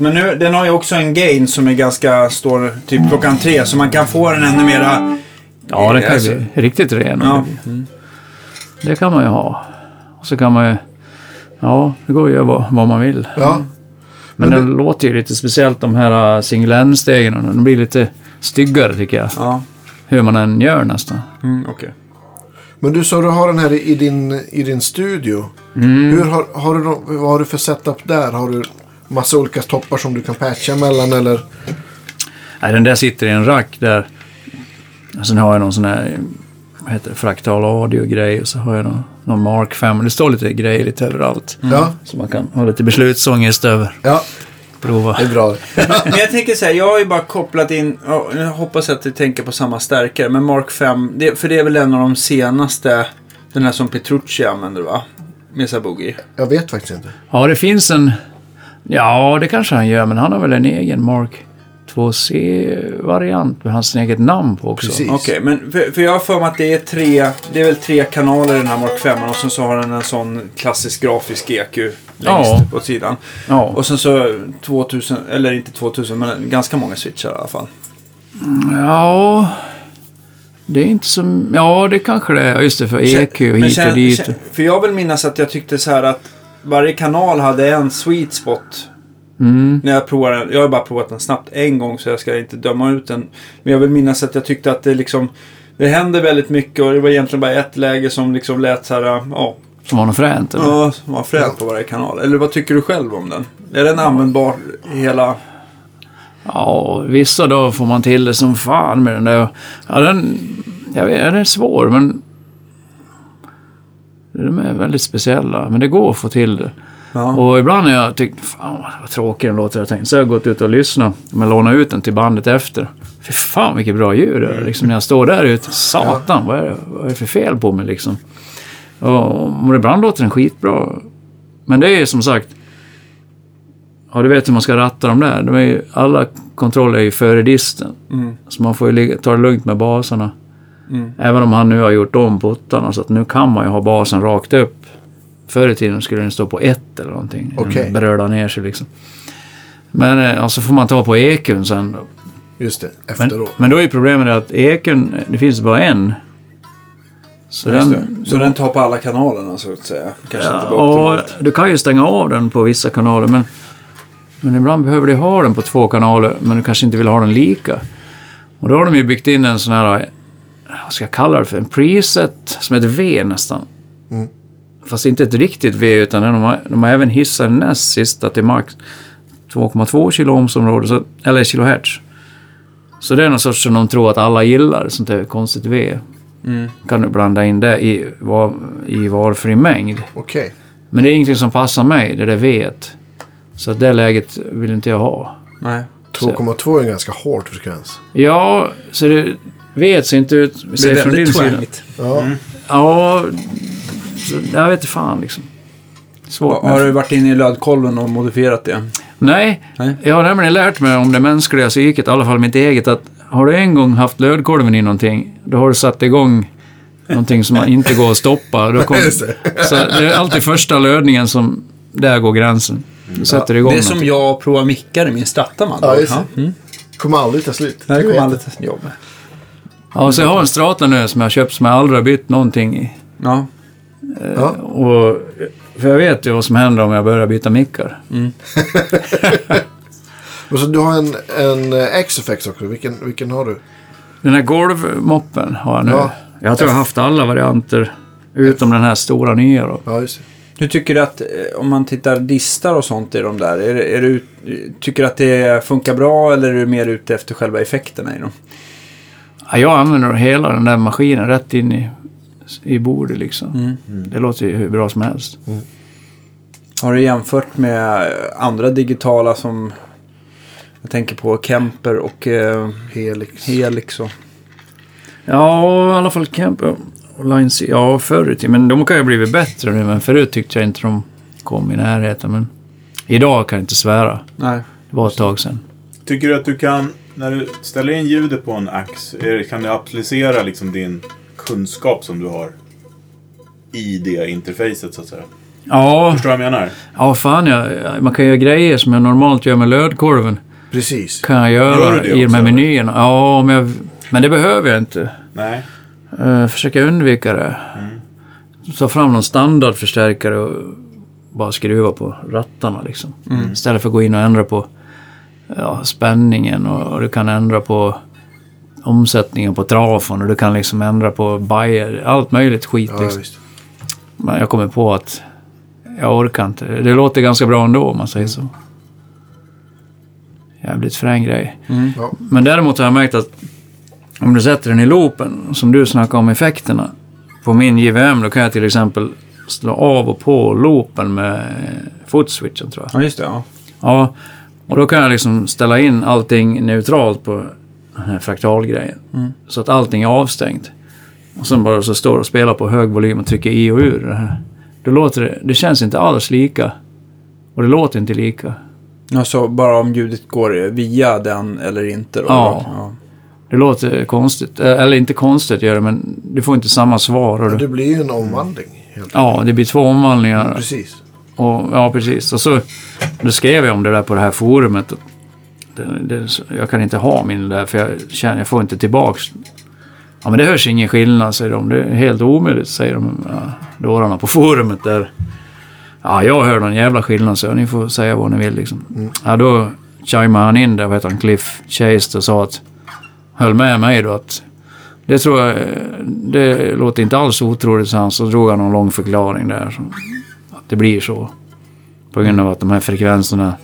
men nu, den har ju också en gain som är ganska, står typ klockan tre så man kan få den ännu mera... Ja, den kan ju Alltså- bli riktigt ren. Ja. Det kan man ju ha. Och så kan man ju... Ja, det går ju att göra vad, man vill. Ja. Men, Men den låter ju lite speciellt de här uh, single end-stegen. De blir lite styggare tycker jag. Ja, Hur man än gör nästan. mm, okej. Men du sa du har den här i din, i din studio. Hur har, har du, vad har du för setup där? Har du massa olika toppar som du kan patcha mellan eller? Nej, den där sitter i en rack där. Och sen har jag någon sån här vad heter det, fraktal audio-grej och så har jag någon, någon Mark 5. Det står lite grejer lite överallt. Ja, Så man kan ha lite beslutsångest över. ja, Prova. det är bra. Men jag tänker så här, jag har ju bara kopplat in, jag hoppas att du tänker på samma stärkare, men Mark 5, det, för det är väl en av de senaste, den här som Petrucci använder va? Mesa Boogie. Jag vet faktiskt inte. Ja, det finns en... Ja, det kanske han gör, men han har väl en egen Mark 2C-variant med hans eget namn på också. Precis. Okej, men för, för jag har för mig att det är tre, det är väl tre kanaler i den här Mark 5 och sen så har den en sån klassisk grafisk EQ längst Ja. på sidan. Ja, Och sen så 2000, eller inte 2000, men ganska många switchar i alla fall. ja det är inte som... Ja, det kanske det är. Just det, för EQ Men hit känn- och dit. känn- För jag vill minnas att jag tyckte så här att varje kanal hade en sweet spot. Mm. När jag provade den. Jag har bara provat den snabbt en gång så jag ska inte döma ut den. Men jag vill minnas att jag tyckte att det liksom... Det hände väldigt mycket och det var egentligen bara ett läge som liksom lät så här... Ja, Som var något fränt, eller? ja som var fränt på varje kanal. Eller vad tycker du själv om den? Är den användbar i hela... Ja, vissa dagar får man till det som fan med den där. Ja, den... Jag vet, den är svår, men... De är väldigt speciella, men det går att få till det. Ja. Och ibland har jag tyckt, fan vad tråkig den låter. Jag tänkte, så har jag gått ut och lyssnat. Men lånat ut den till bandet efter. Fy fan vilket bra ljud det är. Liksom när jag står där ute, satan vad är, det, vad är det för fel på mig liksom? Och, och ibland låter den skitbra. Men det är som sagt, ja du vet hur man ska ratta dem där. De är ju, alla kontroller är ju före disten. Mm. Så man får ju ta det lugnt med basarna. Mm. Även om han nu har gjort om puttarna så att nu kan man ju ha basen rakt upp. Förr i tiden skulle den stå på ett eller någonting. Okej. Den Berörda ner sig liksom. Men eh, alltså får man ta på ekun sen. då. Just det, Men, efteråt. men då är problemet att ekun, det finns bara en. Så Just den, det. Så den tar på alla kanalerna så att säga. Kanske inte Ja, var och du kan ju stänga av den på vissa kanaler men, men ibland behöver du ha den på två kanaler men du kanske inte vill ha den lika. Och då har de ju byggt in en sån här, vad ska jag kalla det för, en preset som ett V nästan. Mm. Fast inte ett riktigt V utan de har, de har även hissat näst sista till max 2,2 kiloohmsområde, så, eller kilohertz. Så det är någon sorts som de tror att alla gillar, sånt där konstigt V. Mm. Kan du blanda in det i, var, i valfri mängd. Okej. Men det är ingenting som passar mig, det där vet. Så det läget vill inte jag ha. Nej. 2,2 är en ganska hård frekvens. Ja, så det vet ser inte ut... Det Säg är från din sida. Ja. Ja, så, jag vet inte fan liksom. Svårt. Har du varit inne i lödkolven och modifierat det? Nej, Nej. jag har nämligen lärt mig om det mänskliga psyket, i alla fall mitt eget, att har du en gång haft lödkolven i någonting, då har du satt igång någonting som inte går att stoppa. Då det. så det är alltid första lödningen som, där går gränsen. Du sätter igång Det är som någonting. jag provar mickar i min Strataman. Ja, just det. Mm. Kommer aldrig ta slut. Det här Du kommer aldrig till jobb. Ja, så jag har en Strata nu som jag köpt som jag aldrig har bytt någonting i. Ja. Ja. Och, för jag vet ju vad som händer om jag börjar byta mickar. Men så du har en, en eh, X-Effects också. Vilken, vilken har du? Den här golvmoppen har jag nu. Ja. Jag tror jag har haft alla varianter. Utom den här stora nya då. Ja, just det. Hur tycker du att, eh, om man tittar distar och sånt i de där, är, är du, tycker du att det funkar bra eller är du mer ute efter själva effekterna i dem? Ja, jag använder hela den där maskinen rätt in i, i bordet liksom. Mm. Det låter ju hur bra som helst. Har du jämfört med andra digitala som, jag tänker på Kemper och eh, Helix. Helix och... Ja, i alla fall Camp och Line C. Ja, förr i tiden. Men de kan ju ha blivit bättre nu. Men förut tyckte jag inte de kom i närheten. Men idag kan jag inte svära. Nej. Det var ett tag sedan. Tycker du att du kan, när du ställer in ljudet på en ax, kan du applicera liksom din kunskap som du har i det interfacet så att säga? Ja, Förstår du vad jag menar? ja fan jag, man kan göra grejer som jag normalt gör med lödkorven. Precis. Kan jag Gör göra det i de här eller? menyerna. Ja, men, jag, men det behöver jag inte. Nej. Uh, försöka undvika det. Ta fram någon standardförstärkare och bara skruva på rattarna liksom. Istället för att gå in och ändra på ja, spänningen och, och du kan ändra på omsättningen på trafon och du kan liksom ändra på bajer, allt möjligt skit Ja, liksom. Men jag kommer på att jag orkar inte. Det låter ganska bra ändå om man säger så. Jävligt frän grej. Ja. Men däremot har jag märkt att om du sätter den i loopen, som du snackade om effekterna. På min JVM då kan jag till exempel slå av och på loopen med footswitchen tror jag. Ja, just det. Ja. Ja, och då kan jag liksom ställa in allting neutralt på den här fraktalgrejen. Så att allting är avstängt. Och sen bara så står och spelar på hög volym och trycker i och ur det här. Då låter det, det känns inte alls lika. Och det låter inte lika. Alltså bara om ljudet går via den eller inte då? Ja. Det låter konstigt. Eller inte konstigt gör det, men du får inte samma svar. Och Det du, blir ju en omvandling. Helt ja, det blir två omvandlingar. Precis. Och, ja, precis. Och så då skrev jag om det där på det här forumet. Det, det, jag kan inte ha min där för jag känner jag får inte tillbaks. Ja men det hörs ingen skillnad säger de. Det är helt omöjligt säger de. Ja, dårarna på forumet där. Ja jag hör någon jävla skillnad så ni får säga vad ni vill liksom. Ja då chimade han in där, vad heter han, Cliff Chase och sa att höll med mig då att det tror jag, det låter inte alls otroligt, så han så drog han någon lång förklaring där. Så, att det blir så. På grund av att de här frekvenserna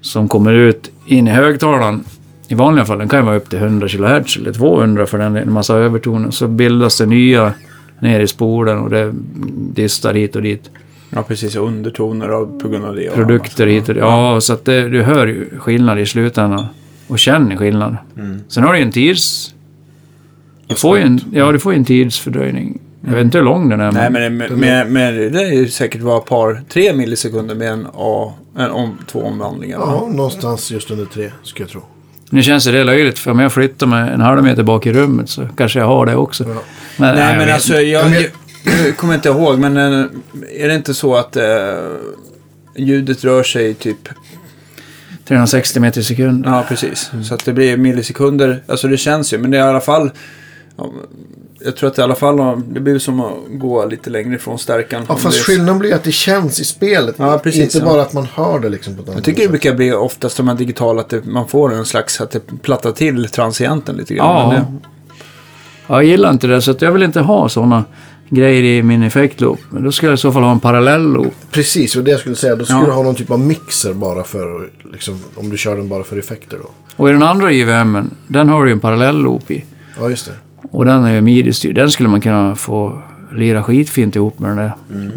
som kommer ut in i högtalaren i vanliga fall, den kan ju vara upp till 100 kHz eller 200 för den, en massa övertoner. Så bildas det nya ner i spolen och det distar hit och dit. Ja, precis. Undertoner av, på grund av det. Produkter hit och dit. Ja, så att det, du hör ju skillnad i slutändan. Och känner skillnad. Sen har du ju en tids... Du får ju en, ja, du får ju en tidsfördröjning. Jag vet inte hur lång den är. Nej, men, men, med, med, det är ju säkert var ett par, tre millisekunder med en A, en om, två omvandlingar. va? Ja, någonstans just under tre, ska jag tro. Nu känns det löjligt för om jag flyttar mig en halv meter bak i rummet så kanske jag har det också. Ja. Men, Nej, men alltså jag, Men jag- jag, jag kommer inte ihåg, men eh, är det inte så att eh, ljudet rör sig typ... 360 meter i sekund. Ja, precis. Så att det blir millisekunder. Alltså det känns ju, men det är i alla fall... ja, Jag tror att det i alla fall det blir som att gå lite längre ifrån stärkan. Ja, fast det skillnaden blir att det känns i spelet. Ja, precis, Inte ja. bara att man hör det liksom på ett Jag tycker det sätt. brukar bli oftast de här digitala att det, man får en slags att det plattar till transienten lite grann. Ja. Men det, Jag gillar inte det så att jag vill inte ha sådana grejer i min effektloop. Men då skulle jag i så fall ha en parallell-loop. Precis, och det jag skulle säga. Då skulle Ja. du ha någon typ av mixer bara för, liksom, om du kör den bara för effekter då. Och i den andra JVMen, den har du ju en parallell-loop i. Ja, just det. Och den är ju midi-styrd. Den skulle man kunna få lira skitfint ihop med den där.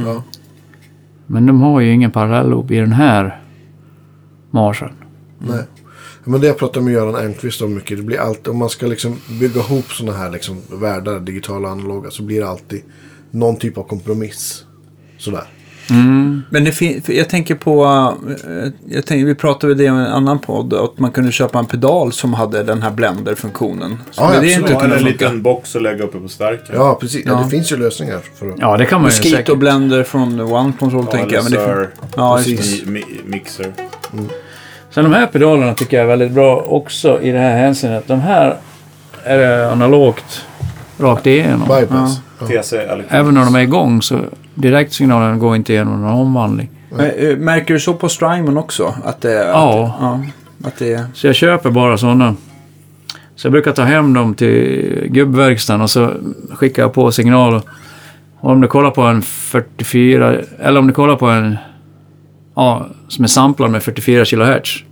Ja. Men de har ju ingen parallell-loop i den här Marsen. Nej. Men det jag pratar med Göran Ernqvist om mycket. Det blir alltid, om man ska liksom bygga ihop sådana här liksom världar, digitala och analoga, så blir det alltid någon typ av kompromiss. Sådär. Men det fin- jag tänker på, eh, jag tänker, vi pratade det i en annan podd, att man kunde köpa en pedal som hade den här blender-funktionen. Så Ja, det inte Ja, eller en liten box att lägga uppe på stärken. Ja, precis. Ja. Ja. det finns ju lösningar för att... Ja, det kan man ju säkert. Mosquito Blender från One Control Ja, tänker jag. Men det, ja. Precis. Mi- mi- mixer. Sen de här pedalerna tycker jag är väldigt bra också i det här hänseendet. De här är analogt rakt igenom. Bypass. Ja. TC. Även när de är igång så direktsignalen går inte igenom någon omvandling. Men, eh, Märker du så på Strymon också? Att det, Ja. Att, ja. Att det är... Så jag köper bara sådana. Så jag brukar ta hem dem till gubbverkstan och så skickar jag på signal. Och om du kollar på en 44, eller om du kollar på en, ja, som är samplad med 44 kHz.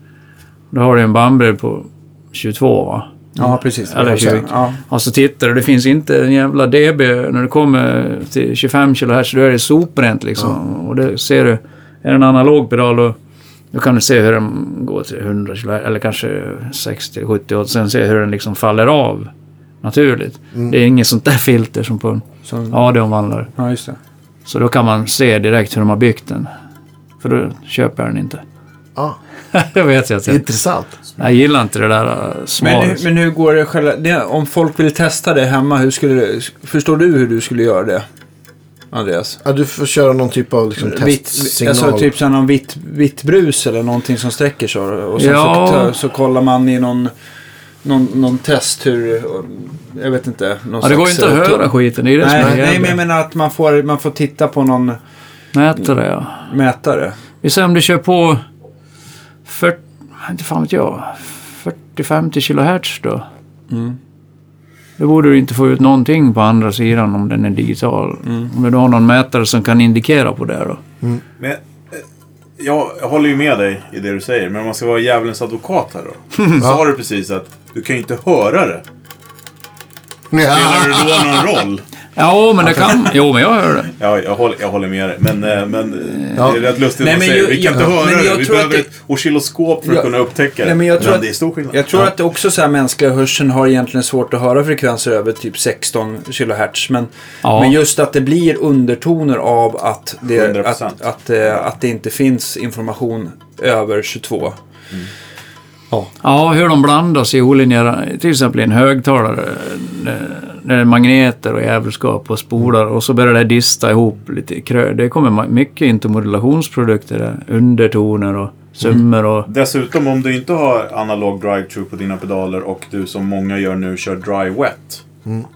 Då har du en bandbredd på 22 va? Ja, precis. Eller 20. Ja. Och så tittar du, det finns inte en jävla dB när du kommer till 25 kHz, då är det soprent liksom. Och det ser du, är det en analog pedal då, då kan du se hur den går till 100 kHz, eller kanske 60, 70 och sen se hur den liksom faller av naturligt. Det är inget sånt där filter som på en Som, AD-omvandlare. ja, just det. Så då kan man se direkt hur de har byggt den. För då köper jag den inte. Ja, det vet jag inte. intressant. Jag gillar inte det där uh, Men, smalet. men hur går det själva? Det, om folk vill testa det hemma, hur skulle du, förstår du hur du skulle göra det? Andreas? Ja, du får köra någon typ av liksom, Vitt, testsignal. alltså typ så här någon vitt, vitt brus eller någonting som sträcker sig. Och så, Ja. så, så kollar man i någon, någon, någon test hur, jag vet inte. Någon Ja, det går inte att eh, höra skiten. Det är det som Nej, är nej, men jag menar att man får, man får titta på någon Mätare ja. mätare. Vi säger om du kör på 40, inte fan vet jag, 40-50 kHz då. Mm. Då borde du inte få ut någonting på andra sidan om den är digital. Mm. Om du har någon mätare som kan indikera på det då. Men, eh, jag, jag håller ju med dig i det du säger, men om man ska vara djävulens advokat här då. Så har du precis att du kan ju inte höra det. Spelar det då någon roll? Ja, men det kan... Jo, men jag hör det. Ja, jag håller, jag håller med dig. Men, eh, men, eh, Ja. Det är rätt lustigt Nej, att men säga. ju- Vi kan inte ja, höra men det. jag Vi behöver att ett oscilloskop för att Ja. kunna upptäcka det. Nej, men jag tror att- det är stor skillnad. Jag tror att det också så här mänskliga hörseln har egentligen svårt att höra frekvenser över typ 16 kHz. Men, Ja. men just att det blir undertoner av att det, 100%. att, att, eh, att det inte finns information över 22. Ja. Ja, hur de blandas i olinjära, till exempel i en högtalare. när- det är magneter och jävelskap och spolar och så börjar det dista ihop lite krö. Det kommer mycket intermodulationsprodukter där. Undertoner och summor och... Dessutom om du inte har analog drive-through på dina pedaler och du som många gör nu kör dry-wet.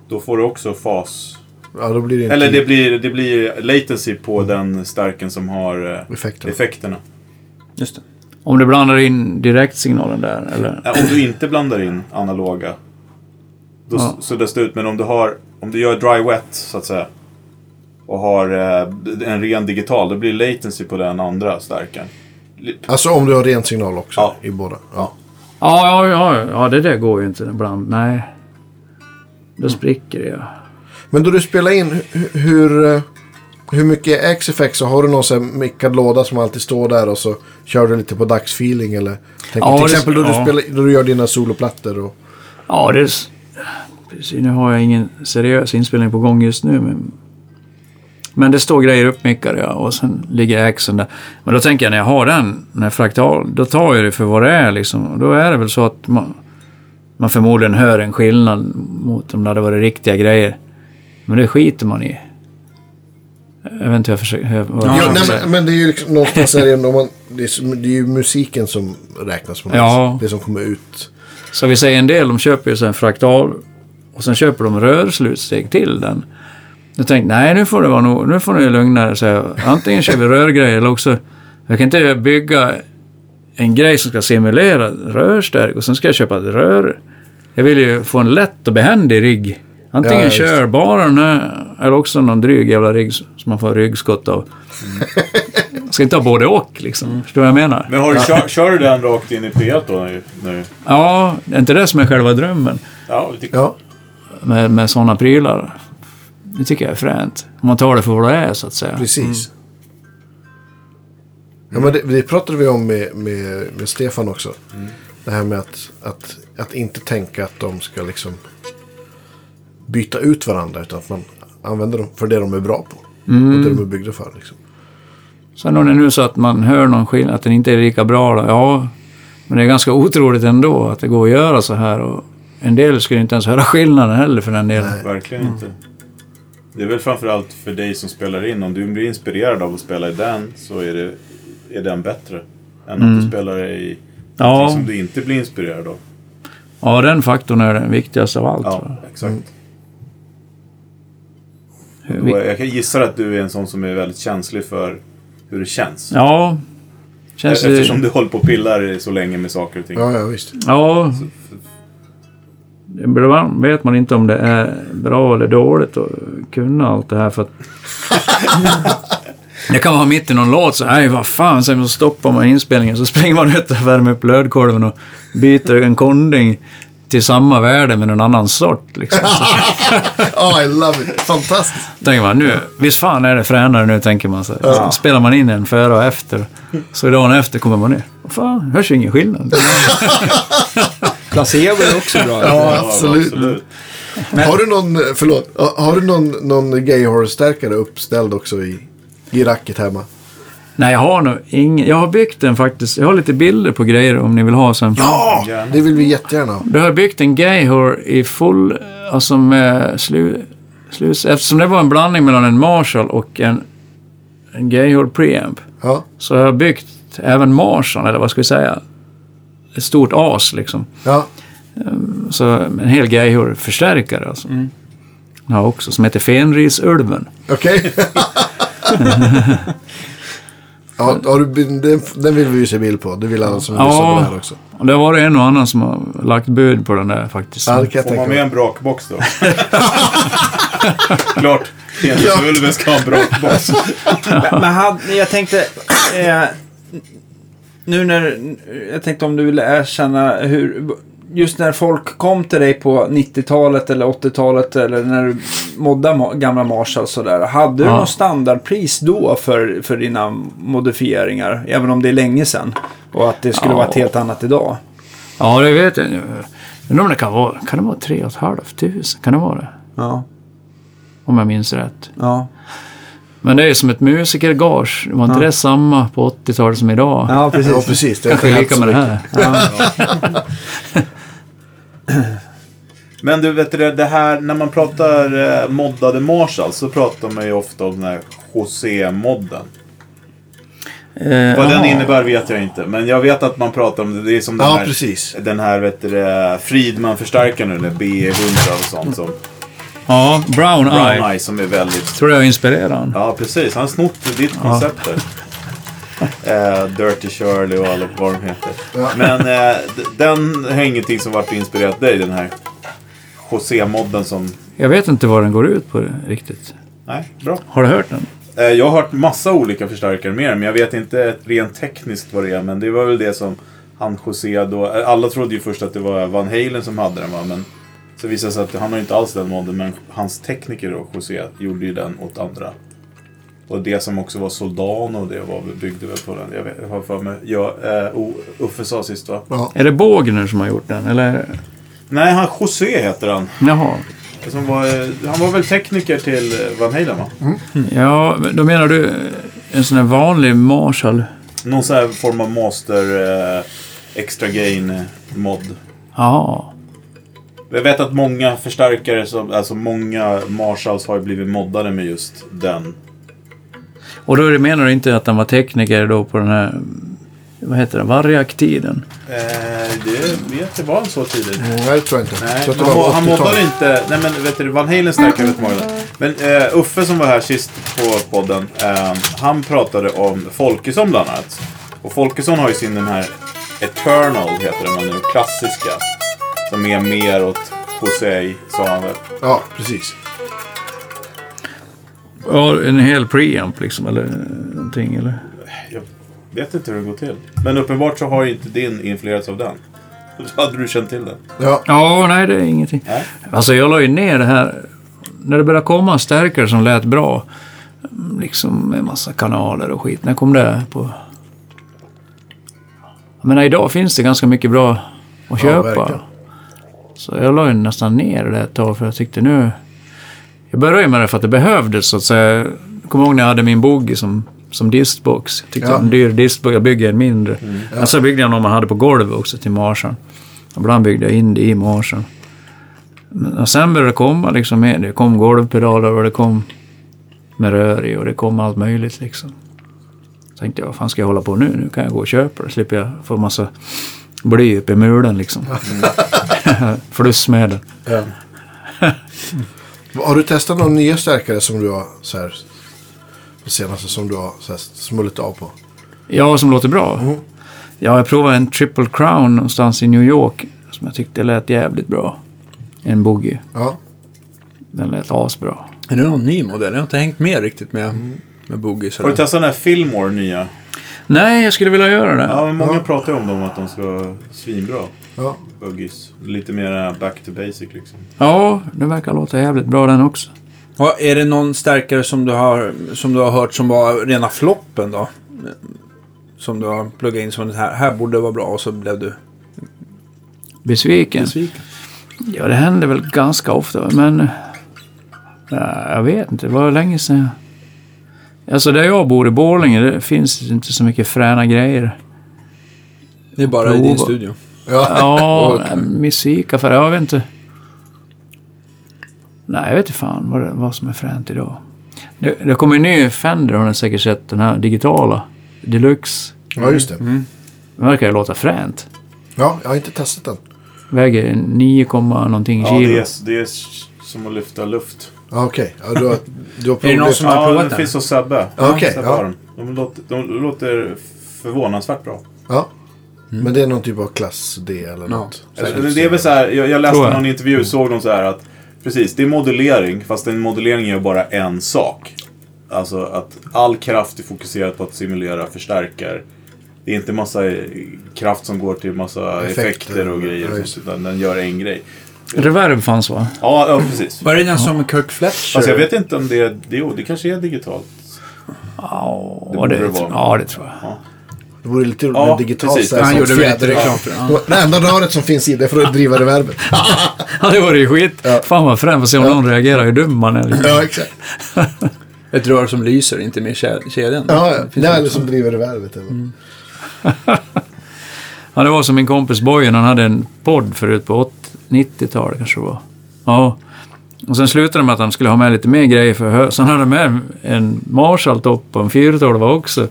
Då får du också fas... Ja, då blir det inte Eller det blir, det blir latency på den stärken som har eh, effekten. effekterna. Just det. Om du blandar in direktsignalen där, eller? Ja, Om du inte blandar in analoga. Då Ja. suddas det ut. Men om du, har, om du gör dry-wet så att säga. Och har eh, en ren digital. Då blir latency på den andra stärken. Alltså om du har ren signal också Ja. i båda. Ja. Ja, ja, ja, ja, det där går ju inte ibland. Nej. Då spricker det ja. Men då du spelar in, hu- hur, eh, hur mycket? Så har du någon sån mickad låda som alltid står där och så kör du lite på dagsfeeling eller? Tänker, Ja, till exempel då du, ja. spelar, då du gör dina soloplattor och... Ja, det är... Precis, nu har jag ingen seriös inspelning på gång just nu. Men, men det står grejer uppmickade ja, och sen ligger axeln där. Men då tänker jag när jag har den, när fraktal, då tar jag det för vad det är liksom. Och då är det väl så att man, man förmodligen hör en skillnad mot om det hade varit riktiga grejer. Men det skiter man i. Jag vet inte hur jag försöker... hur- jag Ja, försöker nej, men, men det är ju liksom någonstans är det, ändå man, det, är, det är ju musiken som räknas på något Ja. Det som kommer ut. Så vi säger en del, de köper ju så en fraktal och sen köper de rörslutsteg till den. Jag tänkte, nej nu får det vara nog, nu får ni lugna er. Så jag, antingen kör vi rörgrejer eller också, jag kan inte bygga en grej som ska simulera rörstärk och sen ska jag köpa ett rör. Jag vill ju få en lätt och behändig rigg. Antingen Ja, just det. kör bara den här, eller också någon dryg jävla rigg som man får ryggskott av. Jag ska inte ha både och liksom. Förstår du vad jag menar? Men har du, kör, kör du den rakt in i P1 då? Nu? Ja, det är inte det som är själva drömmen. Ja, tycker Ja, med, med sådana prylar. Det tycker jag är fränt. Om man tar det för vad det är så att säga. precis. Ja, men det, det pratade vi om med, med, med Stefan också. Det här med att, att, att inte tänka att de ska liksom byta ut varandra. Utan att man använder dem för det de är bra på. Och det de är byggda för. Liksom. Sen om det är nu så att man hör någon skillnad, att den inte är lika bra då, ja. Men det är ganska otroligt ändå att det går att göra så här. Och en del skulle inte ens höra skillnaden heller för den delen. Nej. Verkligen inte. Det är väl framförallt för dig som spelar in. Om du blir inspirerad av att spela i den så är, det, är den bättre. Än om du spelar i Ja. någonting som du inte blir inspirerad av. Ja, den faktorn är den viktigaste av allt. Ja, exakt. Vi- jag kan gissa att du är en sån som är väldigt känslig för hur det känns. Ja. Känns Eftersom det... du håller på och pillar så länge med saker och ting. Ja, ja visst. Ja. Ibland vet man inte om det är bra eller dåligt att kunna allt det här för att... Det kan vara mitt i någon låt så nej vad fan, sen så stoppar man inspelningen så springer man ut och värmer upp lödkolven och byter en konding till samma värde med en annan sort liksom. Oh, I love it. Fantastiskt. tänker man nu, visst fan är det fränare nu tänker man så. Så spelar man in en före och efter. Så dagen efter kommer man ner. Fan, hörs ju ingen skillnad. Placebo är också bra. Ja, absolut. Har du någon, förlåt, har du någon, någon gay horror-stärkare uppställd också i, i racket hemma? Nej, jag har nog ingen. Jag har byggt den faktiskt. Jag har lite bilder på grejer om ni vill ha sen. Ja, det vill vi jättegärna. Du har byggt en Gayhor i full, alltså med slu, slus, eftersom det var en blandning mellan en Marshall och en, en Gayhor preamp. Ja, Så har jag byggt även Marshall, eller vad ska vi säga, ett stort as liksom. ja. Så en hel Gayhor förstärkare alltså. Ja, också, som heter Fenrisulven. okej. ja, har du, den, den vill vi ju se bild på. Det vill alla som lyssnar på det här också. och det har varit en och annan som har lagt bud på den där faktiskt. Ja, det Får man med en brakbox då? Klart. Penisvulven ska ha en brakbox. Men hade, jag tänkte... Eh, nu när... Jag tänkte om du ville erkänna hur... just när folk kom till dig på 90-talet eller 80-talet eller när du moddade ma- gamla Marshall sådär. Hade du Ja. något standardpris då för, för dina modifieringar? Även om det är länge sedan. Och att det skulle Ja. vara ett helt annat idag. Ja, det vet jag. Undrar om det kan vara, kan det vara tre och ett halvt tusen? Kan det vara det? Ja. Om jag minns rätt. Ja, Men det är ju som ett musikergage. Var inte Ja. det samma på 80-talet som idag? ja precis. Ja, precis. Det är Kanske lika med det här. Men du vet det, det här när man pratar eh, moddade Marshall så pratar man ju ofta om den här José-modden. Eh, Vad den jaha. innebär vet jag inte. Men jag vet att man pratar om det. Det är som den Ja, här, precis. den här vet du, Friedman-förstärkaren nu, den B100 och sånt. Som Ja, Brown, Eye. Brown Eye som är väldigt... Tror jag inspirerar han. Ja, precis. Han har snott ditt koncept där. Eh, Dirty Shirley och alla vad de heter. Ja. Men eh, den har ingenting som varit inspirerat dig, den här José-modden som... Jag vet inte vad den går ut på riktigt. Nej, bra. Har du hört den? Eh, Jag har hört massa olika förstärkare med den, men jag vet inte rent tekniskt vad det är. Men det var väl det som han José då... eh, Alla trodde ju först att det var Van Halen som hade den va, men så visade det sig att han har inte alls den modden, men hans tekniker då, José, gjorde ju den åt andra. Och det som också var Soldano, det var, byggde väl på den. Jag, vet, har för mig. Ja, eh, O- Uffe sa sist va? Ja. Är det Bågner som har gjort den? Eller? Nej, han José heter han. Jaha. Som var, eh, han var väl tekniker till eh, Van Halen va? Ja, men då menar du en sån här vanlig Marshall? Någon sån här form av master eh, extra gain eh, mod. Ja. Jag vet att många förstärkare, alltså många Marshalls har ju blivit moddade med just den. Och då menar du inte att han var tekniker då på den här, vad heter det, Varjak-tiden? Eh, det vet jag var så tidigt. Mm, Nej, det tror jag inte. Nej, Så att det han, han 80-tal. moddade inte. Nej men vet du, Van Halen stärkare vet många. Men eh, Uffe som var här sist på podden. Eh, han pratade om Folkesson bland annat. Och Folkesson har ju sin den här Eternal heter den nu, klassiska. Som är mer åt José, sa han väl. Ja, precis. Ja, en hel preamp liksom, eller någonting, eller? Jag vet inte hur det går till. Men uppenbart så har inte din influerats av den. Så hade du känt till den. Ja, Ja, nej det är ingenting. Nej. Alltså jag la ju ner det här, när det började komma stärkare som lät bra, liksom med massa kanaler och skit. När kom det på? Jag menar idag finns det ganska mycket bra att köpa. verkligen. så jag la ju nästan ner det ett tag för jag tyckte nu... Jag började med det för att det behövdes så att säga. Jag kommer ihåg när jag hade min bogey som, som distbox. Jag tyckte Ja. det var en dyr distbox, jag byggde en mindre. Och så byggde jag någon man hade på golvet också till Marsan. Ibland byggde jag in det i Marsan. Men- sen började det komma liksom mer. Det kom golvpedaler och det kom med rör i och det kom allt möjligt liksom. Tänkte jag, vad fan ska jag hålla på nu? Nu kan jag gå och köpa det. slipper jag få massa bly upp i mulen liksom. Fluss med den. Har du testat några nya stärkare som du har så här, på senaste som du har så här, smullit av på? Ja, som låter bra. Ja, jag provade en Triple Crown någonstans i New York som jag tyckte lät jävligt bra. En boogie. Ja, Den lät asbra. Är det någon ny modell? Jag har inte hängt med riktigt med, med boogies. Har du testat den här Fillmore nya? Nej, jag skulle vilja göra det. Ja, men många Ja. pratar ju om dem att de ska vara svinbra. Ja. Buggies. Lite mer back to basic liksom. Ja, det verkar låta jävligt bra den också. Ja, är det någon stärkare som du, har, som du har hört som var rena floppen då? Som du har pluggat in som det här, här borde vara bra och så blev du Besviken? besviken. Ja, det händer väl ganska ofta, men... Ja, jag vet inte, det var länge sedan. Alltså där jag bor i Borlänge, det finns inte så mycket fräna grejer. Det är bara i din studio. Ja. Ja, musikaffär, jag vet inte. Nej, jag vet inte fan vad, det, vad som är fränt idag. Det, det kommer en ny Fender, har ni säkert sett, den här digitala. Deluxe. ja, just det. Den verkar ju låta fränt. Ja, jag har inte testat den. Väger 9, komma någonting Ja, kilo. det är, det är som att lyfta luft. Ja, Okej, ja, du har, du har Är det någon som har ja, provat den den? finns hos Sebbe. Okej, Sebbe ja. De låter, de låter förvånansvärt bra. Ja. Men det är någon typ av klass D eller något. Alltså, det, det är väl så här, jag, jag läste jag. någon intervju såg de så här att Precis, det är modellering fast en modellering gör bara en sak. Alltså att all kraft är fokuserad på att simulera förstärkar Det är inte massa eh, kraft som går till massa Effekter. effekter, och grejer. Ja, och just utan den gör en grej. Reverb fanns va? Ja, ja precis. Var det den som Kirk Fletcher? Fast jag vet inte om det är... Det, jo, det kanske är digitalt. Ja, Det det, det vara. ja, det tror jag. Det vore lite roligt Ja, med digitalt precis. Han gjorde väl lite reklam för det. Ja. Det enda röret som finns i det för att driva reverbet. Ja, det var ju skit. Fan vad fränt. Får se om någon reagerar hur dum man är. liksom. ja, exakt. Ett rör som lyser, inte med kedjan. Ja, ja. Det är det som driver reverbet. eller? Ja, det var som min kompis Bojen, han hade en podd förut på 90-talet kanske det var. Ja. Och sen slutade det med att han skulle ha med lite mer grejer för hö- Så han hade med en Marshall-topp och en 412 också.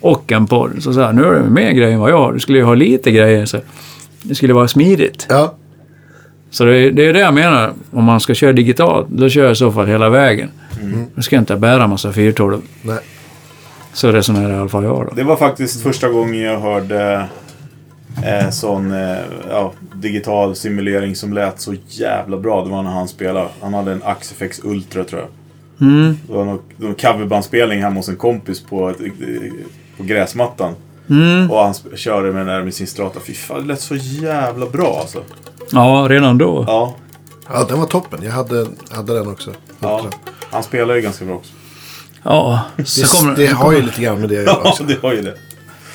Och en podd. Så sa nu är det mer grejer än vad jag har. Du skulle ju ha lite grejer. Så det skulle vara smidigt. Ja, Så det är, det är det jag menar. Om man ska köra digitalt, då kör jag i så fall hela vägen. Då ska jag inte bära massa 412. nej. Så resonerar i alla fall jag då. Det var faktiskt första gången jag hörde eh, sån eh, ja, digital simulering som lät så jävla bra. Det var när han spelade. Han hade en Axifex Ultra tror jag. Mm. Det var någon, någon coverbandspelning hemma hos en kompis på, ett, på gräsmattan. Mm. Och han körde med den där med sin strata. Fy fan, det lät så jävla bra alltså. Ja, redan då. Ja, Ja, den var toppen. Jag hade, hade den också. ja. Han spelar ju ganska bra också. Ja, så Det, kom, det har ju lite grann med det att göra Ja, också. det har ju det.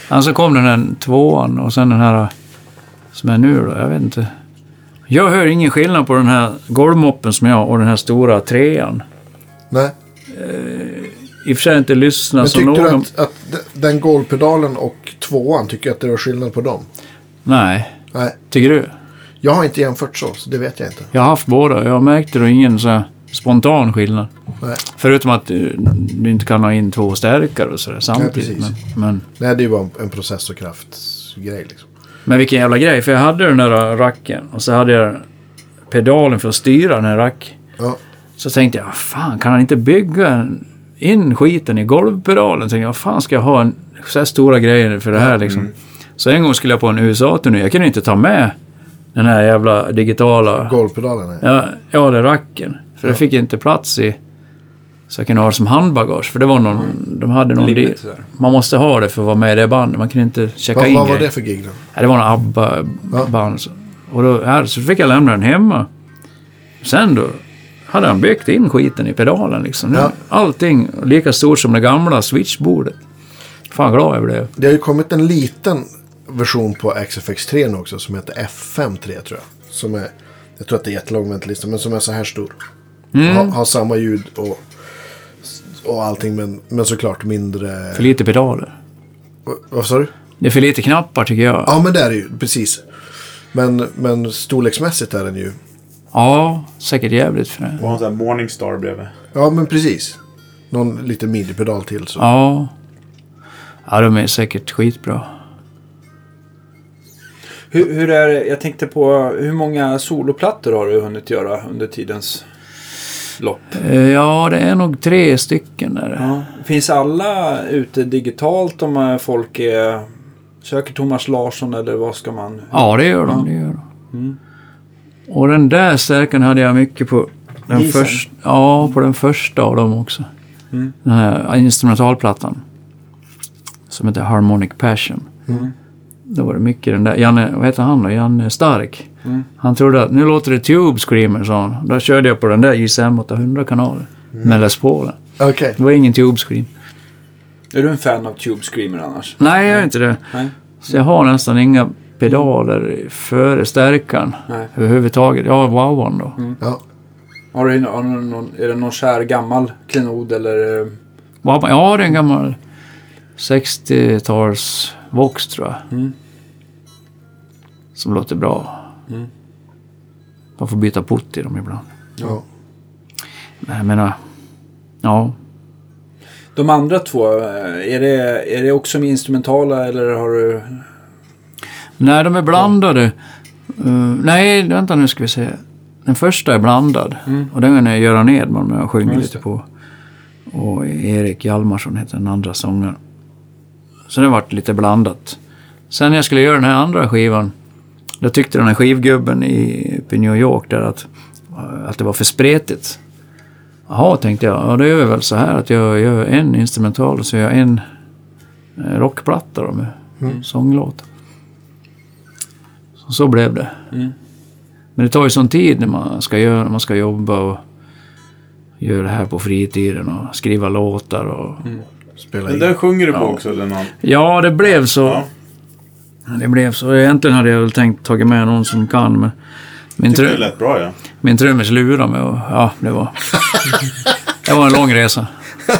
ja, så kom den här tvåan och sen den här som är nu då, jag vet inte. Jag hör ingen skillnad på den här golvmoppen som jag har och den här stora trean. Nej. I och för sig inte lyssna Men som tyckte du att, att den golvpedalen och tvåan, tycker att det var skillnad på dem? Nej, Nej. tycker du? Jag har inte jämfört så, så det vet jag inte. Jag har haft båda. Jag märkte då ingen så spontan skillnad. Nej, Förutom att du, du inte kan ha in två stärkare och sådär samtidigt. precis. men, men, Nej det är ju bara en processorkraftsgrej liksom. men vilken jävla grej. För jag hade den där racken och så hade jag pedalen för att styra den här rack. Ja. Så tänkte jag, fan kan han inte bygga en, in skiten i golvpedalen? Tänkte jag, vad fan ska jag ha en, så här stora grejer för det här liksom? Så en gång skulle jag på en USA-turné. Jag kunde inte ta med den här jävla digitala... Golvpedalen. Ja, ja det racken. För det fick inte plats i... Så jag kunde ha det som handbagage. För det var någon... De hade någon... Limit man måste ha det för att vara med i det bandet. Man kunde inte checka Vad, in vad var grejer. det för gig då? Ja, det var en ABBA-band. så. Och då, här, så fick jag lämna den hemma. Sen då hade han byggt in skiten i pedalen liksom. Ja. Allting lika stort som det gamla switchbordet. Fan glad jag blev. Det har ju kommit en liten version på XFX3 nu också som heter F53 tror jag. Som är, jag tror att det är jättelång väntelista, men som är så här stor. Mm. Har, har samma ljud och, och allting, men, men såklart mindre... För lite pedaler. Vad- Vad sa du? Det är för lite knappar tycker jag. Ja, men det är det ju, precis. Men, men storleksmässigt är den ju... Ja, säkert jävligt för det. Och en sån här Morningstar bredvid. Ja, men precis. Någon liten midi-pedal till så. Ja. Ja, de är säkert skitbra. Hur, hur är det, jag tänkte på hur många soloplattor har du hunnit göra under tidens lopp? Eh, Ja, det är nog tre stycken där. Ja. Finns alla ute digitalt om eh, folk är, söker Thomas Larsson eller vad ska man? Ja, det gör de. Ja. Det gör de. Och den där stärkan hade jag mycket på den första. Ja, på den första av dem också. Mm. Den här instrumentalplattan. Som heter Harmonic Passion. Mm. Då var det mycket den där, Janne, vad heter han då? Janne Stark. Mm. Han trodde att nu låter det Tube Screamer, sa han. Då körde jag på den där JSM 800-kanalen. Med Les Paulen. Okej. Det var ingen Tube Scream. Är du en fan av Tube Screamer annars? Nej, jag är inte det. Nej. Så jag har nästan inga pedaler före stärkan Nej. överhuvudtaget. Jag har wowan då. Ja. Har du, har du någon, är det någon kär gammal klenod eller? eh, Wowan, ja, det är en gammal 60-tals Vox tror jag. Mm. Som låter bra. Mm. Man får byta putt i dem ibland. ja. Men jag menar, ja. De andra två, eh, är det, är det också med instrumentala eller har du? Nej, de är blandade. Uh, nej, vänta nu ska vi se. Den första är blandad. Mm. Och den är Göran Edman med jag sjunger Ja, lite på. Och Erik Hjalmarsson heter den andra sångaren. Så det varit lite blandat. Sen när jag skulle göra den här andra skivan. Då tyckte den här skivgubben i, i New York där att, att det var för spretigt. Jaha, tänkte jag. Ja, då gör vi väl så här att jag gör en instrumental och så gör jag en eh, rockplatta då med sånglåtar. Så, så blev det. Mm. Men det tar ju sån tid när man ska, göra, när man ska jobba och göra det här på fritiden och skriva låtar. Och... Spela Men in. där sjunger du på Ja. också, den han. Ja, det blev så. Ja. Det blev så. Egentligen hade jag väl tänkt tagit med någon som kan, men min, Tyckte det trum, lät bra ja. min trummis lurade mig och ja, det var... det var en lång resa.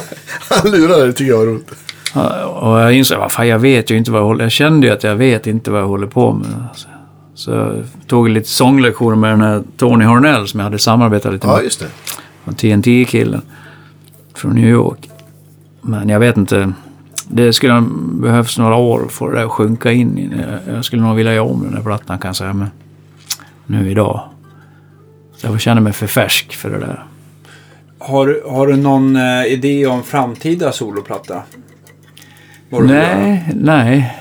Han lurade det tycker jag var roligt. Och jag insåg, vad fan jag vet ju inte vad jag håller... Jag kände ju att jag vet inte vad jag håller på med. Så, så jag tog lite sånglektioner med den här Tony Hornell som jag hade samarbetat lite Ja, med. just det. Och TNT-killen från New York. Men jag vet inte. Det skulle ha behövts några år för det att sjunka in i. Jag- skulle nog vilja göra om den här plattan kan jag säga. Men nu idag. Så jag känner mig för färsk för det där. Har, du- har du någon eh, idé om framtida soloplatta? Vad? Nej, nej.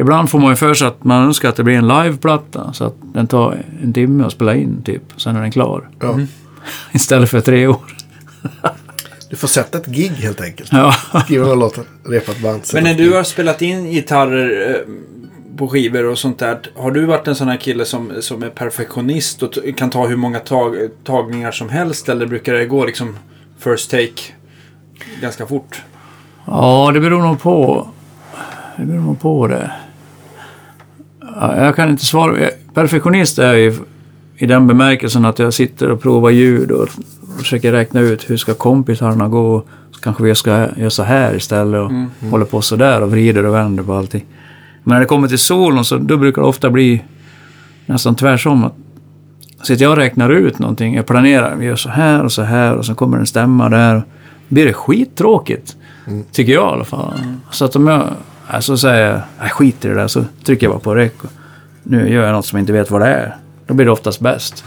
Ibland får man ju för sig att man önskar att det blir en liveplatta. Så att den tar en timme att spela in typ. Sen är den klar. Ja. Istället för tre år. Du får sätta ett gig helt enkelt. Ja. Skriva några låtar, repa ett band. Men när du har spelat in gitarrer eh, på skivor och sånt där. Har du varit en sån här kille som, som är perfektionist och kan ta hur många tag, tagningar som helst? Eller brukar det gå liksom first take ganska fort? Ja, det beror nog på. Det beror nog på det. Ja, Jag kan inte svara. Jag- Perfektionist är jag ju i den bemärkelsen att jag sitter och provar ljud och försöker räkna ut hur ska kompgitarrerna gå. Så kanske vi ska göra så här istället och håller på så där och vrider och vänder på allting. Men när det kommer till solon så då brukar det ofta bli nästan tvärsom. Att sitter jag och räknar ut någonting, jag planerar, vi gör så här och så här och så kommer en stämma där. Då blir det skittråkigt. Tycker jag i alla fall. Så att om jag alltså säger, jag skit i det där, så trycker jag bara på och Nu gör jag något som jag inte vet vad det är. Då blir det oftast bäst.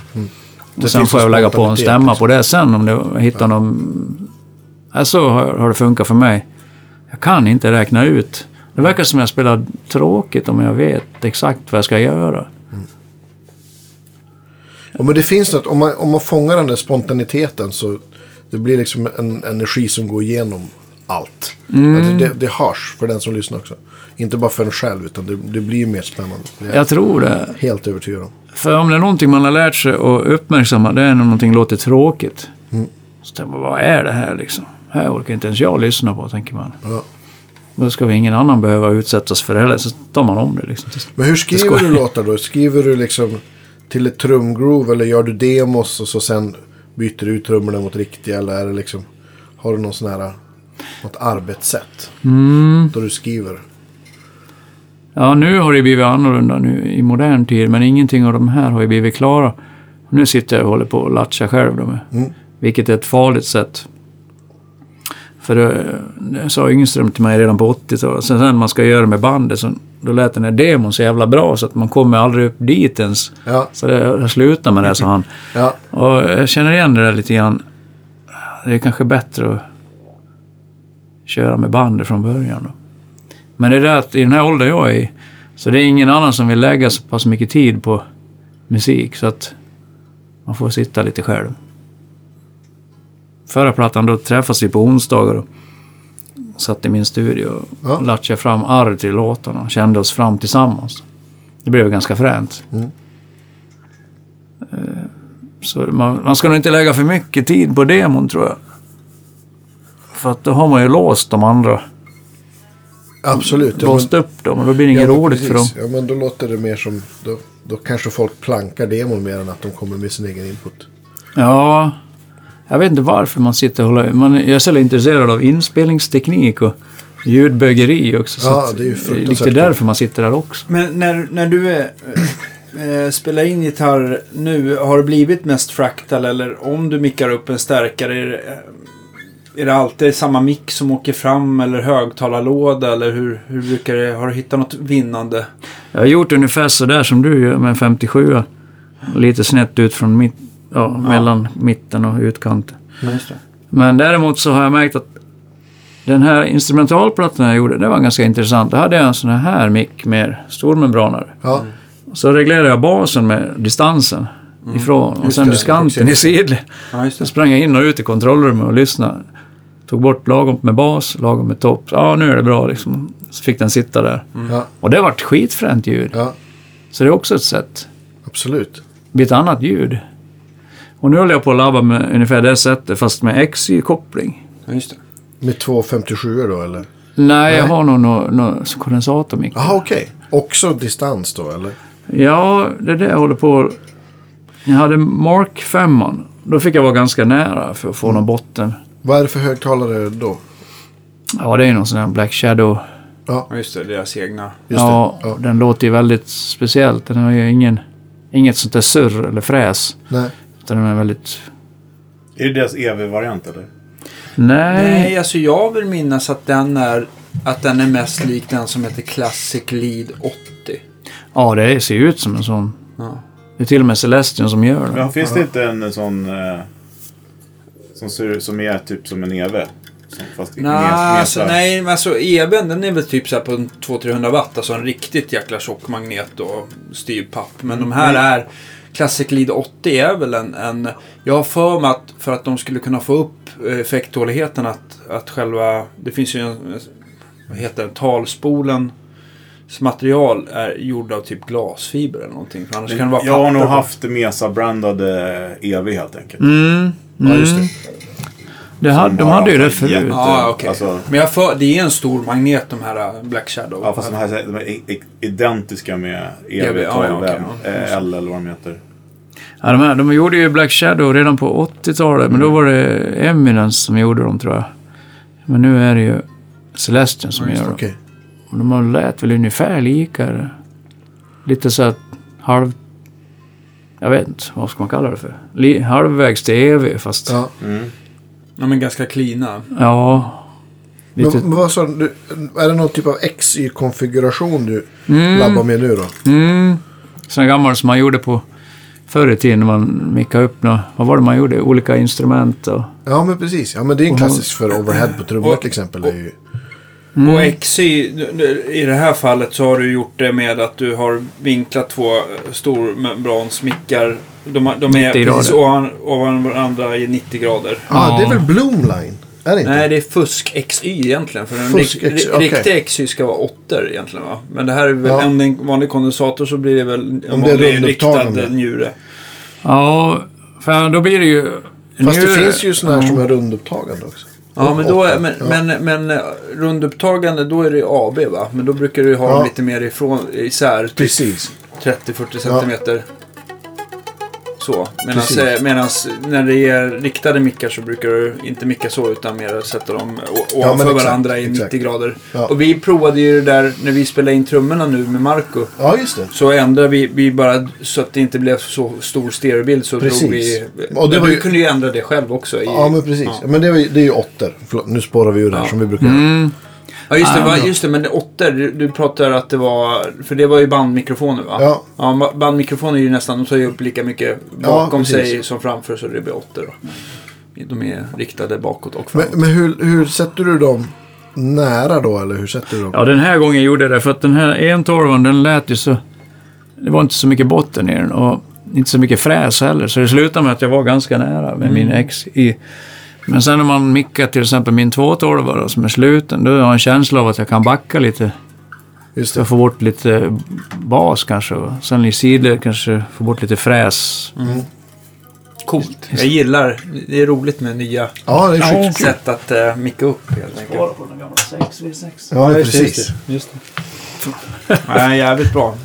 Det Och sen får jag lägga på en stämma på det sen om jag hittar någon... Ja, så har, har det funkat för mig. Jag kan inte räkna ut. Det verkar som jag spelar tråkigt om jag vet exakt vad jag ska göra. Ja, men det finns något, om man, om man fångar den där spontaniteten så det blir liksom en energi som går igenom allt. Mm. Alltså det, det hörs för den som lyssnar också. Inte bara för en själv, utan det, det blir mer spännande. Jag Jag tror det. helt övertygad om. För om det är någonting man har lärt sig att uppmärksamma, det är när någonting låter tråkigt. Så tänker man, vad är det här liksom? Här orkar inte ens jag lyssna på, tänker man. Ja. Då ska vi ingen annan behöva utsättas för det heller. Så tar man om det liksom. Men hur skriver du låtar då? Skriver du liksom till ett trumgroove eller gör du demos och så sen byter du ut trummorna mot riktiga? Eller är det liksom, har du någon sån här, något arbetssätt? Mm. Då du skriver? Ja, nu har det blivit annorlunda nu i modern tid, men ingenting av de här har ju blivit klara. Nu sitter jag och håller på och latcha själv då med. Mm. Vilket är ett farligt sätt. För det, det sa Yngström till mig redan på 80-talet. Sen när man ska göra med bandet, så, då lät den här demon så jävla bra så att man kommer aldrig upp dit ens. Ja, Så det, jag slutar med det, sa han. ja. Och jag känner igen det där lite grann. Det är kanske bättre att köra med bandet från början. Då. Men det är det att i den här åldern jag är i, så det är ingen annan som vill lägga så pass mycket tid på musik, så att man får sitta lite själv. Förra plattan, då träffas vi på onsdagar och satt i min studio och Ja. latchade fram arr till låtarna och kände oss fram tillsammans. Det blev ganska fränt. Mm. Eh, Så man, man ska nog inte lägga för mycket tid på demon tror jag. För att då har man ju låst de andra. Absolut. Ja, låst men- upp dem och då blir det ja, inget roligt för dem. precis. Ja, men då låter det mer som... Då, då kanske folk plankar demon mer än att de kommer med sin egen input. Ja, jag vet inte varför man sitter och håller... Man, jag är så intresserad av inspelningsteknik och ljudbögeri också. så Ja, det är ju lite fruktansvärt därför man sitter där också. Men när, när du är, eh, spelar in gitarr nu, har det blivit mest fractal eller om du mickar upp en stärkare, är det, alltid samma mick som åker fram eller högtalarlåda eller hur, hur brukar det, har du hittat något vinnande? Jag har gjort ungefär så där som du gör med en 57 Lite snett ut från mitt, ja, mellan mitten och utkanten. Men däremot så har jag märkt att den här instrumentalplattan jag gjorde, det var ganska intressant. Då hade jag en sån här mick med stormembranare. Ja, Så reglerade jag basen med distansen ifrån och Just sen det, diskanten i sidled. Ja, Så sprang jag in och ut i kontrollrummet och lyssnade. Tog bort lagom med bas, lagom med topp. Ja, nu är det bra liksom. Så fick den sitta där. Ja, Och det vart skitfränt ljud. ja, Så det är också ett sätt. absolut. Det blir ett annat ljud. Och nu håller jag på att labba med ungefär det sättet fast med XY-koppling. Ja, just det. Med 257 då eller? Nej, jag har nog någon no, kondensatormick. Jaha, okej. Också distans då eller? Ja, det är det jag håller på... Jag hade Mark 5 Då fick jag vara ganska nära för att få någon botten. Vad är det för högtalare då? Ja, det är någon sån här Black Shadow. Ja, Ja, just det. Deras egna. just ja, det. Ja. den låter ju väldigt speciellt. Den har ju ingen, inget sånt där surr eller fräs. Nej. Utan den är väldigt... Är det deras EV-variant eller? Nej. Nej, alltså jag vill minnas att den är, att den är mest lik den som heter Classic Lead 80. Ja, det ser ju ut som en sån. Ja. Det är till och med Celestion som gör den. Men finns det inte en sån eh, som, ser, som är typ som en EV? Fast Nej, mes- alltså, nej, men alltså EBn den är väl typ så här på en 200-300 watt. Alltså en riktigt jäkla tjock magnet och styrpapp. Men de här är... Classic Lead 80 är väl en, en... Jag har för mig att för att de skulle kunna få upp eh, effekttåligheten att, att själva... Det finns ju en... Vad heter det? Talspolen material är gjord av typ glasfiber eller någonting. För annars kan det vara jag har nog på. haft Mesa-brandade EV helt enkelt. Mm. Ja, just det. Det hade, de hade ju det förut. Ja, okej. Alltså- Men jag för, det är en stor magnet de här äh, Black Shadow. Ja, fast de här de är i- i- identiska med EV, EV12 ja, ja, okej, ja. eh, L eller vad de heter. Ja, de, här, de gjorde ju Black Shadow redan på 80-talet, men då var det Eminence som gjorde dem tror jag. Men nu är det ju Celestion som gör dem. Okej. De har lät väl ungefär lika. Lite så att halv... Jag vet inte, vad ska man kalla det för? Li, halvvägs till EV, fast... Ja. Ja. Mm. Ja, men ganska cleana. lite... Men, men vad sa du? Är det någon typ av XY-konfiguration du Mm. labbar med nu då? Mm. Sån gammal som man gjorde på förr i tiden när man mickade upp nå Vad var det man gjorde? Olika instrument och... Ja, men precis. Ja, men det är en Och- klassisk för overhead på trummor och- till exempel. är ju... Mm. Och XY, i det här fallet så har du gjort det med att du har vinklat två stormembransmickar. De, de är 90 precis ovan, ovan varandra i 90 grader. Ah, Ja. det är väl Bloomline? Är det inte? Nej, det är fusk XY egentligen. För en Fusk rik, XY, okej. riktig XY ska vara åttor egentligen va? Men det här är väl, Ja. det en vanlig kondensator så blir det väl en Om det är vanlig riktad njure. Ja, för då blir det ju... Fast det nu- finns ju sådana här som är rundupptagande också. Ja, men, då men, ja. men, men eh, rundupptagande då är det AB va? Men då brukar du ha Ja. dem lite mer ifrån, isär. Typ Precis. 30-40 centimeter. Så. Medan när det är riktade mickar så brukar du inte micka så utan mer sätta dem Ja, ovanför exakt, varandra i exakt. 90 grader. Ja. Och vi provade ju det där när vi spelade in trummorna nu med Marco. Ja, just det. Så ändrade vi, vi bara så att det inte blev så stor stereobild så Precis. drog vi... Och det men var du ju- kunde ju ändra det själv också. I, Ja, men precis. Ja. Men det är, ju- det är ju åttor. Nu spårar vi det här Ja. som vi brukar. Mm. Ja, just det. Ah, va, just det men åttor, du, du pratar att det var... För det var ju bandmikrofoner va? Ja. ja bandmikrofoner är ju nästan, de tar ju upp lika mycket Ja, bakom precis. sig som framför så det blir åttor då. De är riktade bakåt och framåt. Men, men hur, hur sätter du dem nära då? Eller hur sätter du dem? Ja, den här gången gjorde jag det för att den här 112 den lät ju så... Det var inte så mycket botten i den och inte så mycket fräs heller. Så det slutade med att jag var ganska nära med min XY. Men sen när man mickar till exempel min 212 då, som är sluten, då har jag en känsla av att jag kan backa lite. Just det. att få bort lite bas kanske. Sen i sidled kanske få bort lite fräs. Coolt. Jag gillar, det är roligt med nya Ja, det är Ja. sätt att uh, micka upp helt enkelt. på den gamla 6v6. Ja, just det, precis. Just det. Nej, jävligt bra.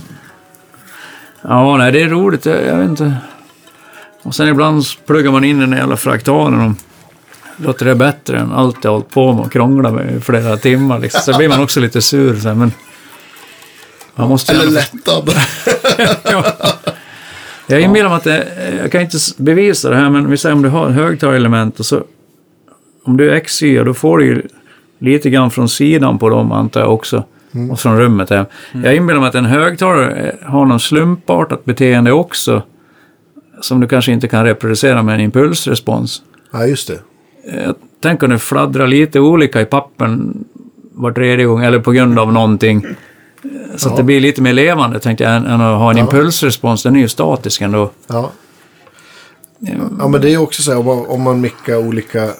Ja, nej, det är roligt. Jag, jag vet inte. Och sen ibland pluggar man in den jävla fraktalen och låter det bättre än allt jag hållit på med och krånglat med i flera timmar. Liksom. Så blir man också lite sur. Så här, men man måste Eller lättad. ja. Jag inbillar mig att det, jag kan inte bevisa det här, men vi säger om du har högtalarelement och så om du är XY, då får du ju lite grann från sidan på dem antar jag också. Och från rummet. Här. Jag inbillar mig att en högtalare eh, har någon slumpartat beteende också. Som du kanske inte kan reproducera med en impulsrespons. Ja, just det. Jag tänker om det fladdrar lite olika i pappen var tredje gång, eller på grund av någonting. Så att det blir lite mer levande, tänkte jag, än, att ha en Ja. impulsrespons. Den är ju statisk ändå. Ja. ja, men det är ju också så här om man, om man mickar olika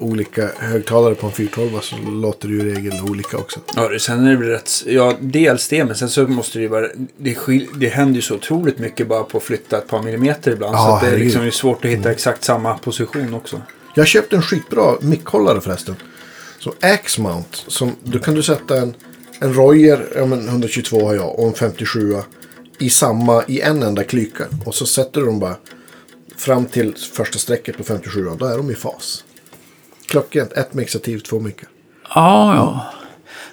olika högtalare på en 412 så låter det ju i regel olika också. Ja, det- sen är det väl rätt... Ja, dels det, men sen så måste det ju vara... Det, skil, det händer ju så otroligt mycket bara på att flytta ett par millimeter ibland. Ja, så att det är liksom svårt att hitta exakt samma position också. Jag köpte en skitbra mickhållare förresten. Som Axmount. Som, då kan du sätta en, en Royer, ja, men 122 har jag, och en 57 i samma, i en enda klyka. Och så sätter du dem bara fram till första strecket på 57 Då är de i fas. Klockrent. Ett mixativ, två mickar. Ja, ja.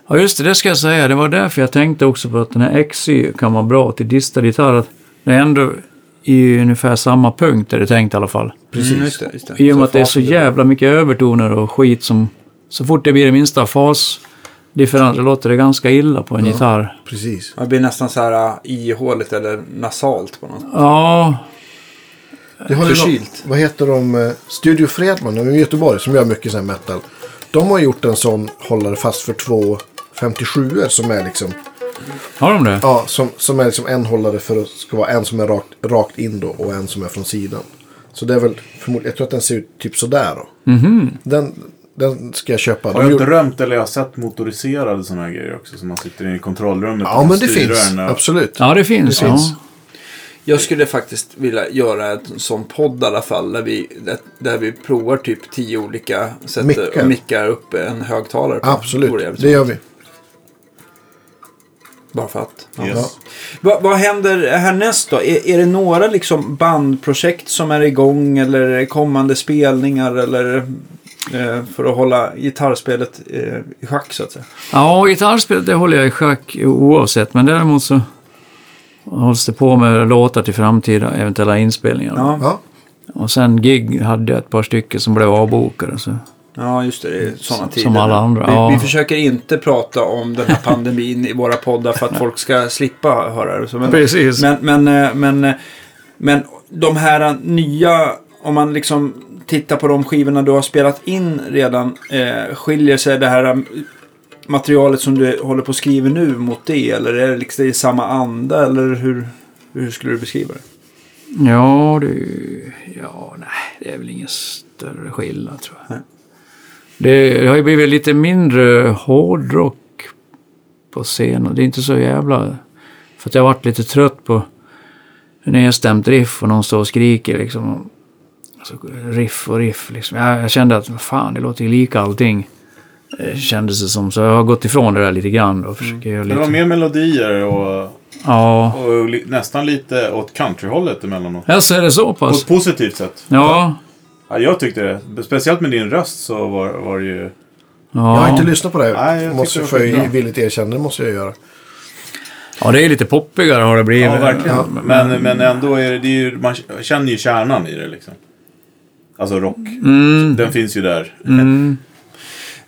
Ja, just det, det ska jag säga. Det var därför jag tänkte också på att den här XY kan vara bra till distad gitarr. Det är ändå i ungefär samma punkt är det tänkt i alla fall. Precis. Mm, just det, just det. I och med att det är så jävla mycket övertoner och skit som... Så fort det blir det minsta fasdifferens så låter det ganska illa på en gitarr. Precis. Det blir nästan så här uh, ihåligt eller nasalt på något sätt. Ja, Det har ju Förkylt. någon- vad heter de? eh, Studio Fredman de i Göteborg som gör mycket sån här metal. De har gjort en sån hållare fast för två 57 som är liksom har de det? Ja, som, som är liksom en hållare för att ska vara en som är rakt, rakt in då och en som är från sidan. Så det är väl förmodligen, jag tror att den ser ut typ sådär då. Mhm. Den, den ska jag köpa. Har De jag gjorde- drömt eller jag har sett motoriserade sådana här grejer också. Som man sitter i kontrollrummet Ja, och men det finns. den och- Absolut. Ja, det finns. Det ja. finns. Jag skulle faktiskt vilja göra en sån podd i alla fall. Där vi, där, där vi provar typ tio olika sätt Mickar. mickar. mickar upp en högtalare på. Vore Absolut. jävligt Det gör vi. Bara för att. Ja. Yes. Va, vad händer härnäst då? Är, är det några liksom bandprojekt som är igång eller kommande spelningar eller eh, för att hålla gitarrspelet eh, i schack så att säga? Ja, gitarrspelet det håller jag i schack oavsett. Men däremot så hålls det på med låtar till framtida eventuella inspelningar. Ja, Ja. Och sen gig hade jag ett par stycken som blev avbokade. Så. Ja just det. Det är sådana Som tider. alla andra, Vi, ja. vi försöker inte prata om den här pandemin i våra poddar för att folk ska slippa höra det. Men, Precis. Men, men, eh, men, eh, men de här nya, om man liksom tittar på de skivorna du har spelat in redan, eh, skiljer sig det här eh, materialet som du håller på att skriva nu mot det? Eller är det liksom i samma anda? Eller hur, hur skulle du beskriva det? Ja, det... Ja, nej, det är väl ingen större skillnad tror jag. Nej. Det, det har ju blivit lite mindre hårdrock på scenen. Det är inte så jävla... För att jag har varit lite trött på nedstämt riff och någon står och skriker liksom. Alltså, riff och riff liksom. Jag, jag kände att, fan, det låter ju lika allting. Kändes det som. Så jag har gått ifrån det där lite grann och försöker göra Det lite... var mer melodier och, Ja. och li, nästan lite åt countryhållet emellanåt. Ja, så är det så På pass? ett positivt sätt. Ja. Ja, jag tyckte det. Speciellt med din röst så var, var det ju... Jag har Ja. inte lyssnat på det. Nej, jag måste det skitbra. villigt erkänna. Det måste jag göra. ja, det är lite poppigare har det blivit. Ja, verkligen. Ja, men, men ändå är det, det är ju, man känner ju kärnan i det liksom. Alltså rock. Mm. Den finns ju där. Mm.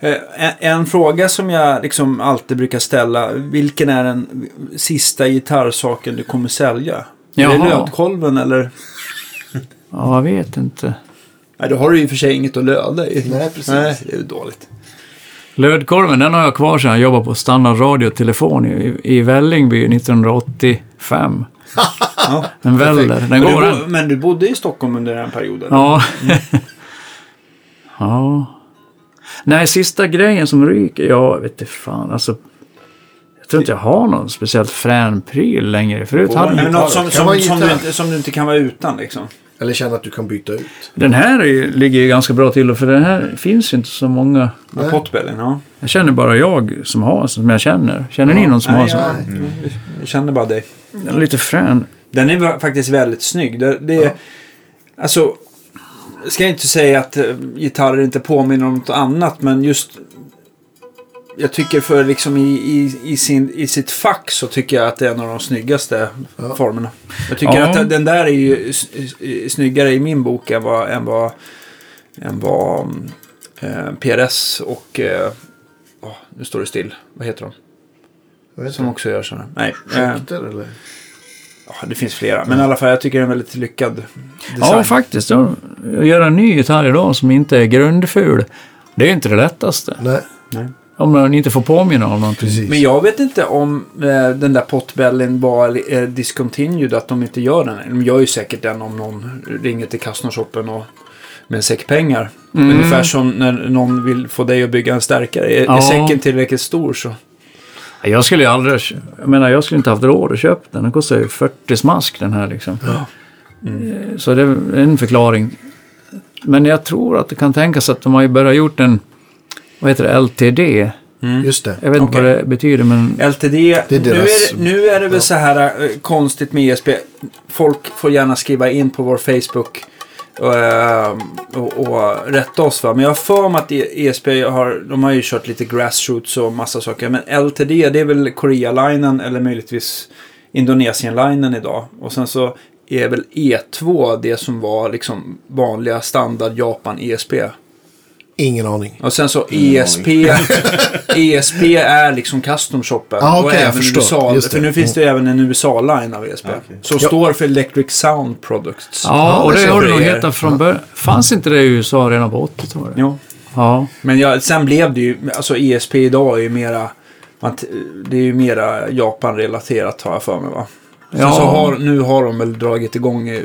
Eh, En, en fråga som jag liksom alltid brukar ställa. Vilken är den sista gitarrsaken du kommer sälja? Är det Jaha. lödkolven eller? Ja, jag vet inte. Nej, då har du i och för sig inget att löda i. Nej, precis. Nej, det är dåligt. Lödkorven, den har jag kvar sedan jag jobbade på Standard Radio och Telefon i, i Vällingby 1985. Ja. Den väller. Den Men, går du, den. bo- men du bodde i Stockholm under den perioden? Ja. ja. Nej, sista grejen som ryker, ja, jag vet inte fan. Alltså, jag tror inte jag har någon speciellt frän pryl längre. Förut På hade Nej, jag... men något som, som, som, gitarr. du inte, som du inte kan vara utan liksom. Eller känna att du kan byta ut. Den här är, ligger ju ganska bra till, för den här finns ju inte så många. Nej. Potbellen, ja. Jag känner bara jag som har som jag känner. Känner ni någon som har Nej, som? jag, jag känner bara dig. Den är lite frän. Den är faktiskt väldigt snygg. Det, det är, Alltså, jag ska inte säga att uh, gitarrer inte påminner om något annat, men just... Jag tycker för liksom i, i, i, sin, i sitt fack så tycker jag att det är en av de snyggaste Ja. formerna. Jag tycker Ja. att den där är ju snyggare i min bok än vad, än vad, än vad eh, PRS och... Eh, åh, nu står det still. Vad heter de? Vet Som inte. också gör sådana. Nej. Eh, Schecter eller? ja, det finns flera. Men i alla fall, jag tycker det är en väldigt lyckad design. Ja, faktiskt. Att göra en ny gitarr idag som inte är grundful. Det är inte det lättaste. Nej, Om man inte får påminna om någonting. precis. Men jag vet inte om eh, den där potbellen var eh, discontinued, att de inte gör den. De gör ju säkert den om någon ringer till Kastnershoppen och med en säck pengar. Mm. Ungefär som när någon vill få dig att bygga en stärkare. Är, är Ja. säcken tillräckligt stor så... Jag skulle ju aldrig... Jag menar, jag skulle inte haft råd att köpa den. Den kostar ju 40 smask den här liksom. Eh, Så det är en förklaring. Men jag tror att det kan tänkas att de har ju börjat gjort en... Vad heter det? LTD. Just det. Jag vet inte Okej. vad det betyder, men... LTD, Det är nu, är, det- nu är det väl så här eh, konstigt med ESP. Folk får gärna skriva in på vår Facebook och, eh, och, och rätta oss. Va? Men jag har för mig att E- ESP har, de har ju kört lite grassroots och massa saker. Men LTD det är väl Korea-linen eller möjligtvis Indonesien-linen idag. Och sen så är väl E2 det som var liksom vanliga standard Japan ESP. Ingen aning. Och sen så ESP, ESP är liksom custom shoppen. Ah, okej, och jag även. USA, för nu finns det ju även en USA-line av ESP. Ah, okej. Som Ja. står för Electric Sound Products. Ja, och det har det nog hetat från början. Fanns inte det i USA redan på 80-talet? Ja. Ja. Men ja, sen blev det ju, alltså ESP idag är ju mera, man, det är ju mera Japan-relaterat har jag för mig va? Sen Ja. så har, nu har de väl dragit igång i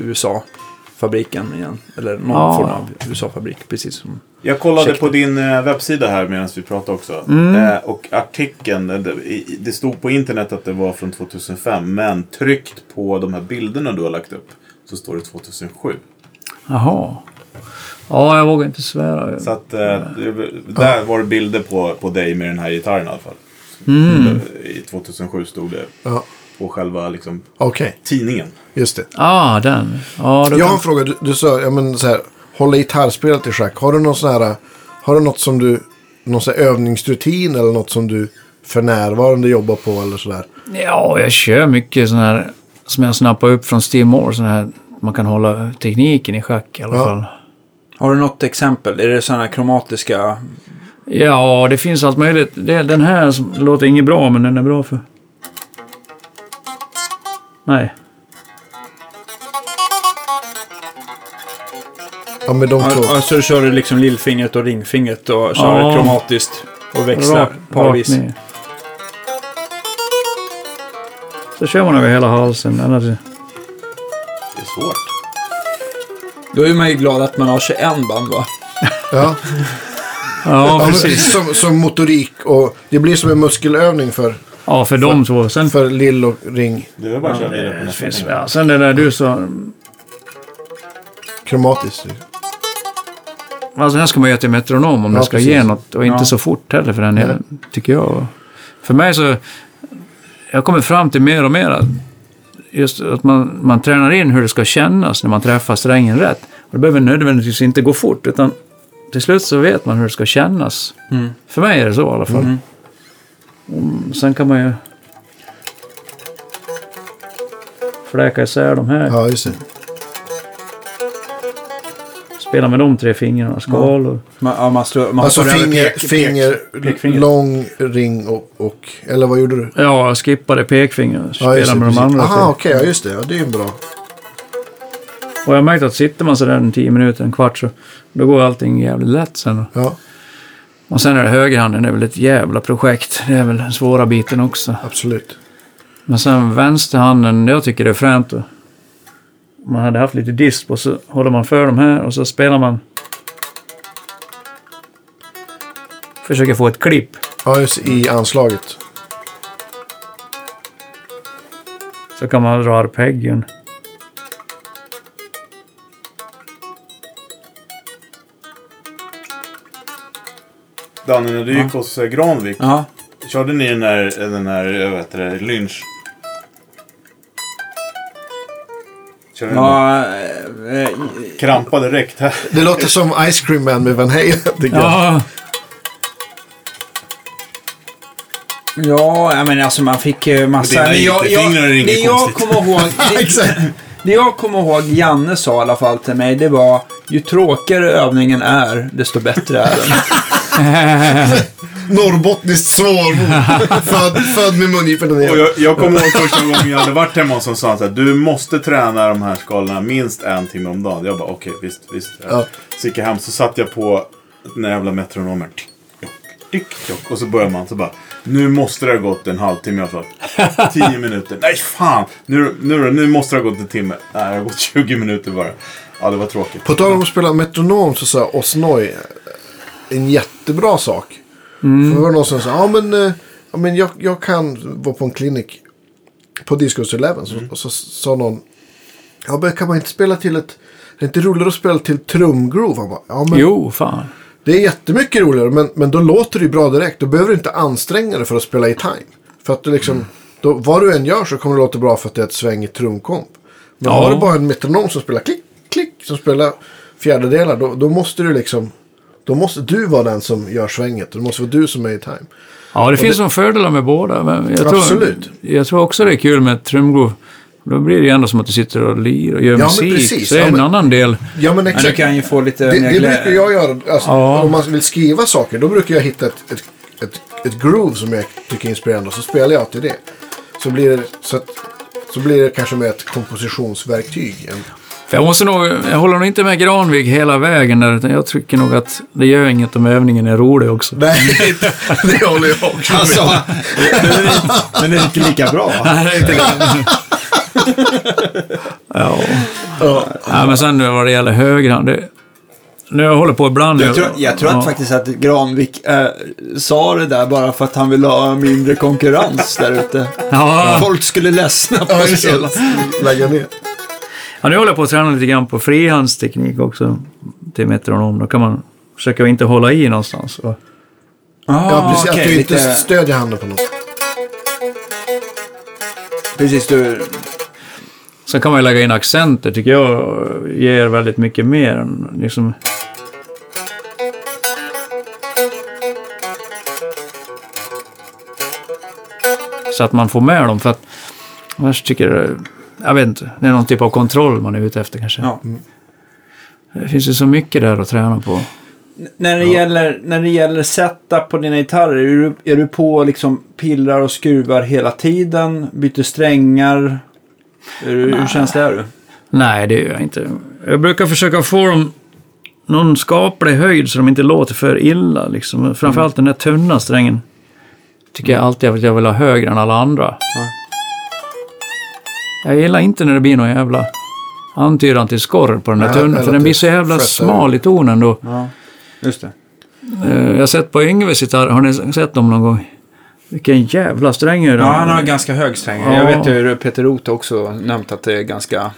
USA-fabriken igen. Eller någon Ja. form av USA-fabrik, precis som... Jag kollade Check. på din eh, webbsida här medan vi pratade också. Mm. Eh, och artikeln, eh, det, stod på internet att det var från 2005. Men tryckt på de här bilderna du har lagt upp så står det 2007. Jaha. Ja, jag vågar inte svära. Så att eh, det, där var det bilder på, på dig med den här gitarren i alla fall. Mm. I 2007 stod det Ja. På själva liksom, Okej, tidningen. just det. Ah, den. Då Jag har kan... en fråga. Du, du sa, ja men så här, hålla gitarrspelet i schack. Har du någon sån här, har du något som du, någon sån här övningsrutin eller något som du för närvarande jobbar på eller sådär? Ja, jag kör mycket sån här som jag snappar upp från Steve Moore. Sån här man kan hålla tekniken i schack i alla Ja. fall. Har du något exempel? Är det sådana kromatiska... Ja, det finns allt möjligt. Det, den här som, låter inget bra, men den är bra för... Nej. Ja, med de två. Ja, så kör du liksom lillfingret och ringfingret och kör Ja. kromatiskt och växlar Rakt, parvis. rakt ner. Så kör man över hela halsen. Eller, Det är svårt. Då är man ju glad att man har 21 band va? Ja, ja, ja men, precis. som, som motorik och det blir som en muskelövning för, Ja, för de två. Sen, för lill och ring. Det är bara att köra på det finns, ja, sen det där du sa. Kromatiskt. Alltså här ska man göra till metronom om Ja, det ska precis. ge något. Och inte Ja. så fort heller för den delen, tycker jag. För mig så... Jag kommer fram till mer och mer att just att man, man tränar in hur det ska kännas när man träffar strängen rätt. Och det behöver nödvändigtvis inte gå fort, utan till slut så vet man hur det ska kännas. Mm. För mig är det så i alla fall. Mm. Mm, sen kan man ju fläka isär de här. Ja, just det. Spela med de tre fingrarna, skal och... Man, ja, man slår, man Alltså finger, pek- finger, pekfingret. lång ring och, och... Eller vad gjorde du? Ja, jag skippade pekfingrar. Ja, Spela just det. med de precis. andra. Aha, okej. ja, just det. Ja, det är ju bra. Och jag har märkt att sitter man sådär en tio minuter, en kvart så då går allting jävligt lätt sen. Ja, Och sen är det högerhanden, det är väl ett jävla projekt. Det är väl den svåra biten också. absolut. Men sen vänsterhanden, jag tycker det är fränt. att Man hade haft lite disp och så håller man för de här och så spelar man... Försöker få ett klipp. Ja, just i anslaget. Så kan man dra arpeggion. Danne, när du gick hos eh, Granvik, Ja. körde ni den där, den där eh, vad heter det, lynch? Körde ni ja eh, eh, Krampa direkt här. Det låter som Ice Cream Man med Van Halen. tycker jag. Ja, ja, jag menar alltså man fick eh, massa... Dina Men jag, är jag, inget det jag konstigt. kommer ihåg... Det, Exakt. det jag kommer ihåg Janne sa i alla fall till mig, det var ju tråkigare övningen är, desto bättre är den. Norrbottniskt svårmod. född, född med mungiporna Och ner. jag, jag kommer ihåg första gången jag hade varit hemma hos honom sa han så här, du måste träna de här skalorna minst en timme om dagen. Jag bara okej, visst, visst. Ja. Så gick jag hem så satt jag på den här jävla metronomen. Och så börjar man så bara, nu måste det ha gått en halvtimme i alla fall. Tio minuter. Nej fan, nu, nu, nu måste det ha gått en timme. Nej, det har gått 20 minuter bara. Ja, det var tråkigt. På tal om att spela metronom så sa Osnoy en jättebra sak. Mm. För det var någon som sa, ja men, eh, ja, men jag, jag kan vara på en klinik på Discos Eleven. Så, och så sa någon, ja men kan man inte spela till ett, det är inte roligare att spela till trumgroove? Han bara, ja men Jo, fan. det är jättemycket roligare men, men då låter det ju bra direkt. Då behöver du inte anstränga dig för att spela i time. För att du liksom, då, vad du än gör så kommer det låta bra för att det är ett svängigt trumkomp. Men Ja. har du bara en metronom som spelar klick, klick, som spelar fjärdedelar, då, då måste du liksom, då måste du vara den som gör svänget. Det måste vara du som är i time. Ja, det finns nog fördelar med båda. Men jag tror, Absolut. Jag tror också det är kul med trumgroove. Då blir det ju ändå som att du sitter och lirar och gör men musik. precis. Så är det Ja, en men- annan del. Ja men Men du exakt. kan ju få lite Det, mer det glädje. brukar jag göra. Alltså, Ja. Om man vill skriva saker, då brukar jag hitta ett, ett, ett, ett groove som jag tycker är inspirerande. Och så spelar jag till det. Så blir det, så att, så blir det kanske med ett kompositionsverktyg. För jag måste nog, jag håller nog inte med Granvik hela vägen där, utan jag tycker nog att det gör inget om övningen är rolig också. nej, det håller jag också med. Alltså, men det är inte lika bra. Nej, det är inte det. ja. Ja. ja, men sen vad det gäller högerhand, det, nu jag håller på ibland. Jag tror, jag tror ja. att faktiskt att Granvik eh, sa det där bara för att han ville ha mindre konkurrens där ute. Ja, Folk skulle ledsna på Ja, just hela. det. Lägga ner. Ja, nu håller jag på att träna lite grann på frihandsteknik också till metronom. Då kan man försöka inte hålla i någonstans. Och, Ah, Ja, precis. okej, att du inte lite- stödjer handen på något. Precis, du... sen kan man ju lägga in accenter, tycker jag ger väldigt mycket mer. än Liksom, så att man får med dem. För att annars tycker jag, jag vet inte, det är någon typ av kontroll man är ute efter kanske. Ja. Det finns ju så mycket där att träna på. När det, gäller, när det gäller setup på dina gitarrer, är du, är du på liksom pillar och skruvar hela tiden? Byter strängar? Är du, hur känslig är du? Nej, det gör jag inte. Jag brukar försöka få dem någon skaplig höjd så de inte låter för illa. Liksom. Framförallt den där tunna strängen. Tycker jag alltid att jag vill ha högre än alla andra. Jag gillar inte när det blir någon jävla antydan till skorr på den där Nej, tunna. eller För den blir det så jävla smal i tonen då. Ja, just det. Eh, Jag har sett på Yngves gitarr, har ni sett dem någon gång? Vilken jävla sträng är Ja, han har ganska hög sträng. Ja. Jag vet ju Peter Roth också nämnt att det är ganska...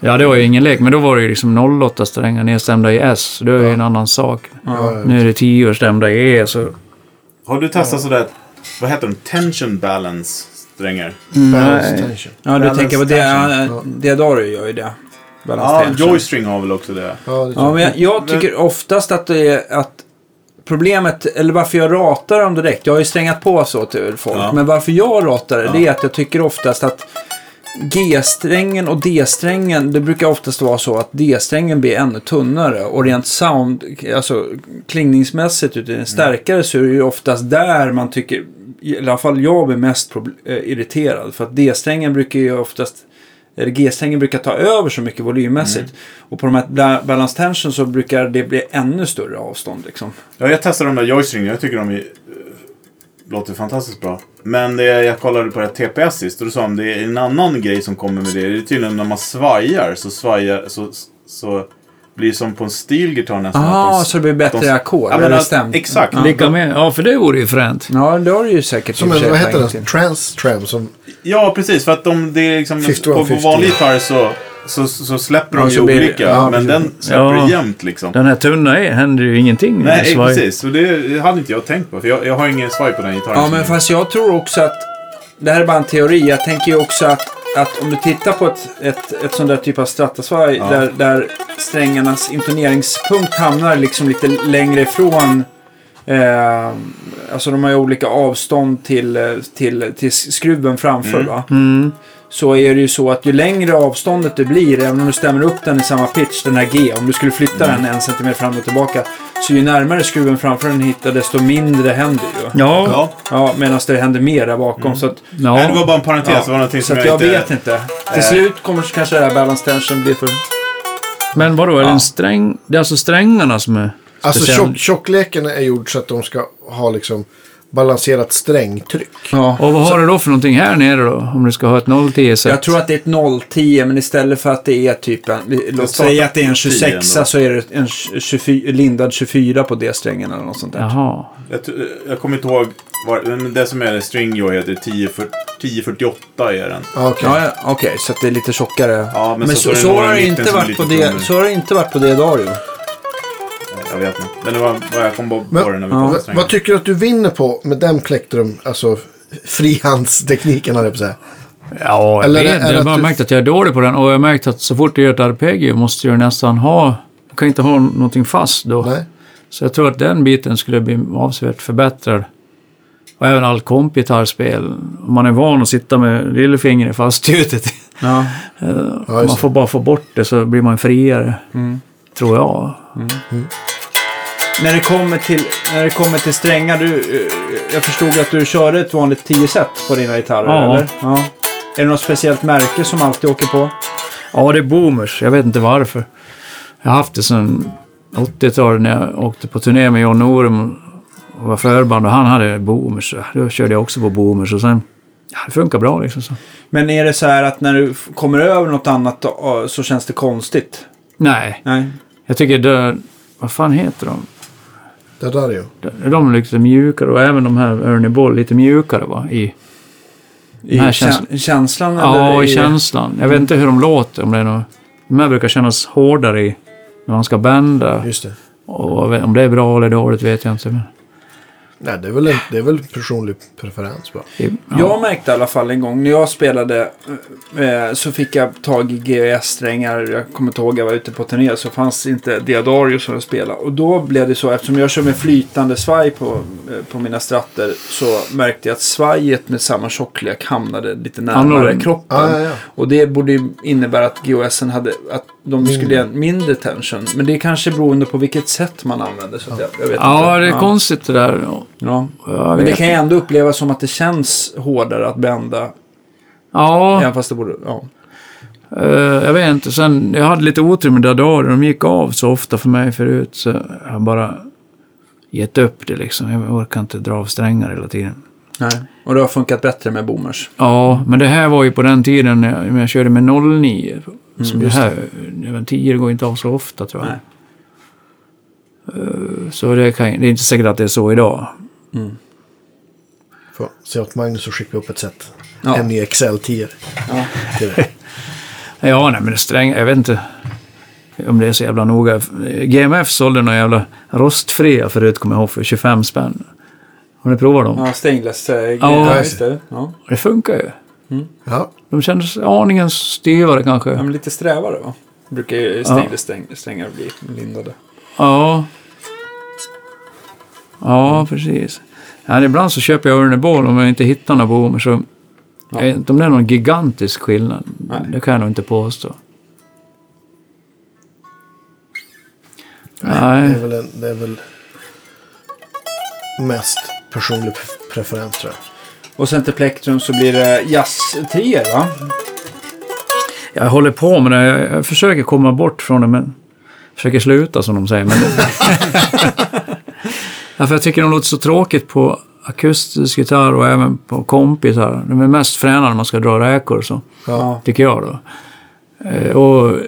Ja, det var ju ingen lek, men då var det ju liksom 08 strängar nedstämda i S. Det är ju en annan sak. Ja, ja. Nu är det 10 stämda i E, så... Har du testat sådär, vad heter de? Tension balance strängar? Balance Nej. Ja, du Balance tänker på det. tension. Ja, gör ju det. Balance Ja, tension. Joystring har väl också det. Ja, det tror Ja, men jag. jag, jag tycker oftast att det är att problemet, eller varför jag ratar dem direkt, jag har ju strängat på så till folk, Ja. men varför jag ratar det, det är att jag tycker oftast att G-strängen och D-strängen, det brukar oftast vara så att D-strängen blir ännu tunnare och rent sound, alltså klingningsmässigt i den starkare så är det ju oftast där man tycker, i alla fall jag blir mest eh, irriterad för att D-strängen brukar ju oftast G-strängen brukar ta över så mycket volymmässigt. Och på de här balance tension så brukar det bli ännu större avstånd liksom. Ja, jag testade de där joystringen. Jag tycker de är, eh, låter fantastiskt bra. Men det, jag kollade på det här TPS sist och då sa de det är en annan grej som kommer med det. Det är tydligen när man svajar så svajar så, så blir som på en stilgitarr nästan. Ah, att de- så det blir bättre de- ackord, Ja, men exakt. Ja. Lika med. Ja, för det vore ju fränt. Ja, det har du ju säkert Som en, vad heter den? Trans-tram som... Ja, precis. För att de, det är liksom, 51, på, på 50. vanlig gitarr så, så, så släpper Ja, de ju så olika. ja, men den släpper Ja. jämnt liksom. Den här tunna är, händer ju ingenting. Nej, precis. Och det, det hade inte jag tänkt på. För jag, jag har ingen svaj på den gitarren. Ja, men fast jag tror också att det här är bara en teori. Jag tänker ju också att, att om du tittar på ett, ett, ett sånt där typ av stratasvaj Ja. där, där strängarnas intoneringspunkt hamnar liksom lite längre ifrån Eh, alltså de har ju olika avstånd till, till, till skruven framför Mm. va. Mm. Så är det ju så att ju längre avståndet det blir, även om du stämmer upp den i samma pitch, den här G, om du skulle flytta den en centimeter fram och tillbaka. Så ju närmare skruven framför den hittar, desto mindre händer ju. Ja. Ja. Ja, medan det händer mer där bakom. Så att, ja. Nej, det var bara en parentes. Ja. Det var någonting så som att jag, jag inte... vet inte. Till slut kommer kanske det här balance tension bli för... Men vadå, är det en sträng? Det är alltså strängarna som är Alltså speciell- tjock, tjockleken är gjord så att de ska ha liksom balanserat strängtryck. Ja. Och vad har du då för någonting här nere då? Om du ska ha ett 010 set? Jag tror att det är ett 010 men istället för att det är typ en, låt säga att det är en på 10 26 ändå. så är det en 24, lindad 24 på D-strängen eller något sånt där. Jaha. Jag, jag kommer inte ihåg. Men det som är Stringjoy heter 1040 1048 är den. Ja, okej. Ja, ja, okej, så att det är lite tjockare. Ja, men men så så, så, har det inte varit på det, så har det inte varit på det Dario. Jag vet inte. Men det var vad jag kom på Men- det när vi Ja. kom Va- vad tycker du att du vinner på med den plektrum, alltså frihandstekniken hade jag på att säga? Ja, jag Eller vet. är det Jag har bara du- märkt att jag är dålig på den. Och jag har märkt att så fort du gör ett arpeggio måste du nästan ha... Du kan inte ha någonting fast då. Nej. Så jag tror att den biten skulle bli avsevärt förbättrad. Och även allt kompgitarrspel. Om man är van att sitta med lillfingret fastgjutet. Ja. Ja, man får bara få bort det så blir man friare. Mm. Tror jag. När det kommer till, när det kommer till strängar, du, jag förstod att du körde ett vanligt 10 set på dina gitarrer, Ja. eller? Ja. Är det något speciellt märke som alltid åker på? Ja, det är boomers. Jag vet inte varför. Jag har haft det sedan 80-talet när jag åkte på turné med John Norum och var förband och han hade boomers. Då körde jag också på boomers och sen... Ja, det funkar bra liksom. Så. Men är det så här att när du kommer över något annat så känns det konstigt? Nej, Nej. jag tycker det... Vad fan heter de? Det där är ju. De- De är lite mjukare och även de här Ernie Ball lite mjukare va? I, I här kä- känns- känslan? ja, i känslan. Jag vet inte hur de låter. Om det är något, de här brukar kännas hårdare i, när man ska bända. Just det. Och om det är bra eller dåligt vet jag inte. Men, Nej, det är väl, en, det är väl personlig preferens bara. ja. Jag märkte i alla fall en gång när jag spelade eh, så fick jag tag i GES-strängar. Jag kommer inte ihåg, jag var ute på turné så fanns inte Diadario som jag spelade. Och då blev det så, eftersom jag kör med flytande svaj på, eh, på mina stratter så märkte jag att svajet med samma tjocklek hamnade lite närmare Annorlunda. kroppen. Ja, ja, ja. Och det borde innebära att GOSen hade, att de skulle ge en mindre tension. Men det är kanske beroende på vilket sätt man använder. Så att jag, jag vet ja, inte. det är konstigt det där. Ja. Men det kan ju ändå upplevas som att det känns hårdare att bända. Ja, Även fast det borde... Ja. eh, jag vet inte. Sen, jag hade lite otur med Dadari. De gick av så ofta för mig förut. Så jag har bara gett upp det liksom. Jag orkar inte dra av strängar hela tiden. Nej. Och det har funkat bättre med boomers. Ja, men det här var ju på den tiden när jag, när jag körde med 09. Som det här, vet, 10 går inte av så ofta tror jag. Nej. Eh, Så det, kan, det är inte säkert att det är så idag. Får se åt Magnus och skicka upp ett set. Ja. En ny XL 10. Ja. Till dig. Ja, nej men det sträng, jag vet inte om det är så jävla noga. GMF sålde några jävla rostfria förut, kommer jag ihåg, för 25 spänn. Har ni provat dem? Ja, stainless. eh, Ja, ja, just det. Ja. Det funkar ju. Ja, De kändes aningen styvare kanske. Ja, men lite strävare va? Brukar ju stainless sträng, strängar bli lindade. Ja. Ja, precis. Ja, ibland så köper jag Örnebål om jag inte hittar några bommar så... Jag vet inte om det är någon gigantisk skillnad. Nej. Det kan jag nog inte påstå. Nej. det är väl, en, det är väl mest personlig pre- preferens tror jag. Och sen till plektrum så blir det jazz-trier va? Jag håller på med det. Jag, jag försöker komma bort från det, men... Försöker sluta som de säger. Men det... ja, för jag tycker de låter så tråkigt på akustisk gitarr och även på kompgitarr. De är mest fräna när man ska dra räkor och så. Ja. Tycker jag då. Eh, och,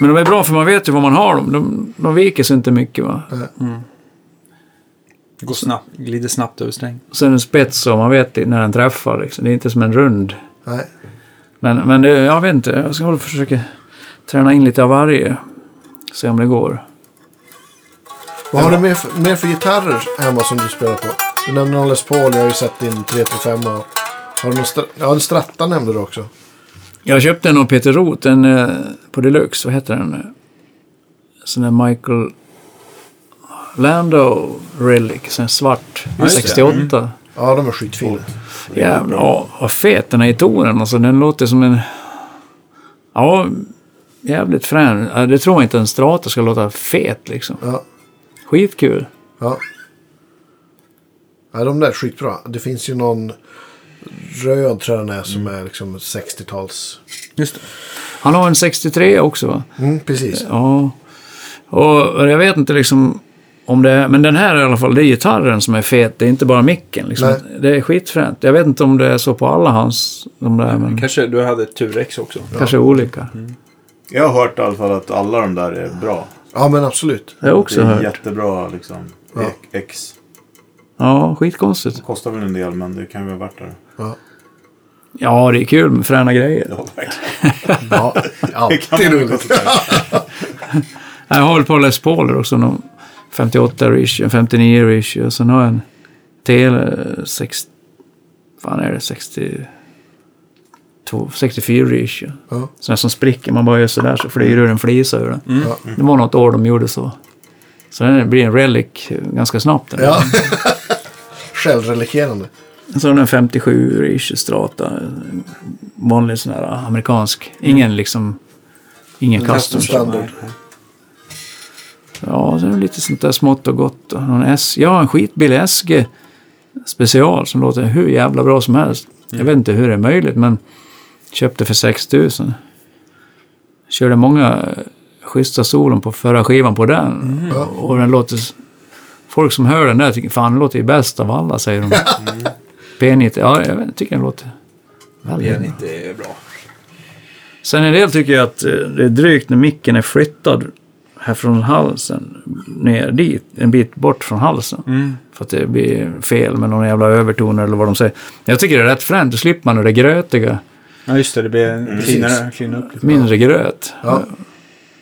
men de är bra för man vet ju vad man har dem. De, de viker sig inte mycket va. Går snabbt, glider snabbt över sträng. Sen en spets och man vet när den träffar liksom. Det är inte som en rund. Nej. Men, men det, jag vet inte. Jag ska väl försöka träna in lite av varje. Se om det går. Vad har du mer för, mer för gitarrer hemma som du spelar på? Du nämnde någon Les Paul, jag har ju sett din 335 och... Har du någon stra- ja, Stratta nämnde du också. Jag köpte en av Peter Roth, en eh, på Deluxe. Vad heter den? Sån där Michael Lando Relic. Sån här svart. just det. 68. Ja, de är skitfina. Jävlar, ja, vad fet den är i tonen. Alltså, den låter som en... Ja, jävligt frän. Det tror jag inte en Strata ska låta fet liksom. Ja. Skitkul. Ja. Ja, de där är skitbra. Det finns ju någon röd tror jag den är som är liksom 60-tals... Just det. Han har en 63 också va? Mm, precis. Ja. Och jag vet inte liksom om det är, men den här i alla fall, det är gitarren som är fet. Det är inte bara micken. Liksom. Nej. Det är skitfränt. Jag vet inte om det är så på alla hans, de där, men Kanske du hade Turex också. kanske olika. Jag har hört i alla fall att alla de där är bra. Ja, men absolut. Det har jag också det är hört. jättebra liksom. Ja. X. Ja, skitkonstigt. Kostar väl en del men det kan ju vara värt det. Ja, Ja, det är kul med fräna grejer. Ja, verkligen. ja Det alltid man roligt. Jag har väl på Les Paul också. Någon 58 reissue, 59 reissue. Och sen har jag en Tele 6... Fan är det? 62... 64 reissue. Ja. Sån här som spricker. Man bara gör sådär så flyger ur en flisa ur den. Ja. Det var något år de gjorde så. Så den blir en relic ganska snabbt. Den. Ja. Självrelikerande. Så har den en 57 reissue strata. en Vanlig sån här amerikansk. Ingen liksom... Ingen custom. Standard. Ja, så är det lite sånt där smått och gott. Och Någon S har en skitbillig SG special som låter hur jävla bra som helst. Jag vet inte hur det är möjligt, men köpte för 6000. Körde många schyssta solon på förra skivan på den. Ja. Och den låter... Folk som hör den där tycker fan den låter ju bäst av alla, säger de. P90, ja, jag tycker den låter väldigt bra. Det är bra. Sen en del tycker jag att eh, det är drygt när micken är flyttad här från halsen ner dit, en bit bort från halsen. Mm. För att det blir fel med någon jävla övertoner eller vad de säger. Jag tycker det är rätt fränt, då slipper man det grötiga. Ja, just det. Det blir en cleanare, clean upp lite. Mindre gröt. Ja.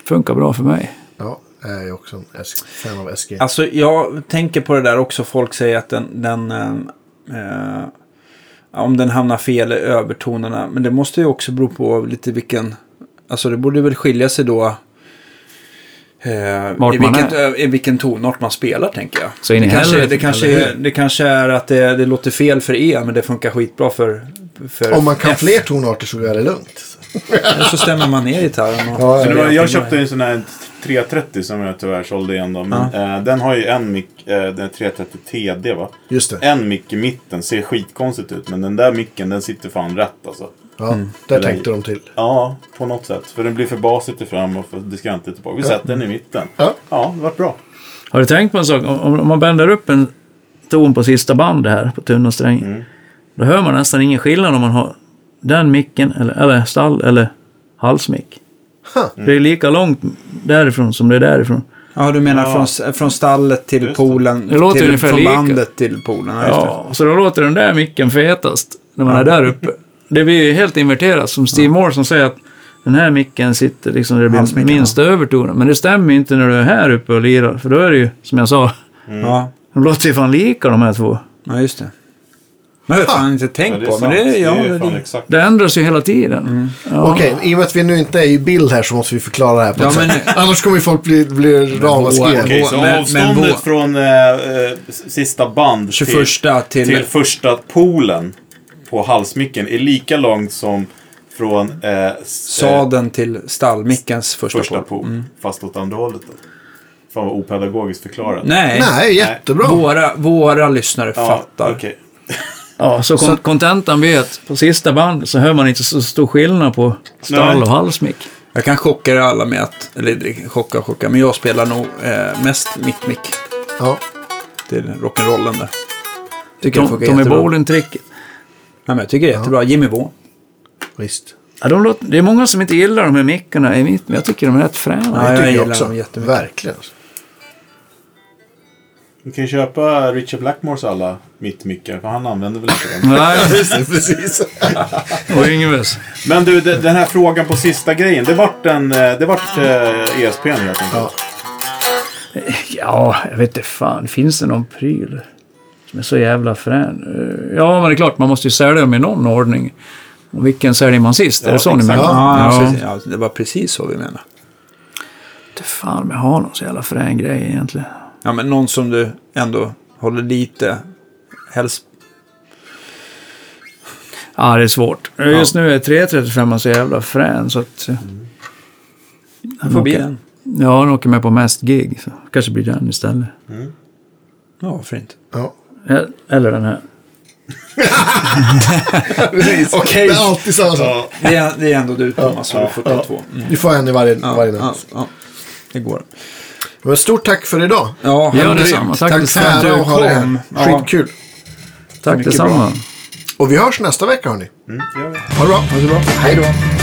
Funkar bra för mig. Ja, jag är också en fan av SG. Alltså, jag tänker på det där också. Folk säger att den... den eh, eh, om den hamnar fel i övertonerna. Men det måste ju också bero på lite vilken... Alltså det borde väl skilja sig då... Eh, Vart i, man vilket, eh, I vilken tonart man spelar tänker jag. Så det, kanske, det, kanske är, det kanske är att det, det låter fel för E men det funkar skitbra för, för Om man kan F. fler tonarter så är det lugnt. Eller så stämmer man ner gitarren. Och, Ja, var, Ja, jag köpte en sån här 330 som jag tyvärr sålde igen då. Men eh, den har ju en mick, eh, den är 330 TD va. Just det. En mick i mitten, ser skitkonstigt ut. Men den där micken den sitter fan rätt alltså. Ja, där Eller- tänkte de till. Ja, på något sätt. För den blir för basigt till fram och för diskantigt tillbaka. Vi sätter den i mitten. Ja. Ja, det vart bra. Har du tänkt på en sak? Om, om man bändar upp en ton på sista bandet här på tunna strängen. Mm. Då hör man nästan ingen skillnad om man har den micken eller, eller stall eller halsmick. Huh. Det är lika långt därifrån som det är därifrån. Ja, du menar Ja. från, från stallet till Just poolen. Det låter till, ungefär från lika. bandet till poolen. Ja, Ja, så då låter den där micken fetast när man är där uppe. Det blir ju helt inverterat. Som Steve Morrison säger att den här micken sitter liksom där det blir Halsmicken, minsta övertonen. Men det stämmer ju inte när du är här uppe och lirar. För då är det ju, som jag sa. Ja, de låter ju fan lika de här två. ja, just det. Det har jag fan inte tänkt Ja, är på. Men det, ja, det är det. Det ändras ju hela tiden. Ja. Okej, i och med att vi nu inte är i bild här så måste vi förklara det här på Ja, men-. Annars kommer ju folk bli, bli ramaskriga. Okej, Vå- så men- men avståndet vå- från eh, eh, sista band 21 till, till... till första polen på halsmicken är lika långt som från eh, s- Sadeln till stallmickens eh, första, första pool. pool. Fast åt andra hållet. Då. Fan vad opedagogiskt förklarat. Nej, Nej, jättebra. Våra, våra lyssnare Ja, fattar. okej. Ja, så kon- kontentan blir att på sista band så hör man inte så stor skillnad på stall Nej. och halsmick. Jag kan chocka er alla med att, eller det- chocka och chocka, men jag spelar nog eh, mest mitt-mick Ja. till rock'n'rollen där. Tycker det Tom, Tommy. Bolin-tricket. Nej, men jag tycker det är jättebra. Jimmy Vaughan. Visst. Ja, de låter, det är många som inte gillar de här mickarna i mitt, men jag tycker de är rätt fräna. Ja, det jag tycker jag gillar också. dem jättemycket. Verkligen. Du kan ju köpa Richard Blackmores alla mittmickar, för han använder väl inte dem. Nej, Precis. och Yngves. Men du, de- den här frågan på sista grejen. Det vart en, det vart eh, ESPn helt enkelt. Ja. Ja, jag vet inte fan. Finns det någon pryl som är så jävla frän? Eh, Ja, men det är klart, man måste ju sälja dem i någon ordning. Och vilken säljer man sist? är Ja, det så ni menar? Ja, ja. Precis, ja, det var precis så vi menar. Inte fan om jag har någon så jävla frän grej egentligen. Ja, men någon som du ändå håller lite, helst Ja, det är svårt. Just nu är 335 så jävla frän så att... eh, den får bli den. Ja, den åker med på mest gig. Så kanske blir den istället. Ja, varför inte? Ja. Eller den här. Precis. Okej. Det är alltid samma sak. Ja. Det är, det är ändå du Thomas, så du får ta två. Mm. Du får en i varje, Ja, varje ja, natt. ja, det går. Men stort tack för idag. Ja, Ja, detsamma. Tack Tack detsamma. för att du kom. Ja, Skitkul. Tack Mycket detsamma. bra. Och vi hörs nästa vecka hörni. Mm, det gör vi. Ha det bra. ha det så bra. Hej då.